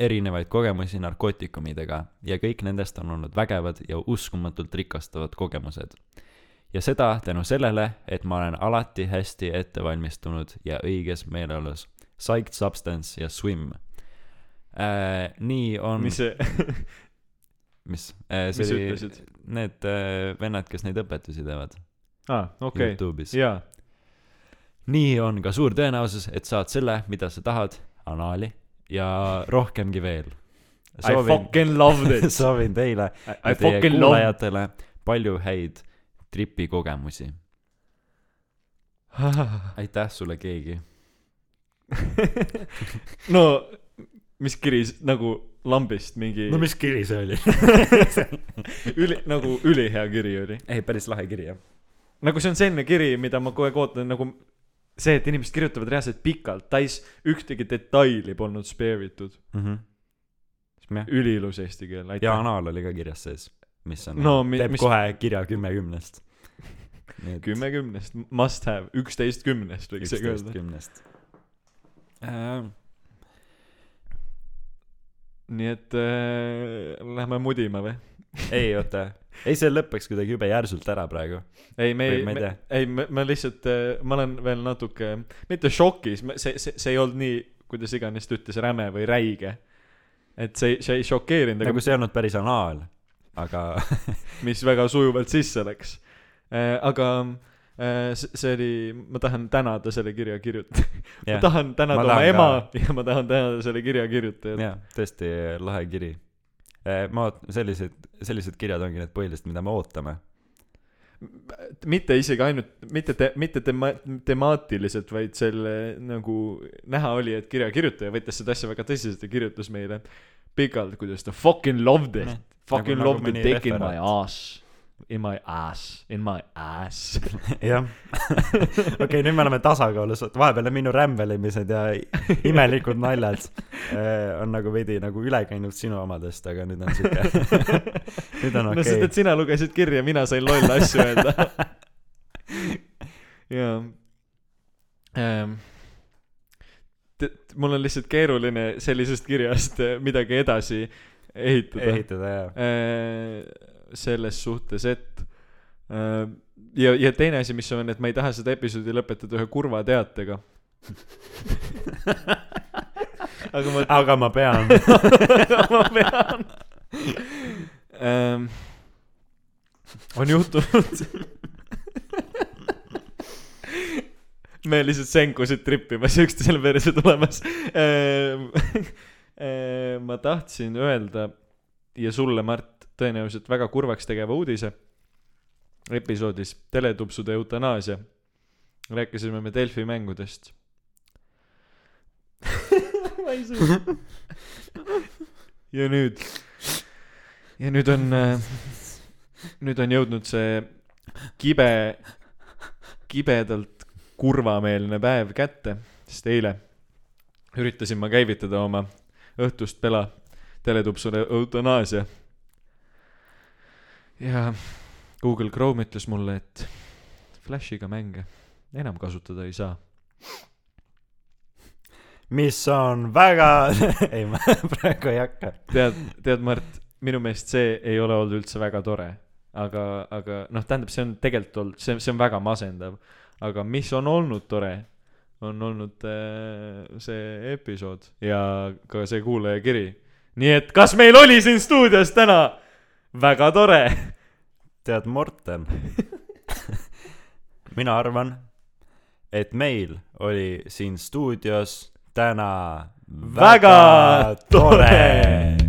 erinevaid kogemusi narkootikumidega ja kõik nendest on olnud vägevad ja uskumatult rikastavad kogemused. ja seda tänu sellele, et ma olen alati hästi ette valmistunud ja õiges meeleolus. Psyched Substance ja Swim äh,. nii on, mis see, <laughs> mis äh,, mis oli ütlesid? need äh, vennad, kes neid õpetusi teevad aa, okei, Youtube'is. jaa. nii on ka suur tõenäosus, et saad selle, mida sa tahad, anaali ja rohkemgi veel. I fucking loved it. <laughs> soovin teile I, ja I teie fucking loved kuulajatele palju häid tripikogemusi. <laughs> aitäh sulle, keegi. <laughs> no mis kiri nagu lambist mingi no, mis kiri see oli? üli nagu ülihea kiri oli ei, päris lahe kiri jah. nagu see on selline kiri mida ma kogu aeg ootan nagu see et inimesed kirjutavad reaalselt pikalt täis ühtegi detaili polnud spare itud jah, üliilus eesti keel ja aitäh Anaal oli ka kirjas sees, mis on No mi- teeb mis- kohe kirja kümme kümnest. kümme kümnest must have üksteist kümnest võiks isegi üksteist öelda kümnest äh,. Nii et äh, lähme mudima või? Ei oota, ei see lõpeks kuidagi jube järsult ära praegu. ei me ei me, ei ma lihtsalt äh, ma olen veel natuke mitte šokis see see see ei olnud nii kuidas iganes ta ütles räme või räige. Et see see ei šokeerinud nagu see ei olnud päris anaal, aga <laughs> mis väga sujuvalt sisse läks. Äh, aga see see oli ma tahan tänada selle kirja kirjutajat <laughs> ma jah, tahan tänada Ma oma ema ka. <laughs> ja ma tahan tänada selle kirja kirjutajat jah, tõesti lahe kiri. ma oot-, sellised, sellised kirjad ongi need põhilised, mida me ootame. mitte isegi ainult mitte te, mitte tema- temaatiliselt vaid selle nagu näha oli et kirja kirjutaja võttis seda asja väga tõsiselt ja kirjutas meile pikalt kuidas ta fucking loved it Noh, fucking nagu loved the mõni dick in my ass in my ass in my ass. <laughs> Jah. okei, nüüd me oleme tasakaalus, vahepeal on minu rämbelemised ja imelikud naljad eh, on nagu veidi nagu üle käinud sinu omadest, aga nüüd on siuke, <laughs> nüüd on no sest okei. et sina lugesid kirja mina sain lolle asju öelda. <laughs> Jaa. Ähm, t- mul on lihtsalt keeruline sellisest kirjast eh, midagi edasi ehitada. Ehitada ja Äh, selles suhtes, et ja, ja teine asi, mis on, et ma ei taha seda episoodi lõpetada ühe kurva teatega. <laughs> aga ma, aga ma pean. <laughs> ma pean ähm,. on juhtunud. me lihtsalt senkusid trippimas ja üksteisele perse tulemas ähm. <laughs> ähm, ma tahtsin öelda ja sulle, Mart, tõenäoliselt väga kurvaks tegeva uudise episoodis Teletupsude eutanaasia rääkisime me Delfi mängudest. <laughs> ma ei suuda. ja nüüd, ja nüüd on, nüüd on jõudnud see kibe, kibedalt kurvameelne päev kätte, sest eile üritasin ma käivitada oma õhtust pela teletupsude eutanaasia. Ja Google Chrome ütles mulle, et Flashiga mänge enam kasutada ei saa. mis on väga, <laughs> ei ma praegu ei hakka. tead, tead, Mart, minu meelest see ei ole olnud üldse väga tore. aga, aga noh, tähendab, see on tegelikult olnud, see, see on väga masendav. aga mis on olnud tore, on olnud äh, see episood ja ka see kuulajakiri. nii et kas meil oli siin stuudios täna väga tore? tead, Morten, mina arvan, et meil oli siin stuudios täna Väga tore. reedeti